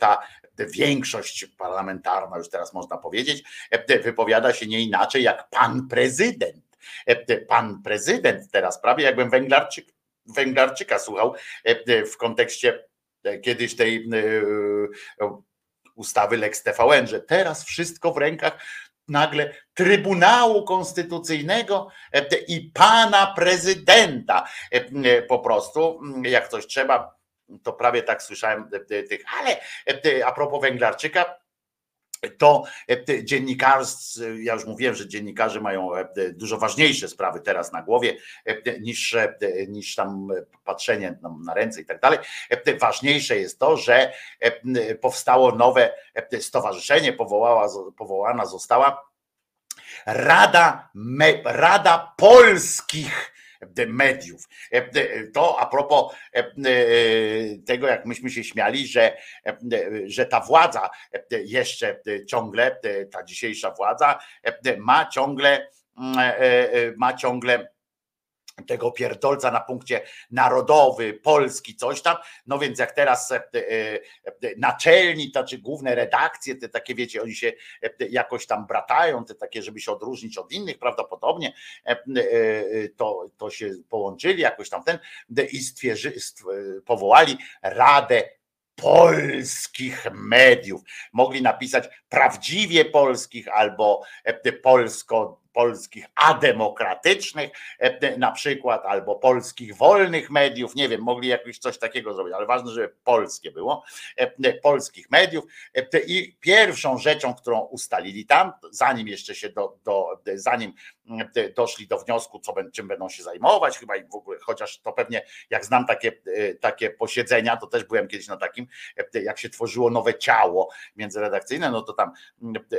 ta większość parlamentarna, już teraz można powiedzieć, e, wypowiada się nie inaczej jak pan prezydent. E, Pan prezydent teraz, prawie jakbym Węglarczyk, Węglarczyka słuchał e, w kontekście e, kiedyś tej e, ustawy Lex TVN, że teraz wszystko w rękach nagle Trybunału Konstytucyjnego e, i pana prezydenta. E, Po prostu, jak coś trzeba, to prawie tak słyszałem e, tych, ale e, a propos Węglarczyka, to e, dziennikarstwo, ja już mówiłem, że dziennikarze mają e, dużo ważniejsze sprawy teraz na głowie e, niż, e, niż tam patrzenie na- ręce i tak dalej. E, Ważniejsze jest to, że e, powstało nowe e, stowarzyszenie, powołała, powołana została Rada, Rada Polskich Mediów. To a propos tego, jak myśmy się śmiali, że, że ta władza jeszcze ciągle, ta dzisiejsza władza ma ciągle, ma ciągle tego pierdolca na punkcie narodowy, polski, coś tam. No więc jak teraz e, e, naczelni, to czy główne redakcje, te takie wiecie, oni się e, jakoś tam bratają, te takie, żeby się odróżnić od innych prawdopodobnie, to, to się połączyli jakoś tam ten i powołali Radę polskich mediów. Mogli napisać prawdziwie polskich albo polsko polskich ademokratycznych e, na przykład, albo polskich wolnych mediów, nie wiem, mogli jakoś coś takiego zrobić, ale ważne, żeby polskie było, e, polskich mediów. E, i pierwszą rzeczą, którą ustalili tam, zanim jeszcze się do, do zanim doszli do wniosku, co, czym będą się zajmować, chyba i w ogóle, chociaż to pewnie, jak znam takie, e, takie posiedzenia, to też byłem kiedyś na takim, e, jak się tworzyło nowe ciało międzyredakcyjne, no to tam e,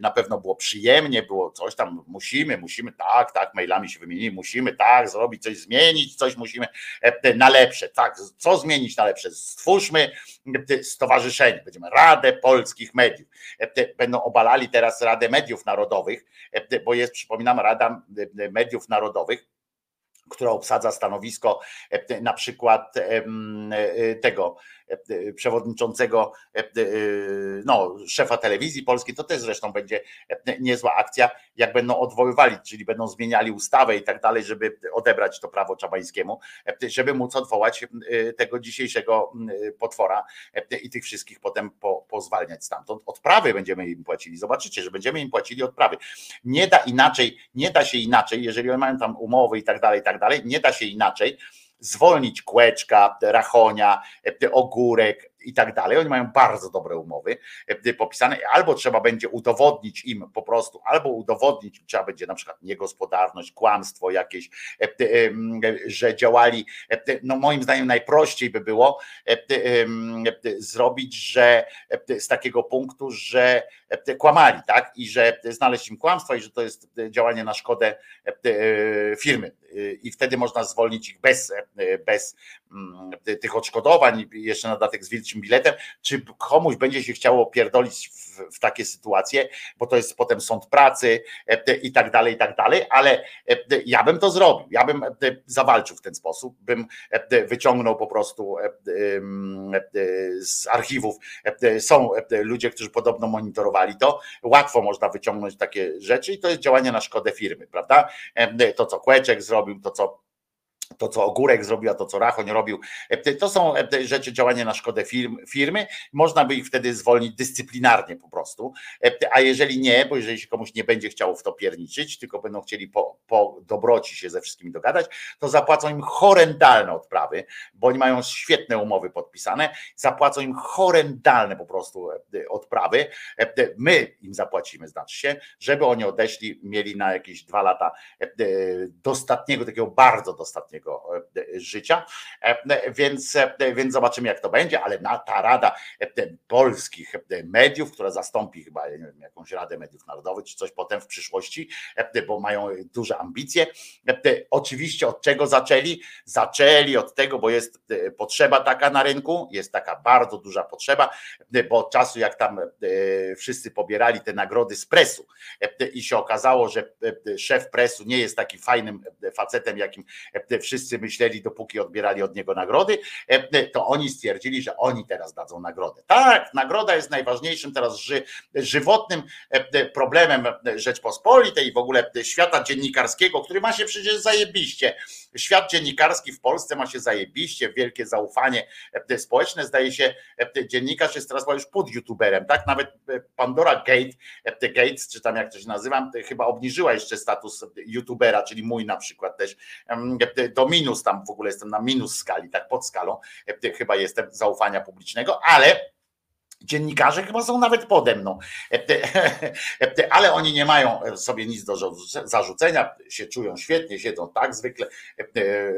na pewno było przyjemnie, było coś tam, musimy, musimy, tak, tak, mailami się wymienili, musimy, tak, zrobić coś, zmienić, coś musimy e, na lepsze, tak, co zmienić na lepsze? Stwórzmy e, stowarzyszenie, będziemy Radę Polskich Mediów. E, Będą obalali teraz Radę Mediów Narodowych, e, bo jest, przypominam, Rada e, Mediów Narodowych, która obsadza stanowisko e, na przykład e, tego przewodniczącego, e, e, no, szefa telewizji polskiej, to też zresztą będzie e, niezła akcja, jak będą odwoływali, czyli będą zmieniali ustawę i tak dalej, żeby odebrać to prawo Czabańskiemu, żeby móc odwołać tego dzisiejszego potwora i tych wszystkich potem po, pozwalniać stamtąd. Odprawy będziemy im płacili. Zobaczycie, że będziemy im płacili odprawy. Nie da inaczej, nie da się inaczej, jeżeli oni mają tam umowy i tak dalej, i tak dalej, nie da się inaczej zwolnić kłeczka, rachonia, e, ogórek i tak dalej. Oni mają bardzo dobre umowy e, popisane, albo trzeba będzie udowodnić im po prostu, albo udowodnić trzeba będzie na przykład niegospodarność, kłamstwo jakieś, e, e, że działali, e, no moim zdaniem najprościej by było e, zrobić, że e, z takiego punktu, że e, kłamali, tak? I że znaleźć im kłamstwo i że to jest działanie na szkodę e, firmy. I wtedy można zwolnić ich bez, e, bez tych odszkodowań, jeszcze na dodatek z wilczym biletem. Czy komuś będzie się chciało pierdolić w, w takie sytuacje, bo to jest potem sąd pracy e, i tak dalej, i tak dalej, ale e, ja bym to zrobił. Ja bym e, zawalczył w ten sposób, bym e, wyciągnął po prostu e, e, z archiwów. e, Są e, ludzie, którzy podobno monitorowali to. Łatwo można wyciągnąć takie rzeczy i to jest działanie na szkodę firmy, prawda? E, To, co Kłeczek zrobił, to, co to, co Ogórek zrobił, a to, co Rachoń robił, e, to są e, rzeczy, działania na szkodę firm, firmy. Można by ich wtedy zwolnić dyscyplinarnie po prostu. E, A jeżeli nie, bo jeżeli się komuś nie będzie chciało w to pierniczyć, tylko będą chcieli po, po dobroci się ze wszystkimi dogadać, to zapłacą im horrendalne odprawy, bo oni mają świetne umowy podpisane, zapłacą im horrendalne po prostu odprawy. My im zapłacimy, znaczy się, żeby oni odeszli, mieli na jakieś dwa lata dostatniego, takiego bardzo dostatniego ostatniego e, życia. E, Więc, e, więc zobaczymy, jak to będzie, ale na ta Rada Polskich Mediów, która zastąpi chyba nie wiem, jakąś Radę Mediów Narodowych, czy coś potem w przyszłości, bo mają duże ambicje. Oczywiście od czego zaczęli? Zaczęli od tego, bo jest potrzeba taka na rynku, jest taka bardzo duża potrzeba, bo od czasu jak tam wszyscy pobierali te nagrody z presu i się okazało, że szef presu nie jest takim fajnym facetem, jakim wszyscy myśleli, dopóki odbierali od niego nagrody, e, to oni stwierdzili, że oni teraz dadzą nagrodę. Tak, nagroda jest najważniejszym teraz ży, żywotnym e, problemem Rzeczpospolitej i w ogóle świata dziennikarskiego, który ma się przecież zajebiście. Świat dziennikarski w Polsce ma się zajebiście, wielkie zaufanie e, społeczne. Zdaje się, e, dziennikarz jest teraz już pod youtuberem, tak? Nawet e, Pandora Gate, e, Gates, czy tam jak to się nazywa, chyba obniżyła jeszcze status youtubera, czyli mój na przykład też e, do minus, tam w ogóle jestem na minus skali, tak pod skalą, e, chyba jestem zaufania publicznego, ale Dziennikarze chyba są nawet pode mną, ale oni nie mają sobie nic do zarzucenia, się czują świetnie, siedzą tak zwykle,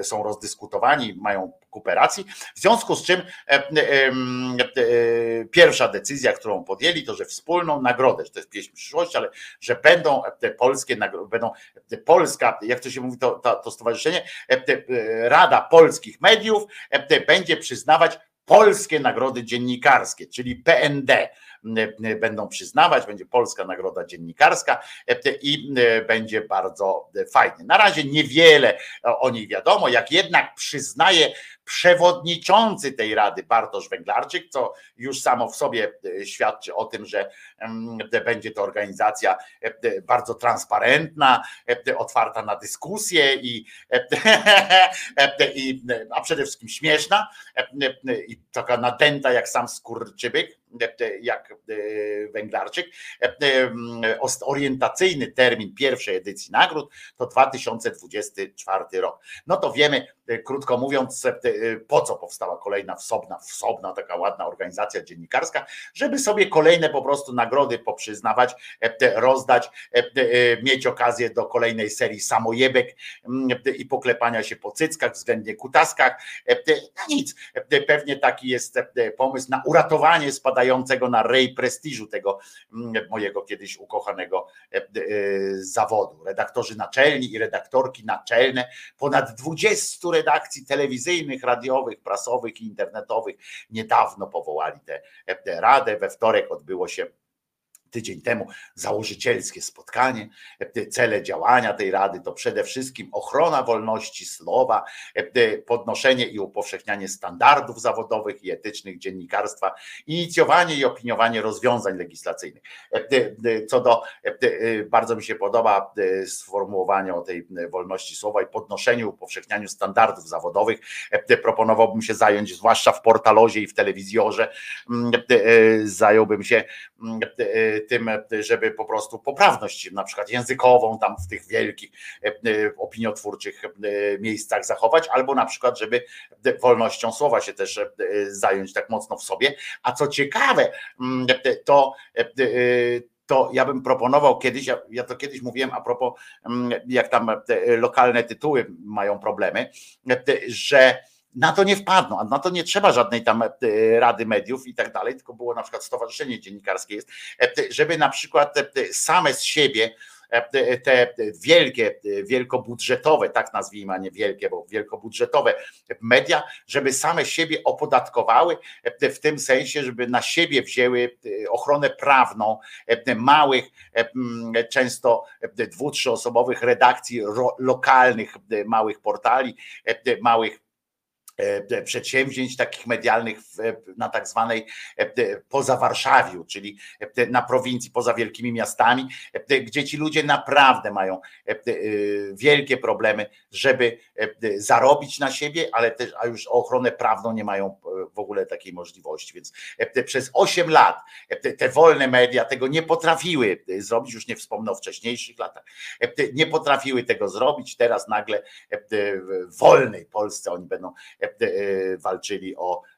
są rozdyskutowani, mają kupę racji. W związku z czym pierwsza decyzja, którą podjęli, to że wspólną nagrodę, że to jest pieśń przyszłości, ale że będą te polskie nagrody, będą Polska, jak to się mówi, to, to, to stowarzyszenie, Rada Polskich Mediów będzie przyznawać polskie nagrody dziennikarskie, czyli PND będą przyznawać, będzie Polska Nagroda Dziennikarska i będzie bardzo fajnie. Na razie niewiele o niej wiadomo, jak jednak przyznaje przewodniczący tej rady Bartosz Węglarczyk, co już samo w sobie świadczy o tym, że będzie to organizacja bardzo transparentna, otwarta na dyskusję i, i a przede wszystkim śmieszna i taka nadęta jak sam skurczybyk, jak Węglarczyk. Orientacyjny termin pierwszej edycji nagród to 2024 rok. No to wiemy, krótko mówiąc, po co powstała kolejna wsobna, wsobna taka ładna organizacja dziennikarska, żeby sobie kolejne po prostu nagrody poprzyznawać, rozdać, mieć okazję do kolejnej serii samojebek i poklepania się po cyckach, względnie kutaskach. No nic, pewnie taki jest pomysł na uratowanie spadającego na rej prestiżu tego mojego kiedyś ukochanego zawodu. Redaktorzy naczelni i redaktorki naczelne, ponad 20 redakcji telewizyjnych, radiowych, prasowych i internetowych niedawno powołali tę radę. We wtorek odbyło się tydzień temu założycielskie spotkanie. Cele działania tej rady to przede wszystkim ochrona wolności słowa, podnoszenie i upowszechnianie standardów zawodowych i etycznych dziennikarstwa, inicjowanie i opiniowanie rozwiązań legislacyjnych. Co do, bardzo mi się podoba sformułowanie o tej wolności słowa i podnoszeniu, upowszechnianiu standardów zawodowych. Proponowałbym się zająć, zwłaszcza w portalozie i w telewizjorze, zająłbym się tym, żeby po prostu poprawność na przykład językową tam w tych wielkich opiniotwórczych miejscach zachować, albo na przykład, żeby wolnością słowa się też zająć tak mocno w sobie. A co ciekawe, to to ja bym proponował kiedyś, ja, ja to kiedyś mówiłem a propos, jak tam lokalne tytuły mają problemy, że na to nie wpadną, a na to nie trzeba żadnej tam e, rady mediów i tak dalej, tylko było na przykład stowarzyszenie dziennikarskie jest, e, żeby na przykład e, same z siebie te wielkie, wielkobudżetowe, tak nazwijmy, a nie wielkie, bo wielkobudżetowe media, żeby same siebie opodatkowały w tym sensie, żeby na siebie wzięły ochronę prawną małych, często dwu, trzyosobowych redakcji lokalnych, małych portali, małych przedsięwzięć takich medialnych na tak zwanej poza Warszawiu, czyli na prowincji, poza wielkimi miastami, gdzie ci ludzie naprawdę mają wielkie problemy, żeby zarobić na siebie, ale też a już o ochronę prawną nie mają w ogóle takiej możliwości, więc e, przez 8 lat e, te, wolne media tego nie potrafiły e, zrobić, już nie wspomnę o wcześniejszych latach, e, nie potrafiły tego zrobić, teraz nagle e, w wolnej Polsce oni będą e, e, walczyli o e,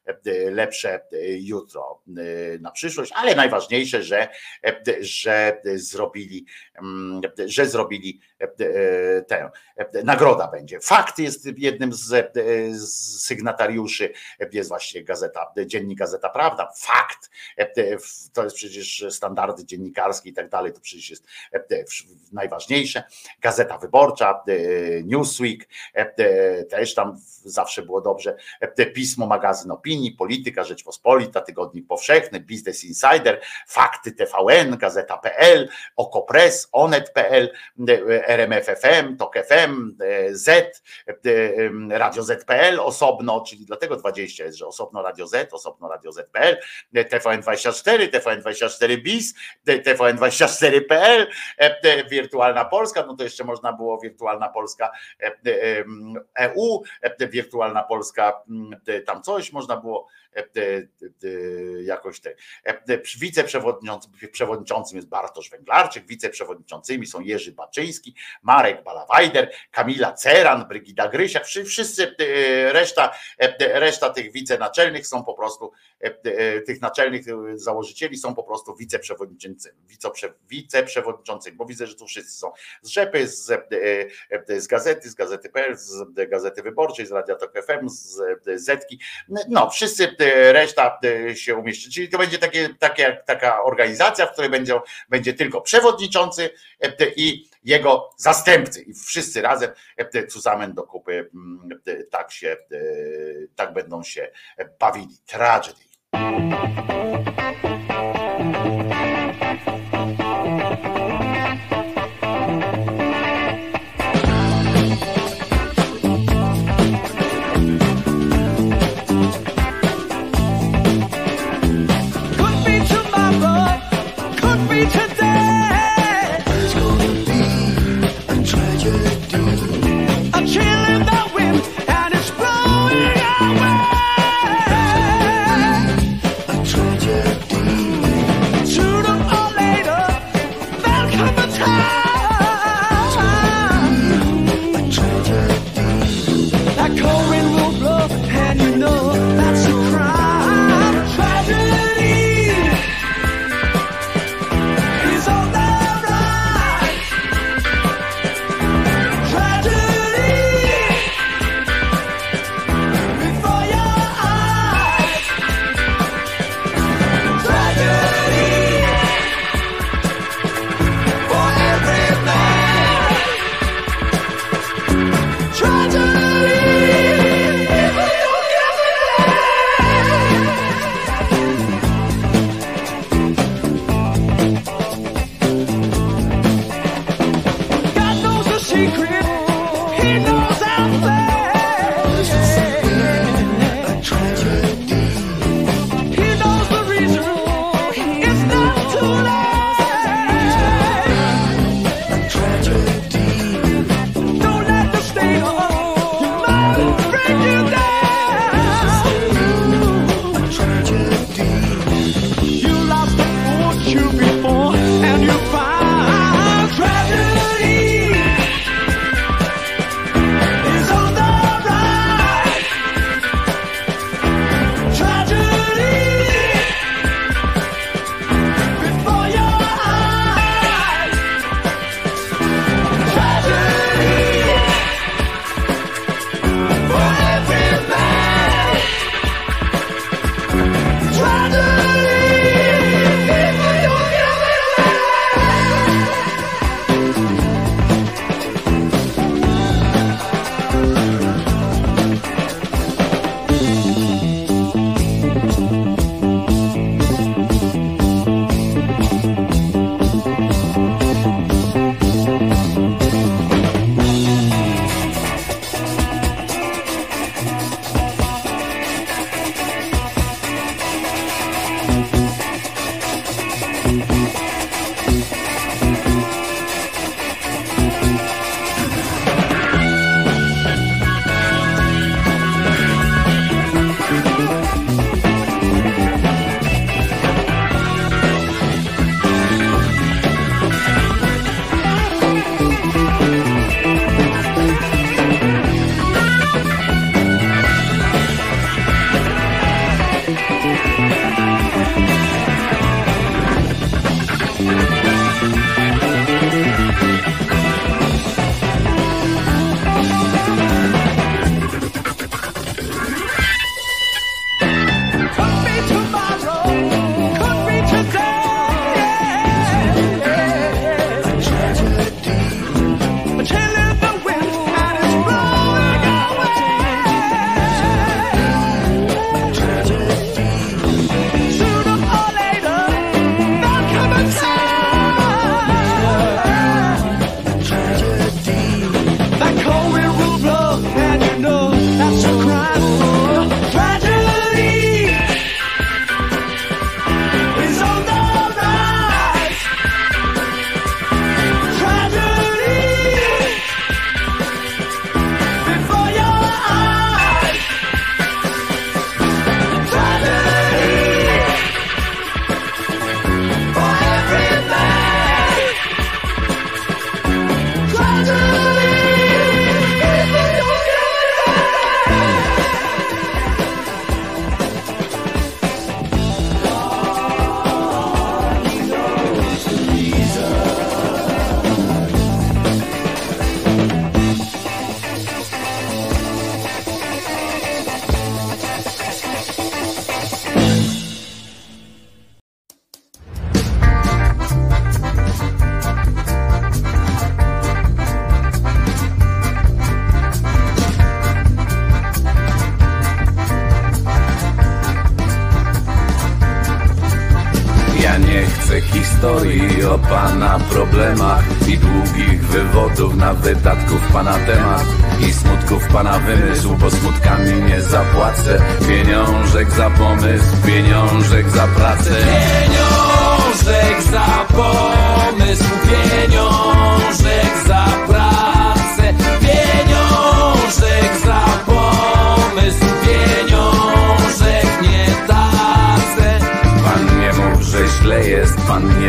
lepsze e, jutro e, na przyszłość, ale najważniejsze, że, e, że zrobili, mm, że zrobili e, e, tę e, nagroda będzie. Fakt jest jednym z, e, z sygnatariuszy, e, jest właśnie gazeta, dziennik Gazeta Prawda. Fakt, e, e, to jest przecież standardy dziennikarskie i tak dalej, to przecież jest e, e, najważniejsze. Gazeta Wyborcza, e, Newsweek, e, e, też tam zawsze było dobrze. E, Pismo, magazyn opinii, polityka, Rzeczpospolita, Tygodnik Powszechny, Business Insider, Fakty TVN, Gazeta.pl, Okopres, Onet.pl, e, RMF FM, TOK FM, Z, Radio Z.pl osobno, czyli dlatego 20 jest, że osobno Radio Z, osobno Radio Z.pl, e, TVN24, TVN24 BIS, e, TVN24.pl, e, e, Wirtualna Polska, no to jeszcze można było Wirtualna Polska EU, e, Wirtualna Polska, tam coś można było e, e, e, jakoś te. e, Wiceprzewodniczącym przewodniczącym jest Bartosz Węglarczyk, wiceprzewodniczącymi są Jerzy Baczyński, Marek Balawajder, Kamila Ceran, Brygida Grysiak, wszy- wszyscy, e, reszta, e, reszta tych wicenaczelnych są po prostu, e, e, tych naczelnych e, założycieli są po prostu wiceprzewodniczącymi, wiceprze- wiceprzewodniczącymi, bo widzę, że tu wszyscy są z Rzepy, z, e, e, z gazety, z gazety.pl, z Gazety Wyborczej, z Radia Tok FM, z e, Zetki, no wszyscy, e, reszta e, się umieści, czyli to będzie takie, takie, taka organizacja, w której będzie, będzie tylko przewodniczący e, i jego zastępcy i wszyscy razem zusammen do kupy mm, tak się, tak będą się bawili. Tragedy.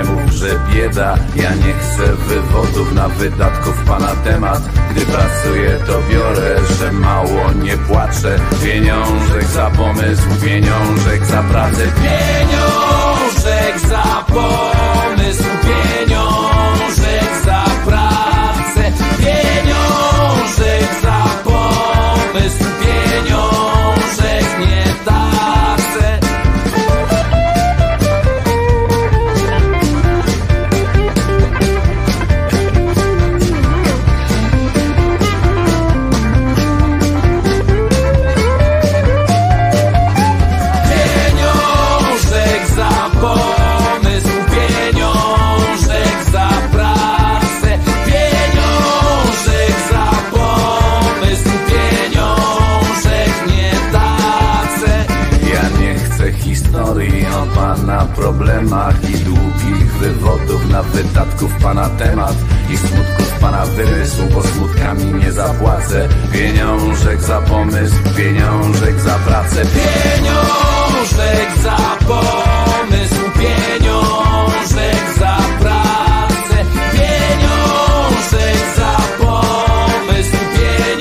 Mów, że bieda. Ja nie chcę wywodów na wydatków pana temat. Gdy pracuję, to biorę, że mało nie płaczę. Pieniążek za pomysł, pieniążek za pracę. Pieniążek za pomysł, pieniążek za pracę. Pieniążek problemach i długich wywodów na wydatków pana temat i smutków pana wymysłu, bo smutkami nie zapłacę. Pieniążek za pomysł, pieniążek za pracę. Pieniążek za pomysł, pieniążek za pracę. Pieniążek za pomysł, pieniążek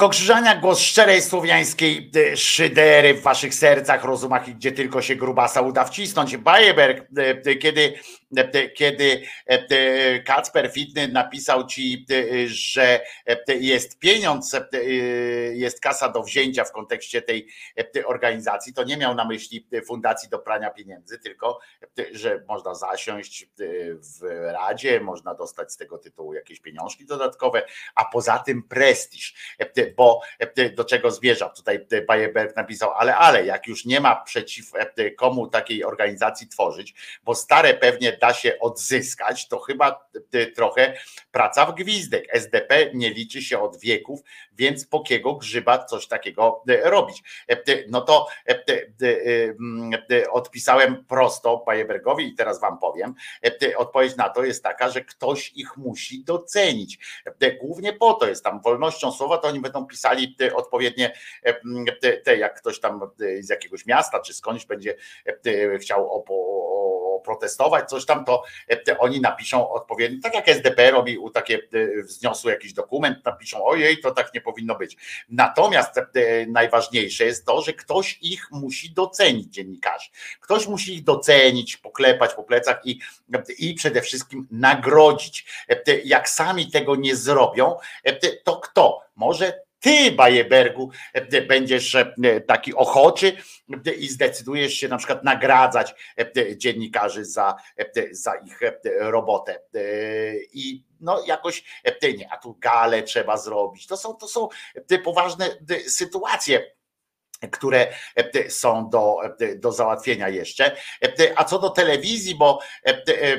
Wojtko Krzyżania, głos szczerej słowiańskiej e, szydery w waszych sercach, rozumach i gdzie tylko się grubasa uda wcisnąć. Bajeberg, e, e, kiedy, kiedy e, e, Kacper Fitny napisał ci, e, że e, jest pieniądz, e, jest kasa do wzięcia w kontekście tej e, organizacji, to nie miał na myśli e, fundacji do prania pieniędzy, tylko e, że można zasiąść e, w Radzie, można dostać z tego tytułu jakieś pieniążki dodatkowe, a poza tym prestiż, E, bo e, do czego zmierzam? Tutaj e, Bajeberg napisał, ale ale, jak już nie ma przeciw e, komu takiej organizacji tworzyć, bo stare pewnie da się odzyskać, to chyba e, trochę praca w gwizdek. SDP nie liczy się od wieków, więc po kiego grzyba coś takiego e, robić. E, No to mm, odpisałem prosto Bajebergowi i teraz wam powiem. Odpowiedź na to jest taka, że ktoś ich musi docenić. Głównie po to jest tam wolnością słowa, to oni będą pisali odpowiednie e, m, te, jak ktoś tam z jakiegoś miasta czy skądś będzie chciał opo, protestować, coś tam, to e, oni napiszą odpowiednio, tak jak SDP robi takie e, wzniosły jakiś dokument, napiszą ojej, to tak nie powinno być. Natomiast e, najważniejsze jest to, że ktoś ich musi docenić, dziennikarzy. Ktoś musi ich docenić, poklepać po plecach i, i przede wszystkim nagrodzić. E, Jak sami tego nie zrobią, e, to kto? Może ty, Bajebergu, będziesz e, taki ochoczy e, i zdecydujesz się na przykład nagradzać e, dziennikarzy za, za ich robotę. I no jakoś nie, a tu galę trzeba zrobić. To są, to są poważne sytuacje które e, są do, e, do załatwienia jeszcze. E, A co do telewizji, bo, e, e,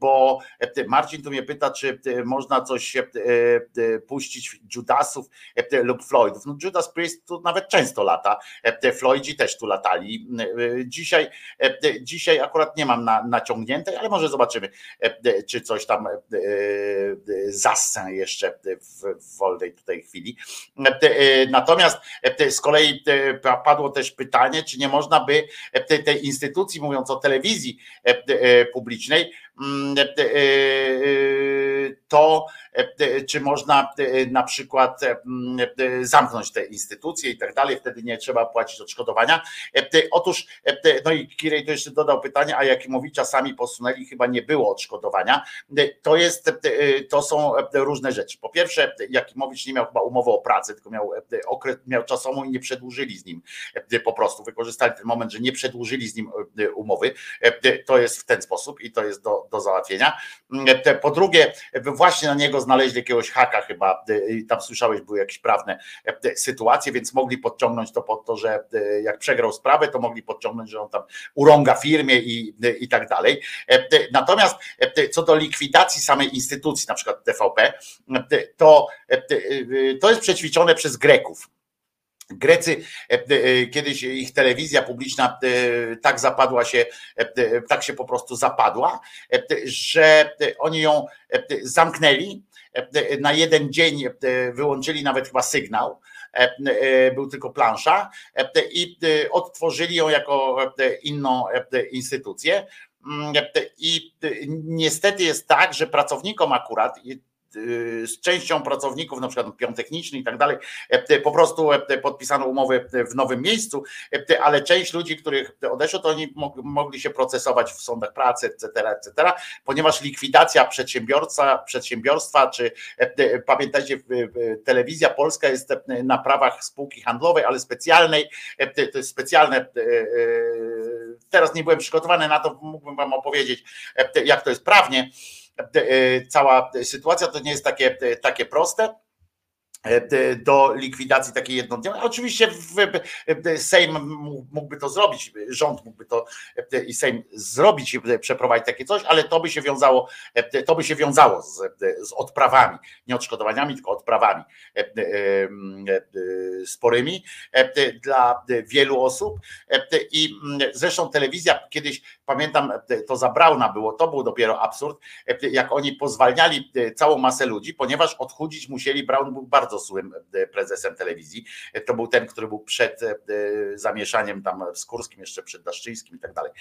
bo e, Marcin tu mnie pyta, czy e, można coś e, e, puścić Judasów e, lub Floydów. No Judas Priest tu nawet często lata, E, Floydzi też tu latali. E, Dzisiaj, e, dzisiaj akurat nie mam na, naciągniętej, ale może zobaczymy, e, czy coś tam e, e, zassę jeszcze w, w wolnej tutaj chwili. E, Natomiast e, z kolei e, padło też pytanie, czy nie można by e, tej, instytucji, mówiąc o telewizji e, e, publicznej, to, e, czy można e, na przykład e, m, e, zamknąć te instytucje i tak dalej, wtedy nie trzeba płacić odszkodowania. E, e, Otóż, e, e, no i Kirej to jeszcze dodał pytanie, a Jakimowicza sami posunęli, chyba nie było odszkodowania. E, To jest, e, to są e, różne rzeczy. Po pierwsze, Jakimowicz nie miał chyba umowy o pracę, tylko miał e, okres, miał czasową i nie przedłużyli z nim e, po prostu. Wykorzystali ten moment, że nie przedłużyli z nim e, umowy. E, To jest w ten sposób i to jest do, do załatwienia. Te- Po drugie, właśnie na niego znaleźli jakiegoś haka chyba, i tam słyszałeś, były jakieś prawne e, sytuacje, więc mogli podciągnąć to pod to, że e, jak przegrał sprawę, to mogli podciągnąć, że on tam urąga firmie i, i tak dalej. E, Natomiast e, co do likwidacji samej instytucji, na przykład TVP, to, e, to jest przećwiczone przez Greków. Grecy, e, e, kiedyś ich telewizja publiczna e, tak zapadła się, tak się po prostu zapadła, że oni ją zamknęli na jeden dzień, wyłączyli nawet chyba sygnał, był tylko plansza i odtworzyli ją jako inną instytucję. Mm, I niestety jest tak, że pracownikom akurat, z częścią pracowników, na przykład pion i tak dalej, e, po prostu e, podpisano umowy w nowym miejscu, e, ale część ludzi, których odeszło, to oni mog- mogli się procesować w sądach pracy, etc., etc., ponieważ likwidacja przedsiębiorca, przedsiębiorstwa, czy e, e, pamiętajcie, telewizja polska jest e, na prawach spółki handlowej, ale specjalnej, e, to jest specjalne, e, e, teraz nie byłem przygotowany na to, mógłbym wam opowiedzieć, e, jak to jest prawnie, e, cała sytuacja to nie jest takie, takie proste e, do likwidacji takiej jednodniowej. Oczywiście Sejm mógłby to zrobić, rząd mógłby to e, i Sejm zrobić, e, przeprowadzić takie coś, ale to by się wiązało, e, to by się wiązało z, z odprawami, nie odszkodowaniami, tylko odprawami e, e, e, sporymi e, dla wielu osób. E, I zresztą telewizja kiedyś, pamiętam, e, to za Brauna było, to był dopiero absurd, e, jak oni pozwalniali e, całą masę ludzi, ponieważ odchudzić musieli, Braun był bardzo złym prezesem telewizji, to był ten, który był przed zamieszaniem tam w Skórskim, jeszcze przed Daszczyńskim i tak dalej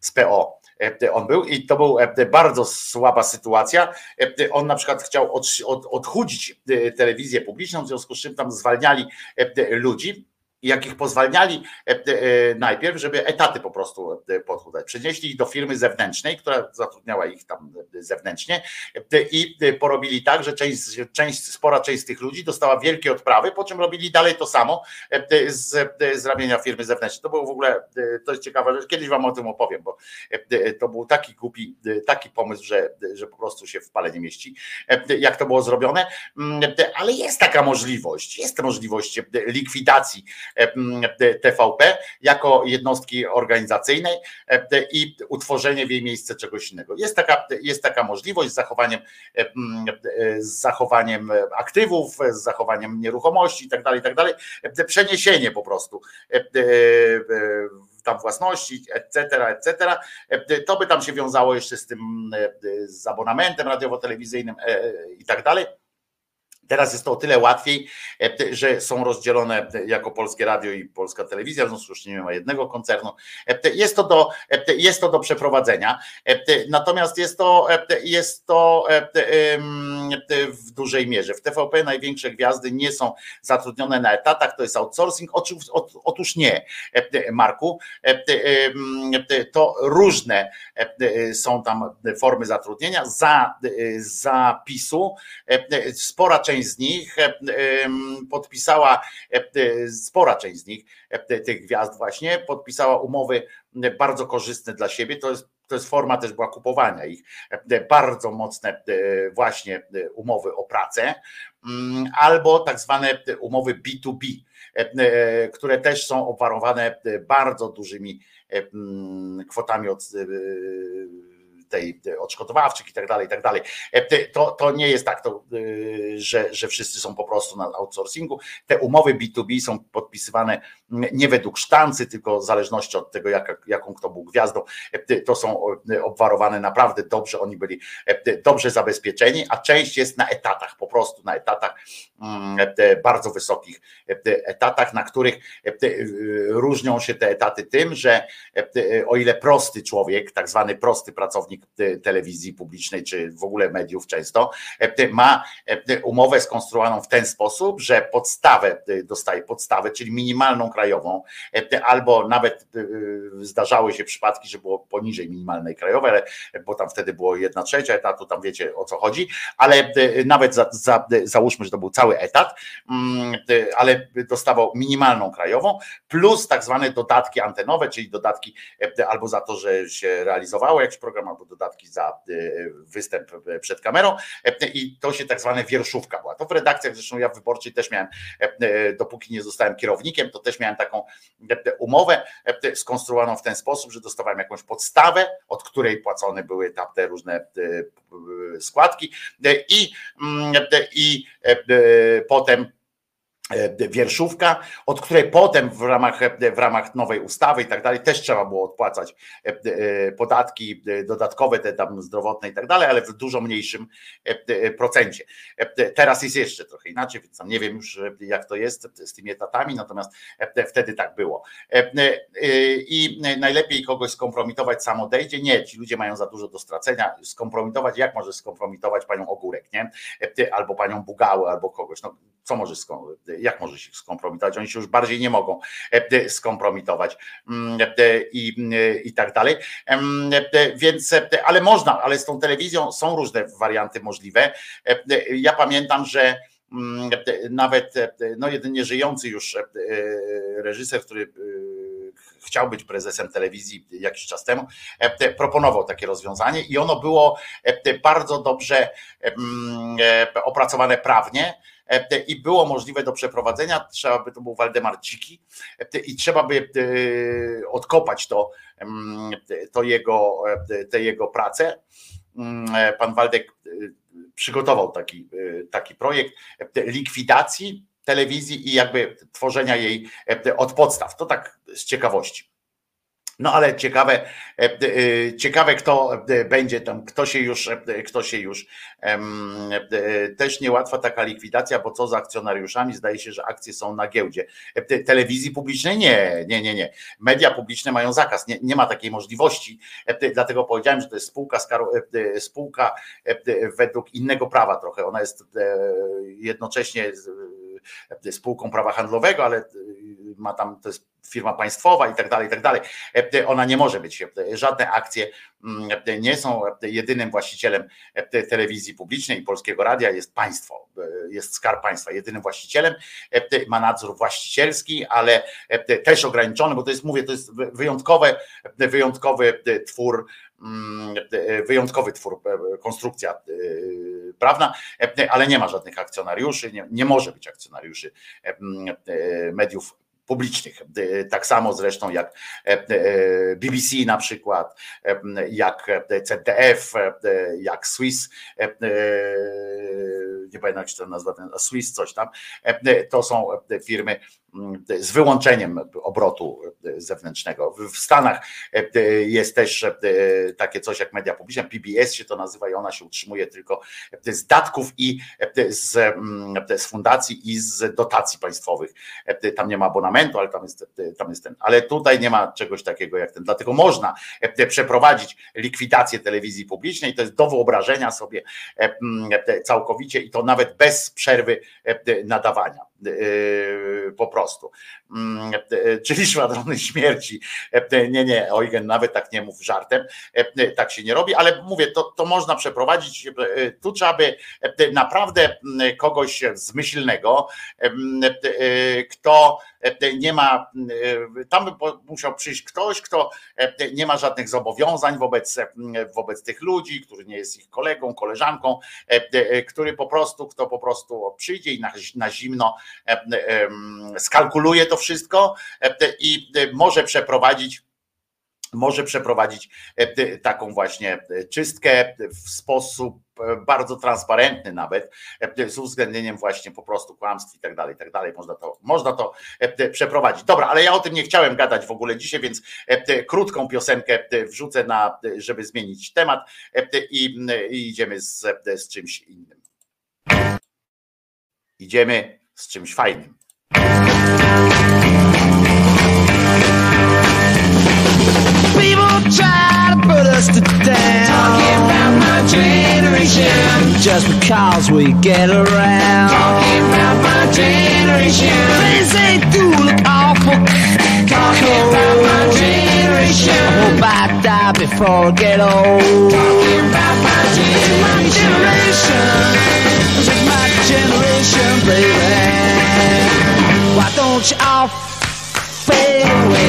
z PO on był i to był e, bardzo słaba sytuacja. On na przykład chciał od, od, odchudzić telewizję publiczną, w związku z czym tam zwalniali ludzi. I jak ich pozwalniali e, e, najpierw, żeby etaty po prostu e, podchudzać. Przenieśli ich do firmy zewnętrznej, która zatrudniała ich tam zewnętrznie i porobili tak, że część, część, spora część z tych ludzi dostała wielkie odprawy, po czym robili dalej to samo z, z ramienia firmy zewnętrznej. To było w ogóle, to jest ciekawe, że kiedyś wam o tym opowiem, bo to był taki głupi, taki pomysł, że, że po prostu się w pale nie mieści, jak to było zrobione, Mm, ale jest taka możliwość, jest możliwość likwidacji TVP jako jednostki organizacyjnej e, i utworzenie w jej miejsce czegoś innego. Jest taka, jest taka możliwość z zachowaniem, e, z zachowaniem aktywów, z zachowaniem nieruchomości i tak dalej, i tak. E, Przeniesienie po prostu tam własności, etc., etc. To by tam się wiązało jeszcze z tym, z abonamentem radiowo-telewizyjnym i tak dalej. Teraz jest to o tyle łatwiej, e, że są rozdzielone jako Polskie Radio i Polska Telewizja, w związku z czym nie ma jednego koncernu. E, Jest to do, e, jest to do przeprowadzenia. E, Natomiast jest to, e, jest to e, w dużej mierze. W TVP największe gwiazdy nie są zatrudnione na etatach, to jest outsourcing. Otóż nie, e, Marku. E, To różne e, są tam formy zatrudnienia. Za zapisu e, spora część z nich e, podpisała, e, e, spora część z nich, tych gwiazd właśnie, podpisała umowy bardzo korzystne dla siebie. To jest to jest forma też była kupowania ich, bardzo mocne właśnie umowy o pracę, mm, albo tak zwane umowy B2B, e, e, które też są obwarowane bardzo dużymi kwotami od tej odszkodowawczych i tak dalej, i tak dalej. E, To, to nie jest tak, to, y, że, że wszyscy są po prostu na outsourcingu. Te umowy B2B są podpisywane nie według sztancy, tylko w zależności od tego, jaka, jaką kto był gwiazdą. E, To są obwarowane naprawdę dobrze, oni byli e, dobrze zabezpieczeni, a część jest na etatach, po prostu na etatach e, bardzo wysokich e, etatach, na których e, e, różnią się te etaty tym, że o ile prosty człowiek, tak zwany prosty pracownik telewizji publicznej, czy w ogóle mediów często, ma umowę skonstruowaną w ten sposób, że podstawę dostaje podstawę, czyli minimalną krajową, albo nawet zdarzały się przypadki, że było poniżej minimalnej krajowej, ale, bo tam wtedy było jedna trzecia etatu, tam wiecie o co chodzi, ale nawet za, za, załóżmy, że to był cały etat, mm, ale dostawał minimalną krajową, plus tak zwane dodatki antenowe, czyli dodatki e, albo za to, że się realizowało jakiś program, albo dodatki za e, występ e, przed kamerą i to się tak zwane wierszówka była. To w redakcjach, zresztą ja w wyborczej też miałem, dopóki nie zostałem kierownikiem, to też miałem taką umowę skonstruowaną w ten sposób, że dostawałem jakąś podstawę, od której płacone były tam te różne składki i, mm, i potem wierszówka, od której potem w ramach, e, w ramach nowej ustawy i tak dalej też trzeba było odpłacać e, e, podatki e, dodatkowe, te tam zdrowotne i tak dalej, ale w dużo mniejszym e, e, procencie. E, Teraz jest jeszcze trochę inaczej, więc nie wiem już e, jak to jest z tymi etatami, natomiast e, wtedy tak było. E, e, I najlepiej kogoś skompromitować sam odejdzie. Nie, ci ludzie mają za dużo do stracenia. Skompromitować, jak możesz skompromitować panią Ogórek, nie? E, Albo panią Bugałę, albo kogoś. No, co możesz, skom- jak możesz ich skompromitować? Oni się już bardziej nie mogą e, skompromitować mm, e, i, e, i tak dalej. E, Więc, e, ale można, ale z tą telewizją są różne warianty możliwe. E, e, Ja pamiętam, że mm, e, nawet e, no jedynie żyjący już e, e, reżyser, który e, chciał być prezesem telewizji jakiś czas temu, e, proponował takie rozwiązanie i ono było e, bardzo dobrze e, opracowane prawnie e, i było możliwe do przeprowadzenia. Trzeba by to był Waldemar Dziki e, i trzeba by e, odkopać to, em, to jego, e, te jego prace. Mm, e, Pan Waldek e, przygotował taki, e, taki projekt e, likwidacji telewizji i jakby tworzenia jej e, od podstaw. To tak z ciekawości. No ale ciekawe, e, e, ciekawe kto e, będzie tam, kto się już, kto się już też niełatwa taka likwidacja, bo co z akcjonariuszami? Zdaje się, że akcje są na giełdzie. Te- Telewizji publicznej nie, nie, nie, nie. Media publiczne mają zakaz, nie, nie ma takiej możliwości. Te- Dlatego powiedziałem, że to jest spółka, spółka według innego prawa trochę. Ona jest jednocześnie spółką prawa handlowego, ale ma tam, to jest firma państwowa i tak dalej, i tak dalej. E, Ona nie może być, e, żadne akcje mm, e, nie są jedynym właścicielem telewizji publicznej i polskiego radia jest państwo, jest skarb państwa. Jedynym właścicielem ma nadzór właścicielski, ale też ograniczony, bo to jest, mówię, to jest wy- wyjątkowe, wyjątkowy e, twór, mm, wyjątkowy twór, konstrukcja prawna, ale nie ma żadnych akcjonariuszy, nie, nie może być akcjonariuszy mm, mediów publicznych. E, Tak samo zresztą jak e, e, BBC na przykład, jak e, jak Swiss, nie pamiętam jak się to nazywa, Swiss coś tam, to są firmy z wyłączeniem obrotu e, zewnętrznego. W- Stanach e, jest też e, takie coś jak media publiczne, PBS się to nazywa i ona się utrzymuje tylko z datków i z, mm, z fundacji i z dotacji państwowych. Tam nie ma abonamentu, ale tam jest, tam jest ten. Ale tutaj nie ma czegoś takiego jak ten. Dlatego można przeprowadzić likwidację telewizji publicznej. To jest do wyobrażenia sobie mm, całkowicie i to nawet bez przerwy nadawania. Yy, Po prostu. Mm, Czyli szwadrony śmierci. E, Nie, nie, Eugen, nawet tak nie mów żartem. E, Tak się nie robi, ale mówię, to, to można przeprowadzić. Tu trzeba by naprawdę kogoś zmyślnego, kto nie ma, tam by musiał przyjść ktoś, kto nie ma żadnych zobowiązań wobec, wobec tych ludzi, który nie jest ich kolegą, koleżanką, który po prostu, kto po prostu przyjdzie i na, na zimno skalkuluje to wszystko e, i e, może przeprowadzić może przeprowadzić e, taką właśnie czystkę w sposób e, bardzo transparentny nawet, e, z uwzględnieniem właśnie po prostu kłamstw i tak dalej, i tak dalej. Można to, można to e, przeprowadzić. Dobra, ale ja o tym nie chciałem gadać w ogóle dzisiaj, więc e, krótką piosenkę e, wrzucę na, żeby zmienić temat e, i, i idziemy z, z czymś innym. Idziemy z czymś fajnym. People try to put us to down. Talking my generation. Just because we get around. Talking about my generation. Things they do look awful. Talking about my generation. I hope I die before I get old. Talking about Don't fade away?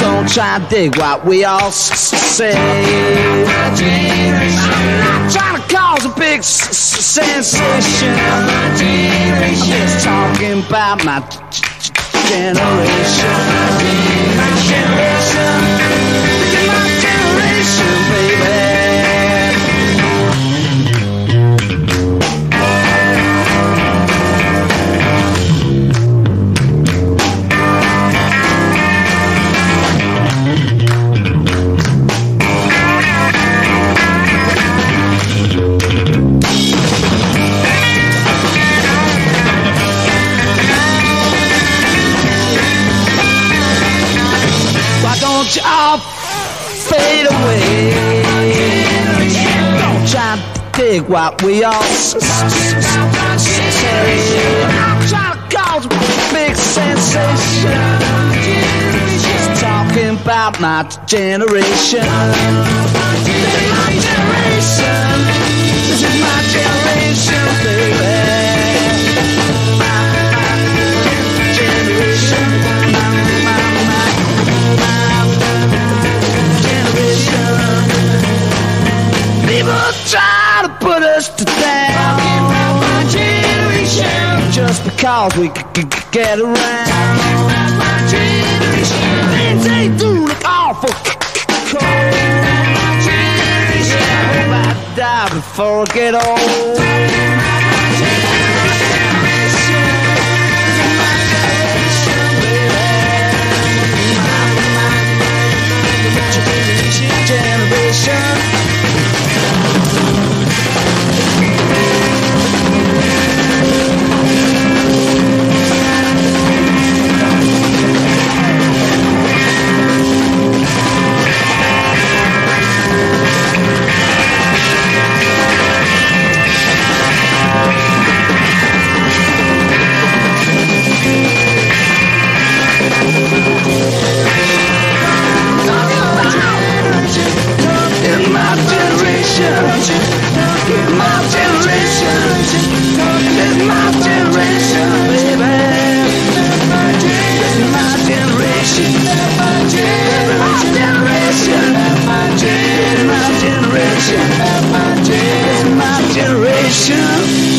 Don't try and dig what we all say. I'm not trying to cause a big sensation. Just talking about my generation. My generation. My generation, baby. Dig what we all I'm trying to cause a big sensation. Just talking about my generation. This is my generation, baby. to town. Talking about my generation. Just because we could get around. Talking about my generation. Things ain't do look awful. Talking about my generation. I hope I die before I get old. Talking about my generation. My my my My generation. generation. My generation, my generation, baby. This is my generation, my generation, my generation, my generation.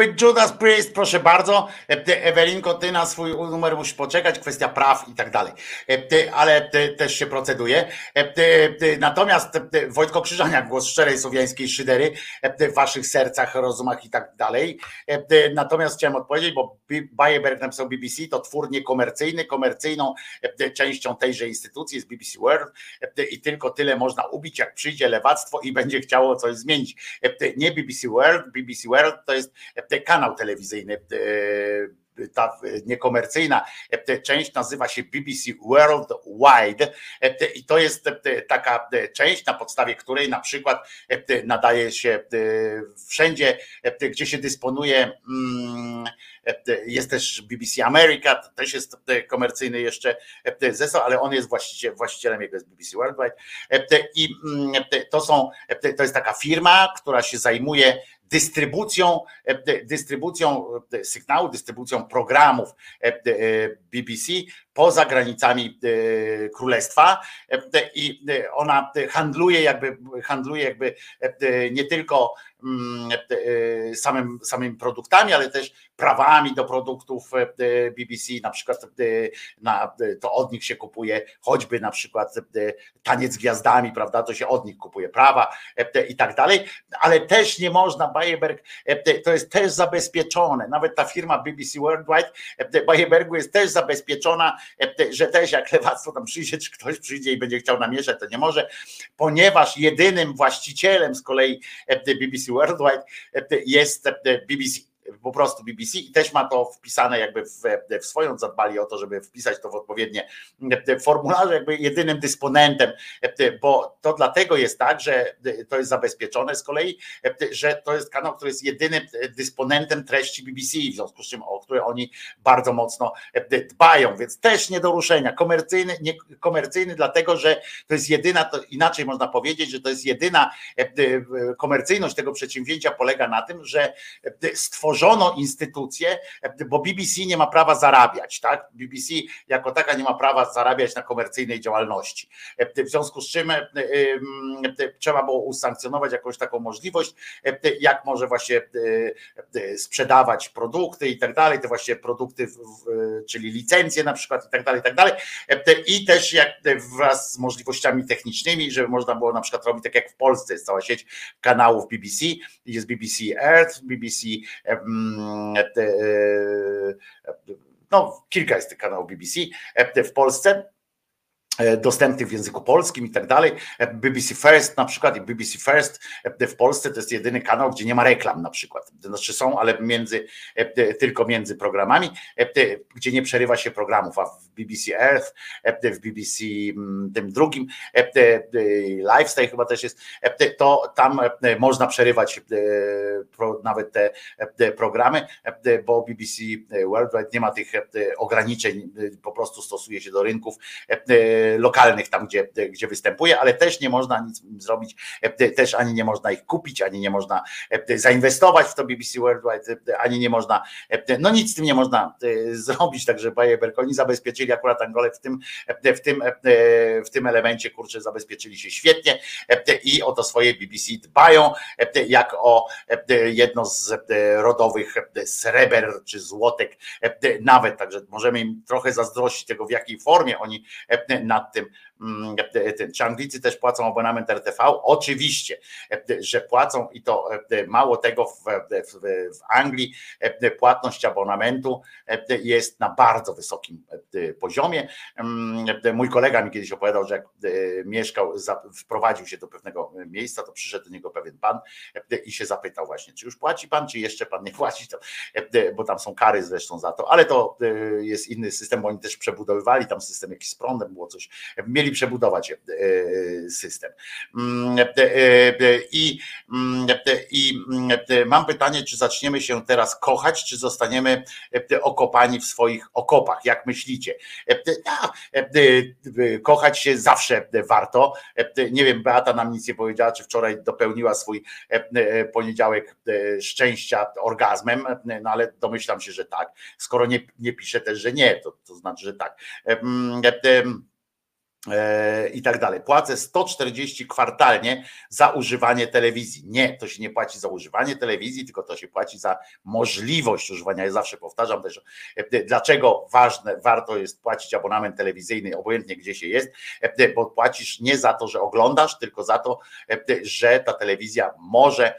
Być Judas Priest, proszę bardzo. E, Ewelinko, ty na swój numer musisz poczekać, kwestia praw i tak dalej. E, Ale też się proceduje. E, Natomiast Wojtko Krzyżaniak, głos szczerej słowiańskiej szydery w waszych sercach, rozumach i tak dalej. E, ty, Natomiast chciałem odpowiedzieć, bo Bayeberg napisał BBC, to twór niekomercyjny, komercyjną e, częścią tejże instytucji jest BBC World e, i tylko tyle można ubić, jak przyjdzie lewactwo i będzie chciało coś zmienić. E, Nie BBC World, BBC World to jest e, kanał telewizyjny. Ta e, niekomercyjna e, część nazywa się BBC Worldwide e, i to jest taka część, na podstawie której na przykład nadaje się wszędzie, gdzie się dysponuje. mm, Jest też BBC America, też jest komercyjny jeszcze zestaw, ale on jest właścicielem, właścicielem jego jest BBC Worldwide. I mm, to są, to jest taka firma, która się zajmuje dystrybucją, e, dystrybucją e, sygnału, dystrybucją programów e, BBC poza granicami królestwa. I ona handluje jakby handluje jakby nie tylko mm, samym, samymi produktami, ale też prawami do produktów e, BBC, na przykład e, na, to od nich się kupuje choćby na przykład e, taniec gwiazdami, prawda, to się od nich kupuje prawa e, i tak dalej, ale też nie można, Bayeberg, e, to jest też zabezpieczone, nawet ta firma BBC Worldwide, e, Bayebergu jest też zabezpieczona, e, że też jak lewactwo tam przyjdzie, czy ktoś przyjdzie i będzie chciał namieszać, to nie może, ponieważ jedynym właścicielem z kolei e, BBC Worldwide e, jest e, BBC po prostu BBC i też ma to wpisane jakby w, w swoją, zadbali o to, żeby wpisać to w odpowiednie e, formularze, jakby jedynym dysponentem, e, bo to dlatego jest tak, że to jest zabezpieczone z kolei, e, że to jest kanał, który jest jedynym dysponentem treści BBC, w związku z czym o które oni bardzo mocno e, dbają, więc też nie do ruszenia. Komercyjny, nie, komercyjny dlatego, że to jest jedyna, to inaczej można powiedzieć, że to jest jedyna e, e, komercyjność tego przedsięwzięcia polega na tym, że e, stworzono instytucję, e, bo BBC nie ma prawa zarabiać, tak? BBC jako taka nie ma prawa zarabiać na komercyjnej działalności. W związku z czym trzeba było usankcjonować jakąś taką możliwość, jak może właśnie sprzedawać produkty i tak dalej, te właśnie produkty, czyli licencje na przykład i tak dalej, i tak dalej. I też jak wraz z możliwościami technicznymi, żeby można było na przykład robić tak jak w Polsce jest cała sieć kanałów BBC, jest BBC Earth, BBC no kilka jest tych kanałów BBC e, w Polsce. e, dostępnych w języku polskim i tak dalej. E, BBC First na przykład i BBC First e, w Polsce to jest jedyny kanał, gdzie nie ma reklam na przykład. Znaczy są, ale między, e, tylko między programami, e, gdzie nie przerywa się programów, a w BBC Earth, e, w BBC mm, tym drugim, e, e, Lifestyle chyba też jest, e, to tam e, można przerywać e, nawet te e, programy, e, bo BBC Worldwide nie ma tych e, ograniczeń, e, po prostu stosuje się do rynków e, lokalnych tam, gdzie, gdzie występuje, ale też nie można nic zrobić, e, też ani nie można ich kupić, ani nie można e, zainwestować w to BBC Worldwide, e, ani nie można, no nic z tym nie można zrobić, także Bayer oni zabezpieczyli akurat Angolę w tym, w tym, w tym elemencie, kurczę, zabezpieczyli się świetnie i o to swoje BBC dbają, jak o jedno z rodowych sreber czy złotek, nawet, także możemy im trochę zazdrościć tego, w jakiej formie oni nad tym. Czy Anglicy też płacą abonament RTV? Oczywiście, e, że płacą i to e, mało tego w, w, w Anglii e, płatność abonamentu e, jest na bardzo wysokim e, poziomie. Mm, e, Mój kolega mi kiedyś opowiadał, że jak e, mieszkał, wprowadził się do pewnego miejsca, to przyszedł do niego pewien pan e, i się zapytał właśnie, czy już płaci pan, czy jeszcze pan nie płaci, e, bo tam są kary zresztą za to, ale to e, jest inny system, bo oni też przebudowywali tam system jakiś z prądem, było coś, mieli przebudować e, system. Mm, e, e, I, mm, e, i mm, e, mam pytanie, czy zaczniemy się teraz kochać, czy zostaniemy e, okopani w swoich okopach, jak myślicie? E, e, e, e, Kochać się zawsze warto. E, Nie wiem, Beata nam nic nie powiedziała, czy wczoraj dopełniła swój e, e, poniedziałek e, szczęścia orgazmem, e, no ale domyślam się, że tak. Skoro nie, nie pisze też, że nie, to, to znaczy, że tak. E, i tak dalej. Płacę 140 kwartalnie za używanie telewizji. Nie, to się nie płaci za używanie telewizji, tylko to się płaci za możliwość używania. Ja zawsze powtarzam też, e, dlaczego ważne, warto jest płacić abonament telewizyjny, obojętnie gdzie się jest, e, bo płacisz nie za to, że oglądasz, tylko za to, że ta telewizja może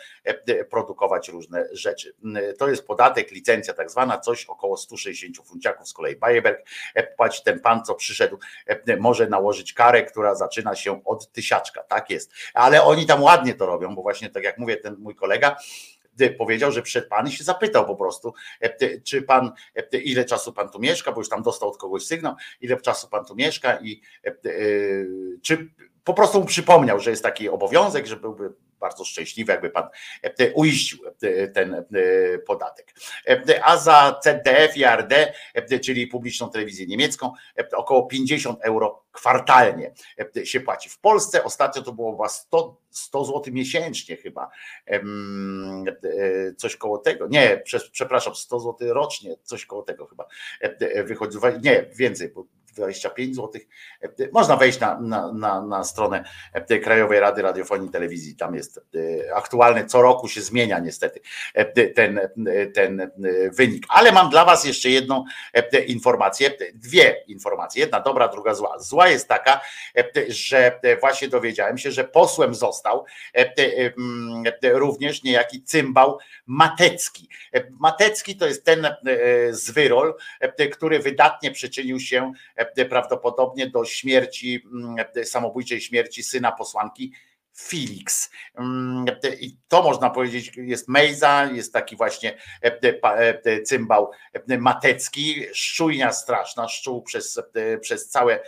produkować różne rzeczy. To jest podatek, licencja tak zwana, coś około 160 funciaków, z kolei Bayeberg e, płaci ten pan, co przyszedł, może nałożyć karę, która zaczyna się od tysiaczka, tak jest. Ale oni tam ładnie to robią, bo właśnie tak jak mówię, ten mój kolega, powiedział, że przed pan i się zapytał po prostu, e, czy pan, e, ile czasu pan tu mieszka, bo już tam dostał od kogoś sygnał, ile czasu pan tu mieszka i e, czy po prostu mu przypomniał, że jest taki obowiązek, że byłby bardzo szczęśliwy, jakby pan e, uiścił e, ten e, podatek. E, A za ZDF i ARD, e, czyli publiczną telewizję niemiecką, e, około 50 euro kwartalnie e, się płaci. W Polsce ostatnio to było chyba 100, 100 zł miesięcznie chyba, e, coś koło tego, nie, prze- przepraszam, 100 zł rocznie, coś koło tego chyba e, e, wychodzi, nie, więcej, bo 25 zł. Można wejść na, na, na, na stronę e, Krajowej Rady Radiofonii i Telewizji. Tam jest e, aktualny, co roku się zmienia niestety e, ten, ten wynik. Ale mam dla Was jeszcze jedną informację, dwie informacje. Jedna dobra, druga zła. Zła jest taka, że właśnie dowiedziałem się, że posłem został mm, również niejaki cymbał Matecki. Matecki to jest ten zwyrol, e, który wydatnie przyczynił się prawdopodobnie do śmierci, mm, e, samobójczej śmierci syna posłanki Felix. Mm, e, I to można powiedzieć, jest Mejza, jest taki właśnie e, e, e, cymbał e, matecki, szczujnia straszna, szczuł przez, e, przez całe e,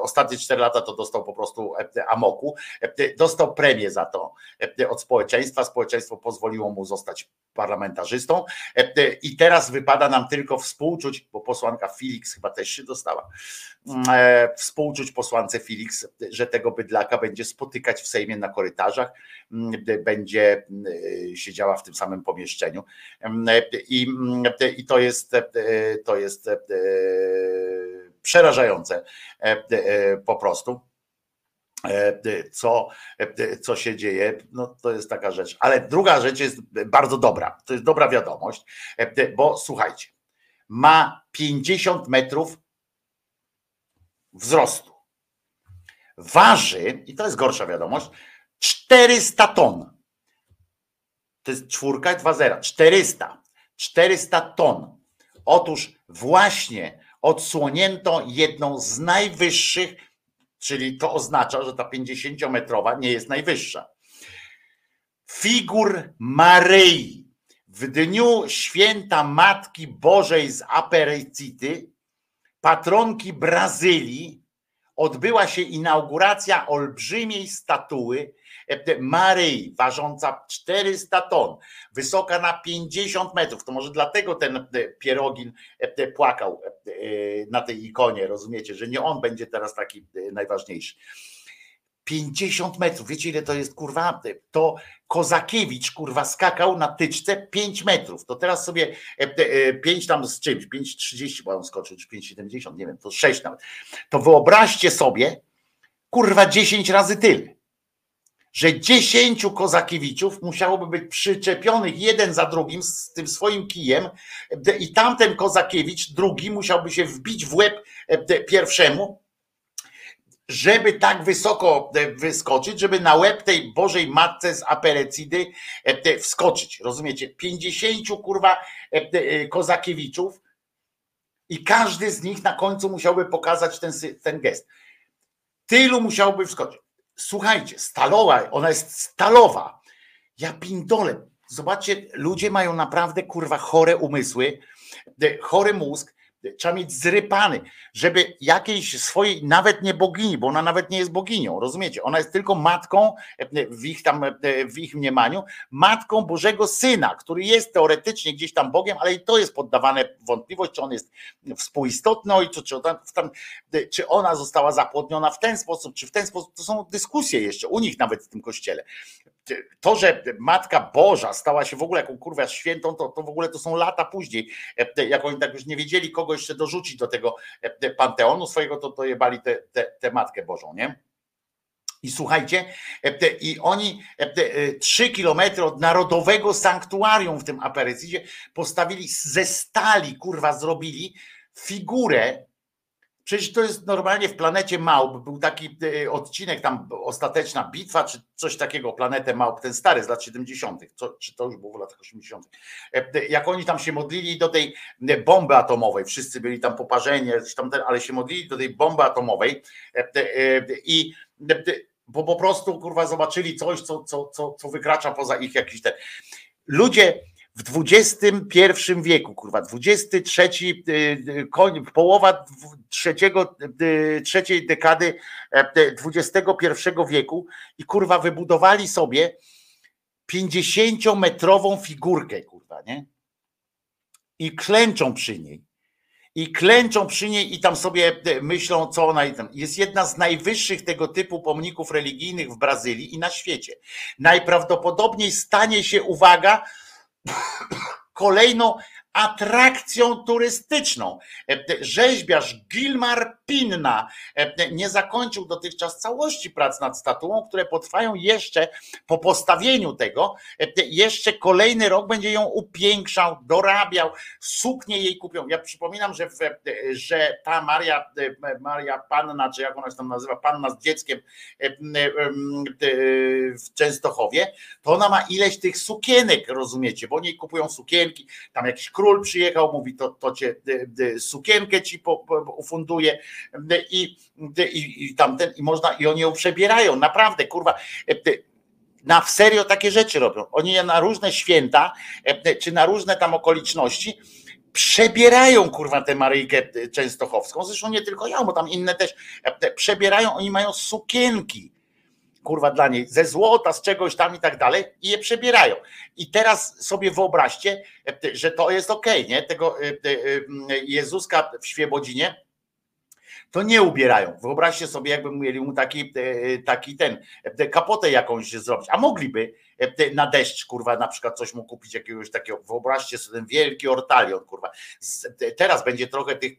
ostatnie 4 lata to dostał po prostu e, amoku. E, Dostał premię za to. E, od społeczeństwa. Społeczeństwo pozwoliło mu zostać parlamentarzystą. E, e, i teraz wypada nam tylko współczuć, bo posłanka Felix chyba też się dostała, e, współczuć posłance Felix, że tego bydlaka będzie spotykać w Sejmie na korytarzach, m, będzie e, siedziała w tym samym pomieszczeniu. E, i, e, i to jest e, to jest e, przerażające e, e, po prostu e, co, co się dzieje, no to jest taka rzecz. Ale druga rzecz jest bardzo dobra. To jest dobra wiadomość, bo słuchajcie, ma 50 metrów wzrostu. Waży, i to jest gorsza wiadomość, 400 ton. To jest czwórka i dwa zera. 400. 400 ton. Otóż właśnie odsłonięto jedną z najwyższych, czyli to oznacza, że ta 50-metrowa nie jest najwyższa. Figur Maryi. W dniu święta Matki Bożej z Aperecity, patronki Brazylii, odbyła się inauguracja olbrzymiej statuły Maryi, ważąca 400 ton, wysoka na 50 metrów. To może dlatego ten e, Pierogin e, płakał e, na tej ikonie, rozumiecie, że nie on będzie teraz taki e, najważniejszy. 50 metrów, wiecie ile to jest kurwa? To Kozakiewicz kurwa skakał na tyczce 5 metrów. To teraz sobie 5 tam z czymś, 5,30 bo on skoczył, czy 5,70, nie wiem, to 6 nawet. To wyobraźcie sobie, kurwa 10 razy tyle. Że 10 Kozakiewiczów musiałoby być przyczepionych jeden za drugim z tym swoim kijem e, i tamten Kozakiewicz, drugi, musiałby się wbić w łeb e, pierwszemu, żeby tak wysoko e, wyskoczyć, żeby na łeb tej Bożej Matce z Aperecidy wskoczyć. Rozumiecie? 50 kurwa Kozakiewiczów i każdy z nich na końcu musiałby pokazać ten, ten gest. Tylu musiałby wskoczyć. Słuchajcie, stalowa, ona jest stalowa. Ja pindolę. Zobaczcie, ludzie mają naprawdę kurwa chore umysły, chory mózg, trzeba mieć zrypany, żeby jakiejś swojej, nawet nie bogini, bo ona nawet nie jest boginią, rozumiecie? Ona jest tylko matką e, w ich tam, e, w ich mniemaniu, matką Bożego Syna, który jest teoretycznie gdzieś tam Bogiem, ale i to jest poddawane wątpliwość, czy on jest współistotny ojcu, czy, tam, czy ona została zapłodniona w ten sposób, czy w ten sposób. To są dyskusje jeszcze u nich nawet w tym kościele. To, że Matka Boża stała się w ogóle jaką kurwa świętą, to, to w ogóle to są lata później, jak oni tak już nie wiedzieli, kogo kogo jeszcze dorzucić do tego e, panteonu swojego, to dojebali tę te, te, te Matkę Bożą, nie? I słuchajcie, e, i oni e, trzy kilometry od narodowego sanktuarium w tym Aperycydzie postawili ze stali, kurwa, zrobili figurę. Przecież to jest normalnie w planecie Małp. Był taki e, odcinek, tam ostateczna bitwa, czy coś takiego, planetę Małp, ten stary z lat 70., co, czy to już było w latach 80. E, Jak oni tam się modlili do tej e, bomby atomowej, wszyscy byli tam poparzeni, ale się modlili do tej bomby atomowej i bo po prostu kurwa zobaczyli coś, co, co, co, co wykracza poza ich jakiś ten. Ludzie w XXI wieku, kurwa, 23, y, y, koń, połowa trzeciego, y, trzeciej dekady e, XXI wieku i kurwa wybudowali sobie 50-metrową figurkę, kurwa, nie? I klęczą przy niej. I klęczą przy niej i tam sobie e, myślą, co ona. Jest jedna z najwyższych tego typu pomników religijnych w Brazylii i na świecie. Najprawdopodobniej stanie się, uwaga, kolejną atrakcją turystyczną. E, Rzeźbiarz Gilmar Pinna e, nie zakończył dotychczas całości prac nad statuą, które potrwają jeszcze po postawieniu tego. e, Jeszcze kolejny rok będzie ją upiększał, dorabiał, suknie jej kupią. Ja przypominam, że, w, że ta Maria, e, Maria Panna, czy jak ona się tam nazywa, Panna z dzieckiem e, e, w Częstochowie, to ona ma ileś tych sukienek, rozumiecie, bo oni kupują sukienki, tam jakiś król przyjechał, mówi, to, to cię y, y, sukienkę ci po, po, ufunduje y, i, i, i tamten, i można, i oni ją przebierają, naprawdę, kurwa, na w serio takie rzeczy robią. Oni na różne święta, czy na różne tam okoliczności przebierają kurwa tę Maryjkę Częstochowską, zresztą nie tylko ja, bo tam inne też przebierają, oni mają sukienki, kurwa dla niej, ze złota, z czegoś tam i tak dalej, i je przebierają. I teraz sobie wyobraźcie, że to jest okej, nie? Tego e, e, e, Jezuska w Świebodzinie to nie ubierają. Wyobraźcie sobie, jakby mieli mu taki, taki ten, kapotę jakąś zrobić, a mogliby na deszcz, kurwa, na przykład coś mu kupić jakiegoś takiego, wyobraźcie sobie ten wielki ortalion, kurwa. Teraz będzie trochę tych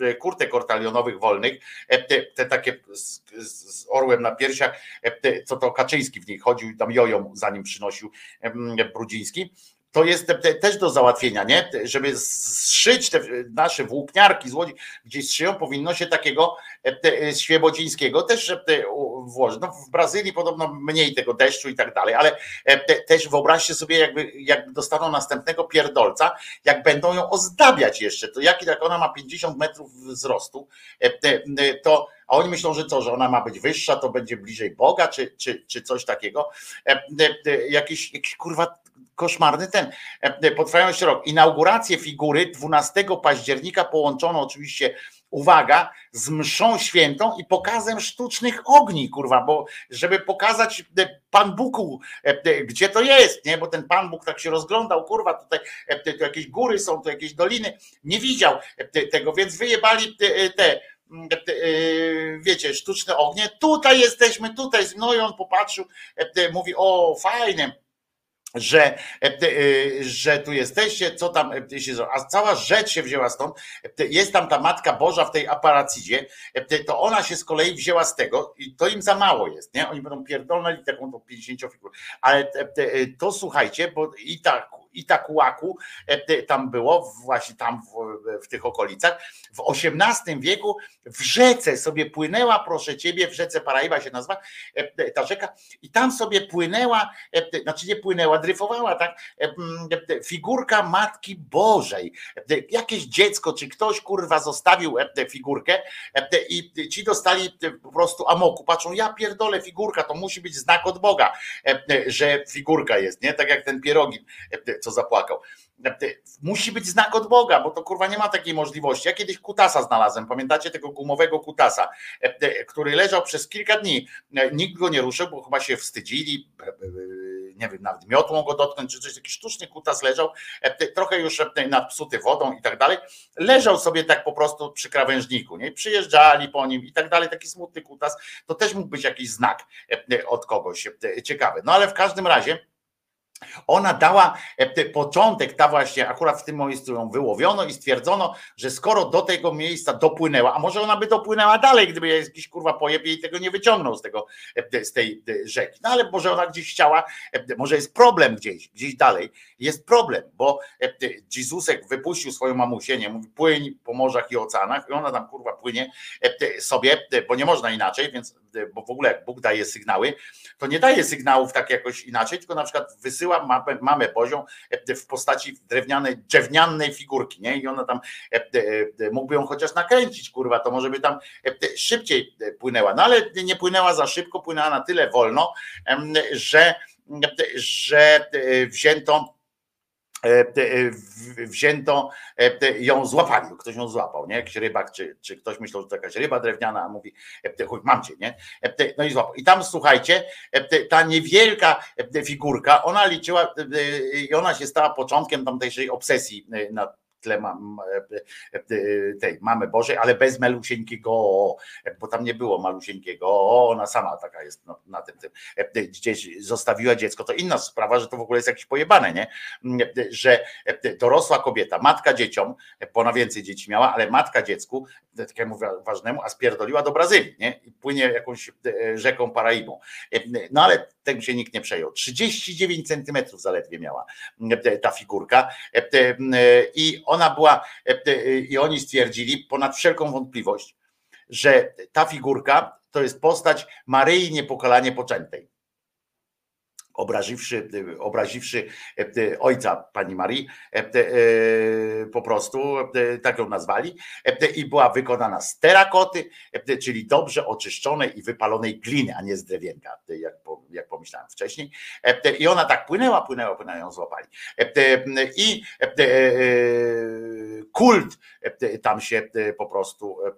e, kurtek ortalionowych wolnych, e, te, takie z, z orłem na piersiach, e, co to Kaczyński w nich chodził i tam joją zanim przynosił Brudziński. To jest te, te, też do załatwienia, nie? Żeby zszyć te nasze włókniarki z Łodzi, gdzieś szyją, powinno się takiego e, e, świebodzińskiego też e, włożyć. No, w Brazylii podobno mniej tego deszczu i tak dalej, ale te, też wyobraźcie sobie, jakby, jakby dostaną następnego pierdolca, jak będą ją ozdabiać jeszcze, to jaki tak ona ma 50 metrów wzrostu, to a oni myślą, że co, że ona ma być wyższa, to będzie bliżej Boga, czy, czy, czy coś takiego. Jakiś, jakiś kurwa koszmarny ten. E, Potrwają jeszcze rok. Inaugurację figury 12 października połączono oczywiście, uwaga, z mszą świętą i pokazem sztucznych ogni, kurwa, bo żeby pokazać e, Pan Buku, e, gdzie to jest, nie? Bo ten Pan Bóg tak się rozglądał, kurwa, tutaj tu jakieś góry są, tu jakieś doliny, nie widział te- tego, więc wyjebali te, mm, wiecie, sztuczne ognie. Tutaj jesteśmy, tutaj z mną i on popatrzył, mówi, o fajnie, że, e, e, że tu jesteście, co tam e, się zrobi. A cała rzecz się wzięła stąd. Jest tam ta Matka Boża w tej aparacidzie, to ona się z kolei wzięła z tego i to im za mało jest, nie? Oni będą pierdolnęli taką tą 50 figur. Ale to słuchajcie, bo i tak, i tak łaku e, tam było, właśnie tam w, w tych okolicach. W XVIII wieku w rzece sobie płynęła, proszę ciebie, w rzece Paraiba się nazywa e, ta rzeka, i tam sobie płynęła, e, znaczy nie płynęła, dryfowała, tak, e, e, figurka Matki Bożej. E, Jakieś dziecko, czy ktoś kurwa zostawił e, figurkę e, i ci dostali e, po prostu amoku. Patrzą, ja pierdolę figurka, to musi być znak od Boga, e, e, że figurka jest, nie? Tak jak ten pierogin, e, co zapłakał. Musi być znak od Boga, bo to kurwa nie ma takiej możliwości. Ja kiedyś kutasa znalazłem, pamiętacie tego gumowego kutasa, e, e, który leżał przez kilka dni. E, Nikt go nie ruszył, bo chyba się wstydzili, nie wiem, nawet miotłą go dotknąć, czy coś, taki sztuczny kutas leżał, trochę już nadpsuty wodą i tak dalej. Leżał sobie tak po prostu przy krawężniku, nie? Przyjeżdżali po nim i tak dalej, taki smutny kutas, to też mógł być jakiś znak od kogoś ciekawy. No ale w każdym razie Ona dała e, te- początek, ta właśnie, akurat w tym miejscu ją wyłowiono i stwierdzono, że skoro do tego miejsca dopłynęła, a może ona by dopłynęła dalej, gdyby jakiś kurwa pojeb jej tego nie wyciągnął z tego, e, z tej e, rzeki. No ale może ona gdzieś chciała, może jest problem gdzieś, gdzieś dalej. Jest problem, bo Jezusek wypuścił swoją mamusię, nie mówi, płyń po morzach i oceanach i ona tam kurwa płynie sobie, bo nie można inaczej, więc, bo w ogóle jak Bóg daje sygnały, to nie daje sygnałów tak jakoś inaczej, tylko na przykład wysyła mamę Bozią e, w postaci drewnianej, drewnianej figurki, nie? I ona tam e, e, mógłby ją chociaż nakręcić, kurwa, to może by tam szybciej płynęła. No ale nie płynęła za szybko, płynęła na tyle wolno, że, że wzięto wzięto, e, ją złapali, ktoś ją złapał, nie? Jakiś rybak, czy, czy ktoś myślał, że to jakaś ryba drewniana, a mówi, e, chuj, mam cię, nie? E, No i złapał. I tam słuchajcie, e, ta niewielka e, figurka, ona liczyła e, i ona się stała początkiem tamtejszej obsesji e, na tle mam, e, e, tej mamy Bożej, ale bez malusieńkiego, e, bo tam nie było malusieńkiego, ona sama taka jest na, na tym, tym. Gdzieś zostawiła dziecko, to inna sprawa, że to w ogóle jest jakieś pojebane, nie? Że dorosła kobieta, matka dzieciom, bo ona więcej dzieci miała, ale matka dziecku, takiemu wa- ważnemu, a spierdoliła do Brazylii, nie? I płynie jakąś rzeką Paraibą. No ale tym się nikt nie przejął. 39 centymetrów zaledwie miała ta figurka i ona była, e, e, i oni stwierdzili ponad wszelką wątpliwość, że ta figurka to jest postać Maryi Niepokalanie Poczętej obraziwszy, obraziwszy e, ojca pani Marii, e, e, po prostu e, tak ją nazwali, e, i była wykonana z terakoty, e, czyli dobrze oczyszczonej i wypalonej gliny, a nie z drewienka, e, jak, po- jak pomyślałem wcześniej. E, I ona tak płynęła, płynęła, płynęła, ją złapali. E, I e, e, kult e, tam się e, po prostu e,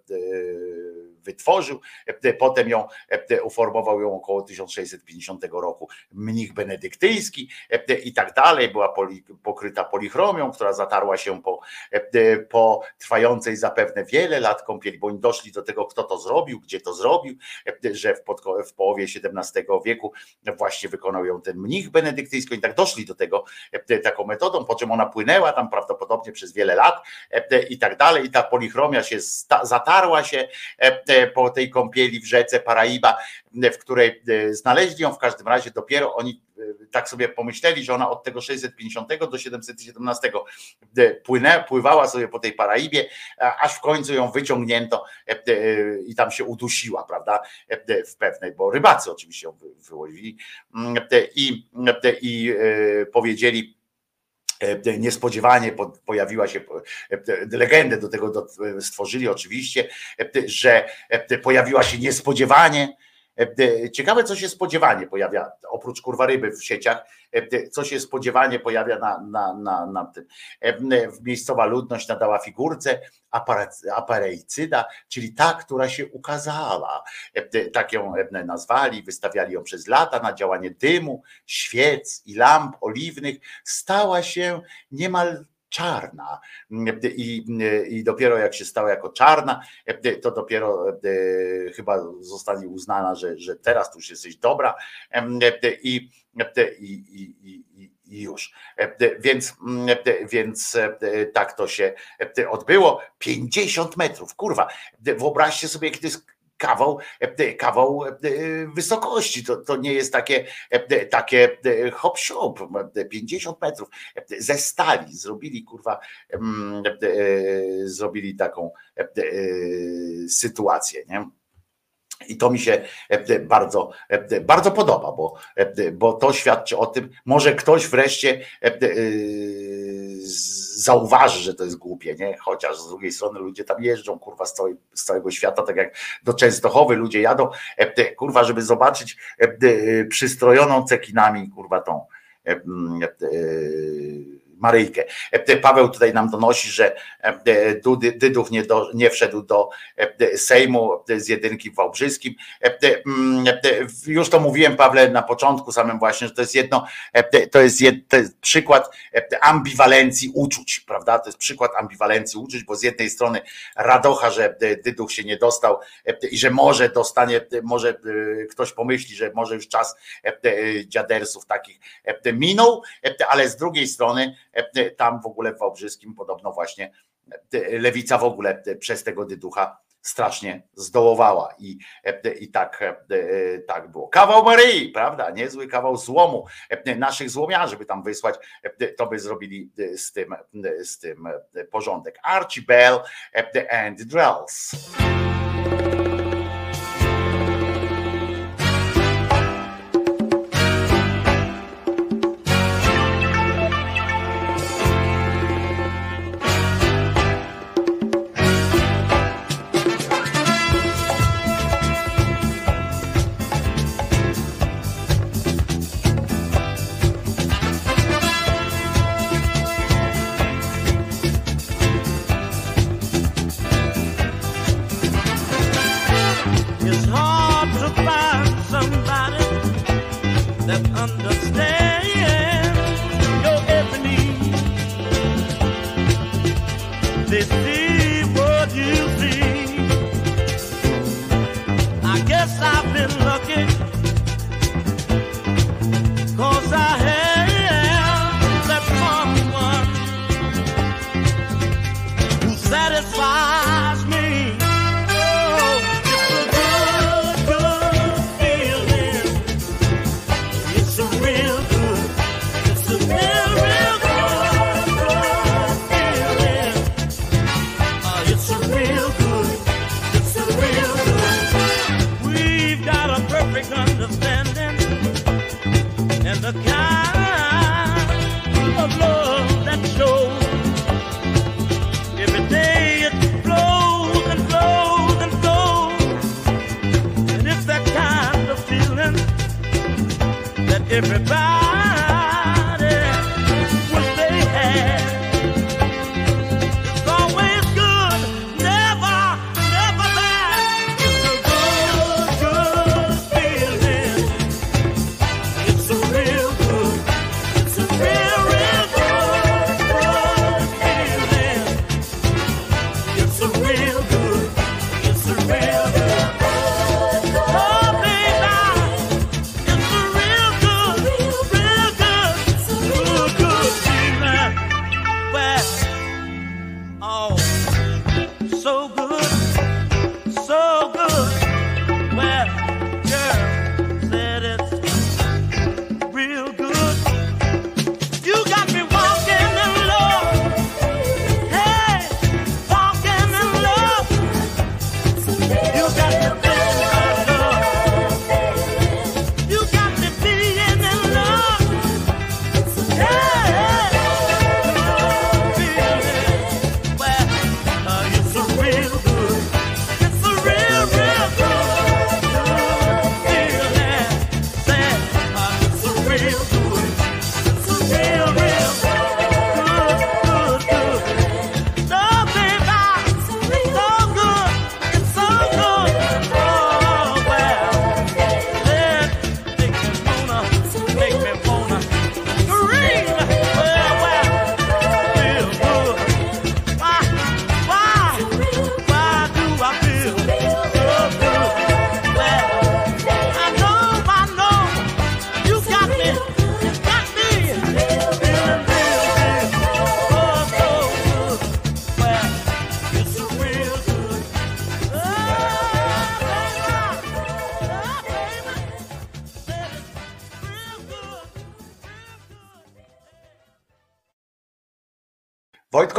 wytworzył, E, potem ją e, uformował ją około 1650 roku. Mnich benedyktyński e, i tak dalej, była pokryta polichromią, która zatarła się po, e, po trwającej zapewne wiele lat kąpieli, bo oni doszli do tego, kto to zrobił, gdzie to zrobił, e, że w, podko- w połowie XVII wieku właśnie wykonał ją ten mnich benedyktyński, i tak doszli do tego e, taką metodą, po czym ona płynęła tam prawdopodobnie przez wiele lat e, i tak dalej, i ta polichromia się zatarła się e, po tej kąpieli w rzece Paraiba, w której e, znaleźli ją w każdym razie dopiero oni e, tak sobie pomyśleli, że ona od tego 650 do 717 e, płynę, pływała sobie po tej Paraibie, aż w końcu ją wyciągnięto i tam się udusiła, prawda, w pewnej, bo rybacy oczywiście ją wy- wyłowili Mm, i, i powiedzieli niespodziewanie po- pojawiła się e, legendę do tego stworzyli oczywiście, e, że e, pojawiła się niespodziewanie. E, Ciekawe, co się spodziewanie pojawia, oprócz kurwa ryby w sieciach, e, co się spodziewanie pojawia na, na, na, na tym. E, Miejscowa ludność nadała figurce aparejcyda, czyli ta, która się ukazała. E, Tak ją e, nazwali, wystawiali ją przez lata na działanie dymu, świec i lamp oliwnych. Stała się niemal czarna. I, I dopiero jak się stała jako czarna, to dopiero e, chyba zostanie uznana, że, że teraz tu już jesteś dobra em, i, i, i, i, już. Więc, więc e, tak to się odbyło. 50 metrów, kurwa. Wyobraźcie sobie, jaki to jest kawał, kawał e, wysokości. To, to nie jest takie, e, takie hop siop 50 metrów ze stali zrobili kurwa e, zrobili taką e, e, sytuację, nie? I to mi się e, bardzo, e, bardzo podoba, bo, e, bo to świadczy o tym, może ktoś wreszcie e, e, zauważy, że to jest głupie, nie? Chociaż z drugiej strony ludzie tam jeżdżą, kurwa, z, całej, z całego świata, tak jak do Częstochowy ludzie jadą, e, kurwa, żeby zobaczyć e, e, przystrojoną cekinami, kurwa, tą Maryjkę. E, Paweł tutaj nam donosi, że e, Dydów nie, do, nie wszedł do e, Sejmu z jedynki w Wałbrzyskim. E, e, mm, e, Już to mówiłem, Pawle, na początku samym właśnie, że to jest jedno, e, to jest, jed, to jest przykład e, ambiwalencji uczuć, prawda? To jest przykład ambiwalencji uczuć, bo z jednej strony radocha, że e, Dyduch się nie dostał e, i że może dostanie, e, może e, ktoś pomyśli, że może już czas e, e, dziadersów takich e, minął, e, ale z drugiej strony e, tam w ogóle w Wałbrzyskim podobno właśnie e, lewica w ogóle e, przez tego Dyducha strasznie zdołowała i, e, i tak, e, tak było. Kawał Maryi, prawda? Niezły kawał złomu e, naszych złomiarzy, by tam wysłać, e, to by zrobili e, z tym, e, z tym e, porządek. Archie Bell e, and Drells.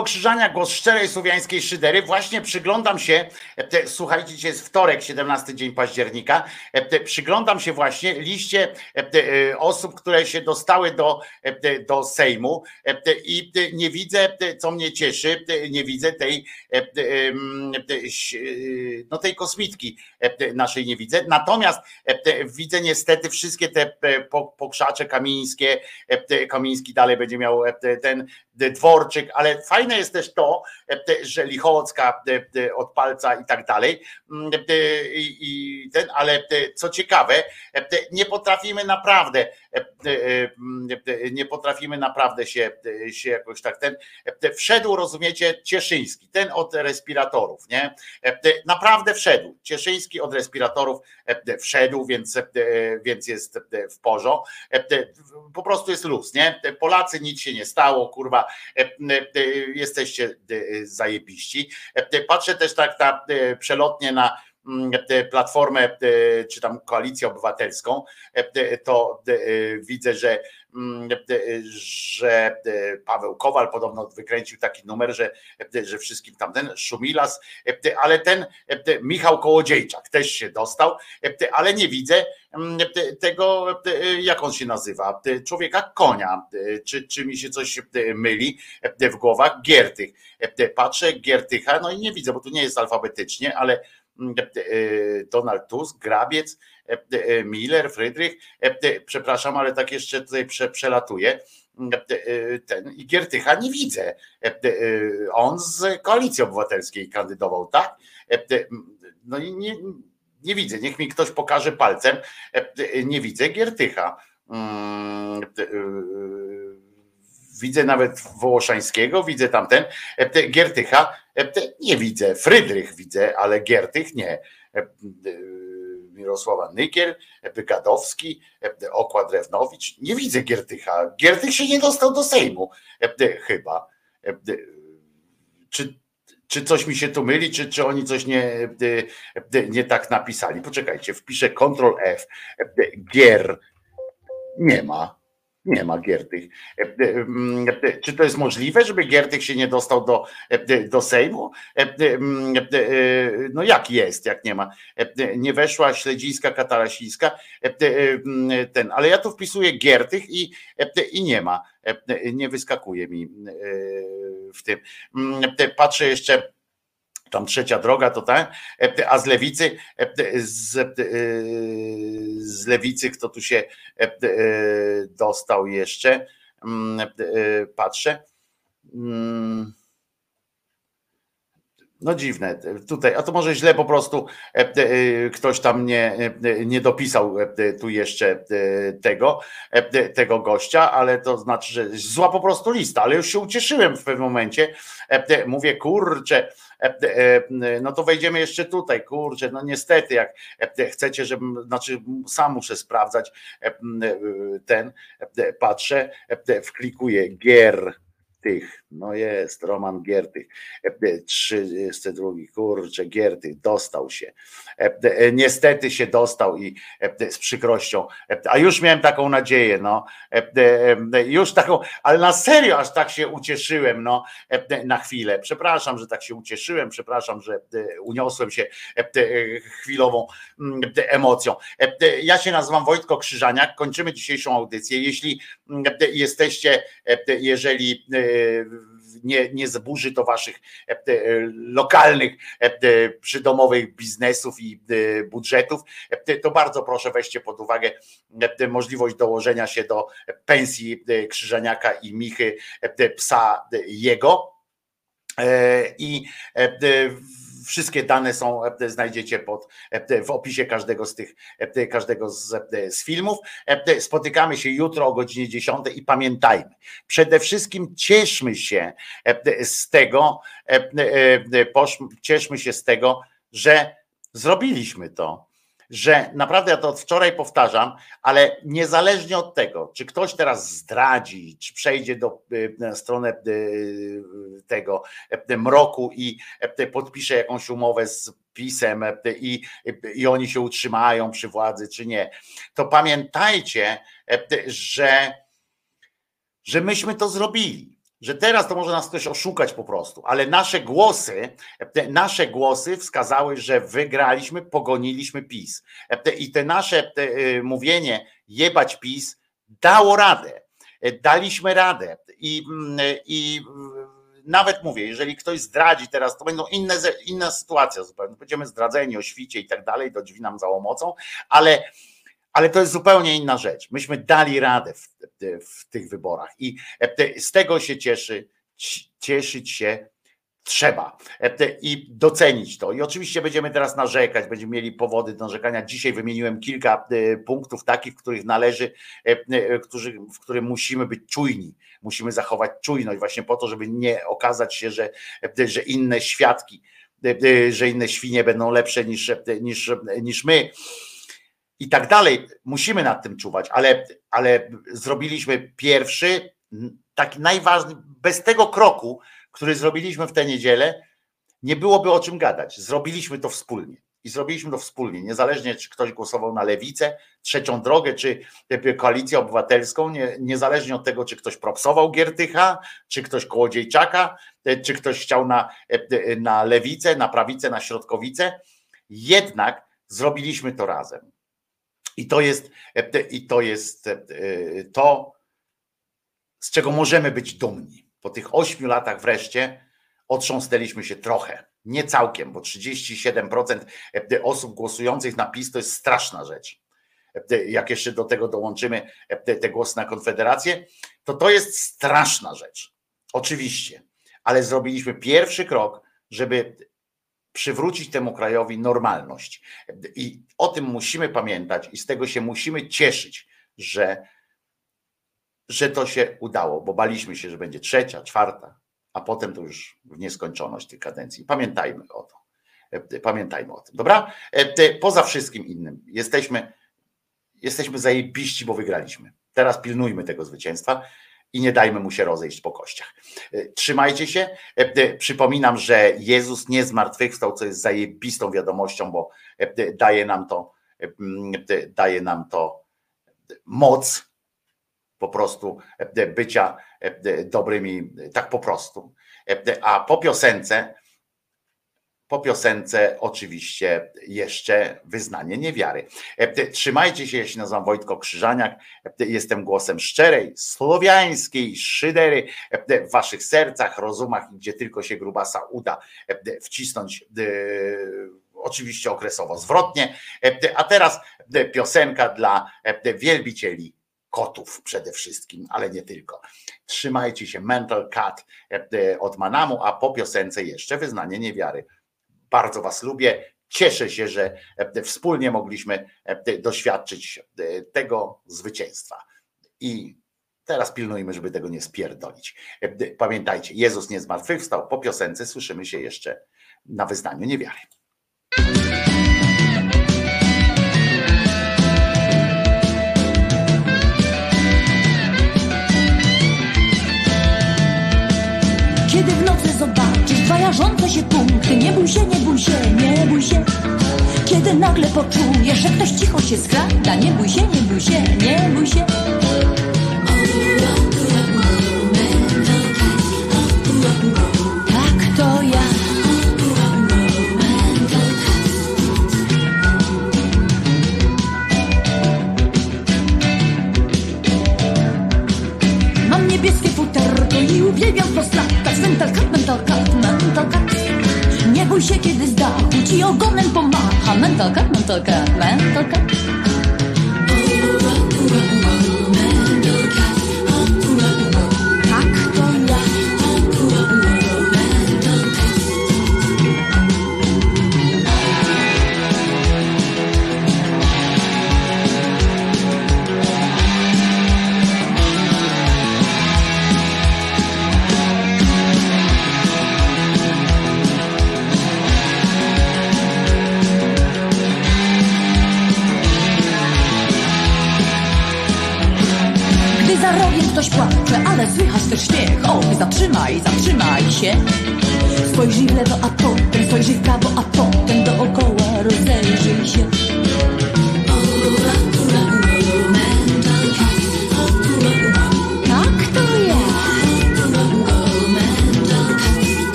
Krzyżania, głos szczerej słowiańskiej szydery. Właśnie przyglądam się, e, słuchajcie, dzisiaj jest wtorek, 17 dzień października. e, Przyglądam się właśnie liście e, osób, które się dostały do, do Sejmu i nie widzę, co mnie cieszy, nie widzę tej, e, ś- e, no tej kosmitki e, naszej nie widzę. Natomiast e, widzę niestety wszystkie te e, po- pokrzacze kamińskie, e, Kamiński dalej będzie miał e, te- ten e, dworczyk, ale fajne jest też to, e, że Lichocka e, e, od palca i tak dalej. Mm, e, I, ten, ale e, co ciekawe, e, nie potrafimy naprawdę, e, e, mm, e, nie potrafimy naprawdę się, e, się jakoś tak ten. e, te, Wszedł, rozumiecie, Cieszyński, ten od respiratorów, nie? E, te, Naprawdę wszedł. Cieszyński od respiratorów e, wszedł, więc, e, więc jest e, w porządku. Po prostu jest luz, nie? Polacy nic się nie stało, kurwa, e, e, jesteście e, zajebiści. E, Patrzę też tak na, e, przelotnie na mm, platformę, e, czy tam koalicję obywatelską, e, to e, widzę, że, e, że e, Paweł Kowal podobno wykręcił taki numer, że, e, że wszystkim tamten Szumilas, e, ale ten e, Michał Kołodziejczak też się dostał, e, ale nie widzę mm, te- tego, e, jak on się nazywa, e, człowieka konia, e, czy, czy mi się coś e, myli e, w głowach, Giertych. E, Patrzę, Giertycha, no i nie widzę, bo tu nie jest alfabetycznie, ale mm, e, Donald Tusk, Grabiec, e, e, Miller, Frydrych, e, e, przepraszam, ale tak jeszcze tutaj prze, przelatuje. E, Ten Giertycha nie widzę. E, e, On z koalicji obywatelskiej kandydował, tak? E, e, No i nie, nie widzę. Niech mi ktoś pokaże palcem. E, e, Nie widzę Giertycha. Mm, e, e, Widzę nawet Wołoszańskiego, widzę tamten. E, te Giertycha e, nie widzę. Frydrych widzę, ale Giertych nie. Mirosława Nykiel, Gadowski, e, Okła Drewnowicz. Nie widzę Giertycha. Giertych się nie dostał do Sejmu. e, Chyba. E, e, Czy, czy coś mi się tu myli, czy, czy oni coś nie, nie tak napisali? Poczekajcie, wpiszę Ctrl F. Gier nie ma. Nie ma Giertych. E, e, e, Czy to jest możliwe, żeby Giertych się nie dostał do, do Sejmu? Mm, No jak jest, jak nie ma? Nie weszła Śledzińska, Katarasińska, mm, ten, ale ja tu wpisuję Giertych i, i nie ma. Nie wyskakuje mi w tym. Mm, Patrzę jeszcze tam trzecia droga to tak, a z lewicy, e, z, e, z lewicy kto tu się dostał jeszcze, Mm, patrzę. Mm. No dziwne, tutaj, a to może źle po prostu e, e, ktoś tam nie, e, nie dopisał tu jeszcze tego, tego gościa, ale to znaczy, że zła po prostu lista, ale już się ucieszyłem w pewnym momencie, mówię kurczę, no to wejdziemy jeszcze tutaj, kurczę, no niestety jak chcecie, żebym, znaczy sam muszę sprawdzać ten, patrzę, wklikuję gier tych, no jest Roman Giertych, e, 32, kurczę, Giertych dostał się. E, e, Niestety się dostał i e, z przykrością, e, a już miałem taką nadzieję, no, e, e, już taką, ale na serio aż tak się ucieszyłem, no, e, na chwilę. Przepraszam, że tak się ucieszyłem, przepraszam, że e, uniosłem się e, e, chwilową mm, e, emocją. E, e, Ja się nazywam Wojtko Krzyżaniak, kończymy dzisiejszą audycję. Jeśli mm, e, jesteście, e, jeżeli e, nie, nie zburzy to waszych e, e, lokalnych, e, przydomowych biznesów i budżetów, to bardzo proszę weźcie pod uwagę możliwość dołożenia się do pensji Krzyżaniaka i Michy, psa jego. I wszystkie dane są, e, znajdziecie pod, e, w opisie każdego z tych, e, każdego z, z filmów. Spotykamy się jutro o godzinie 10 i pamiętajmy, przede wszystkim cieszmy się z tego, cieszmy się z tego, że zrobiliśmy to. Że naprawdę ja to od wczoraj powtarzam, ale niezależnie od tego, czy ktoś teraz zdradzi, czy przejdzie do y, na stronę y, tego y, mroku i podpisze jakąś umowę z PiSem i, i oni się utrzymają przy władzy, czy nie, to pamiętajcie, że, że myśmy to zrobili. Że teraz to może nas ktoś oszukać po prostu, ale nasze głosy, nasze głosy wskazały, że wygraliśmy, pogoniliśmy PiS. Te- I te nasze te, y, mówienie jebać PiS dało radę. E, Daliśmy radę. I, mm, i y, nawet mówię, jeżeli ktoś zdradzi teraz, to będą inne, inna sytuacja zupełnie. Będziemy zdradzeni o świcie i tak dalej, do drzwi nam załomocą, ale ale to jest zupełnie inna rzecz. Myśmy dali radę w, w tych wyborach i e, z tego się cieszy, ci- cieszyć się trzeba E, i docenić to. I oczywiście będziemy teraz narzekać, będziemy mieli powody do narzekania. Dzisiaj wymieniłem kilka e, punktów takich, w których należy, w których musimy być czujni, musimy zachować czujność właśnie po to, żeby nie okazać się, że, że inne świadki, że inne świnie będą lepsze niż, niż, niż my i tak dalej. Musimy nad tym czuwać, ale, ale zrobiliśmy pierwszy, taki najważniejszy, bez tego kroku, który zrobiliśmy w tę niedzielę, nie byłoby o czym gadać. Zrobiliśmy to wspólnie. I zrobiliśmy to wspólnie, niezależnie czy ktoś głosował na lewicę, trzecią drogę, czy koalicję obywatelską, nie, niezależnie od tego, czy ktoś propsował Giertycha, czy ktoś Kołodziejczaka, e, czy ktoś chciał na, e, na lewicę, na prawicę, na środkowicę, jednak zrobiliśmy to razem. I to jest, e, i to jest e, to, z czego możemy być dumni. Po tych ośmiu latach wreszcie otrząsnęliśmy się trochę. Nie całkiem, bo 37% osób głosujących na PiS to jest straszna rzecz. Jak jeszcze do tego dołączymy te głosy na Konfederację, to to jest straszna rzecz. Oczywiście, ale zrobiliśmy pierwszy krok, żeby przywrócić temu krajowi normalność. I o tym musimy pamiętać i z tego się musimy cieszyć, że, że to się udało, bo baliśmy się, że będzie trzecia, czwarta, a potem to już w nieskończoność tych kadencji. Pamiętajmy o to. Pamiętajmy o tym, dobra? Poza wszystkim innym jesteśmy, jesteśmy zajebiści, bo wygraliśmy. Teraz pilnujmy tego zwycięstwa i nie dajmy mu się rozejść po kościach. Trzymajcie się. Przypominam, że Jezus nie zmartwychwstał, co jest zajebistą wiadomością, bo daje nam to, daje nam to moc po prostu bycia dobrymi, tak po prostu. A po piosence, po piosence oczywiście jeszcze wyznanie niewiary. Trzymajcie się, ja się nazywam Wojtko Krzyżaniak, jestem głosem szczerej, słowiańskiej szydery w waszych sercach, rozumach, gdzie tylko się grubasa uda wcisnąć oczywiście okresowo zwrotnie. A teraz piosenka dla wielbicieli kotów przede wszystkim, ale nie tylko. Trzymajcie się, Mental Cut od Manamu, a po piosence jeszcze wyznanie niewiary. Bardzo Was lubię. Cieszę się, że wspólnie mogliśmy doświadczyć tego zwycięstwa. I teraz pilnujmy, żeby tego nie spierdolić. Pamiętajcie, Jezus nie zmartwychwstał. Po piosence słyszymy się jeszcze na wyznaniu niewiary. Zobaczysz. Dwa jarzące się punkty. Nie bój się, nie bój się, nie bój się. Kiedy nagle poczujesz, że ktoś cicho się skrada Nie bój się, nie bój się, nie bój się pomacha Mental cut, mental cut, mental cut Tak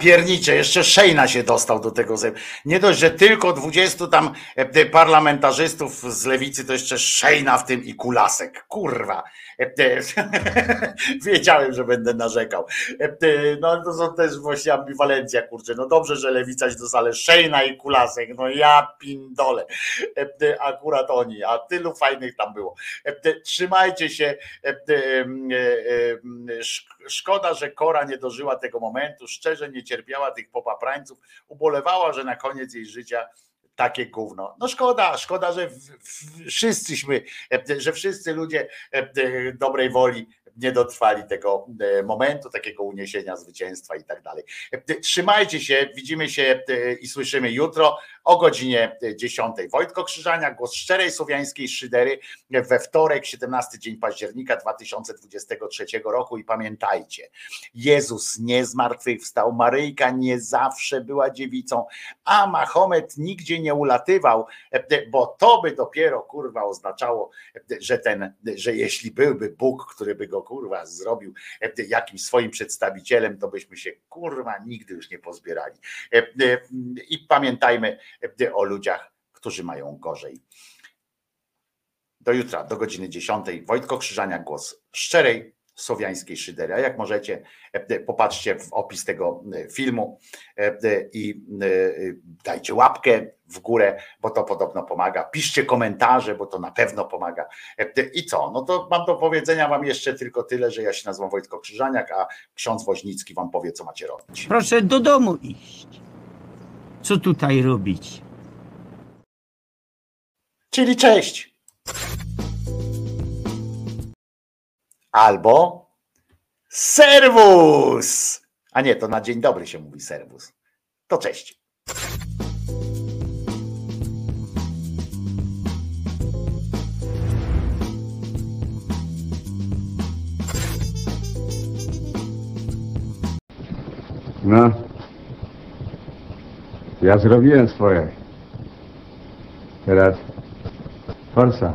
Ja pierniczę, jeszcze Szejna się dostał do tego. Nie dość, że tylko 20 tam e, parlamentarzystów z lewicy, to jeszcze Szejna w tym i Kulasek. Kurwa. E, Wiedziałem, że będę narzekał. E, No to są też właśnie ambiwalencja, kurczę. No dobrze, że lewica się dostała, Szejna i Kulasek. No ja pindole. Akurat oni, a tylu fajnych tam było. Trzymajcie się. Szk- Szkoda, że Kora nie dożyła tego momentu, szczerze nie cierpiała tych popaprańców, ubolewała, że na koniec jej życia takie gówno. No szkoda, szkoda, że wszyscyśmy, że wszyscy ludzie e, e, dobrej woli nie dotrwali tego e, momentu, takiego uniesienia zwycięstwa i tak dalej. Trzymajcie się, widzimy się i słyszymy jutro o godzinie 10. Wojtko Krzyżania, głos szczerej słowiańskiej szydery we wtorek, 17 dzień października 2023 roku i pamiętajcie, Jezus nie zmartwychwstał, Maryjka nie zawsze była dziewicą, a Mahomet nigdzie nie ulatywał, bo to by dopiero kurwa oznaczało, że ten, że jeśli byłby Bóg, który by go kurwa zrobił jakimś swoim przedstawicielem, to byśmy się kurwa nigdy już nie pozbierali. I pamiętajmy o ludziach, którzy mają gorzej. Do jutra, do godziny 10. Wojtko Krzyżania, głos szczerej słowiańskiej szydery. A jak możecie, e, popatrzcie w opis tego e, filmu e, i dajcie łapkę w górę, bo to podobno pomaga. Piszcie komentarze, bo to na pewno pomaga. I co? No to mam do powiedzenia wam jeszcze tylko tyle, że ja się nazywam Wojtko Krzyżaniak, a ksiądz Woźnicki wam powie, co macie robić. Proszę do domu iść. Co tutaj robić? Czyli cześć. Albo serwus. A nie, to na dzień dobry się mówi serwus. To cześć. No. Ja zrobiłem swoje. Teraz forsa.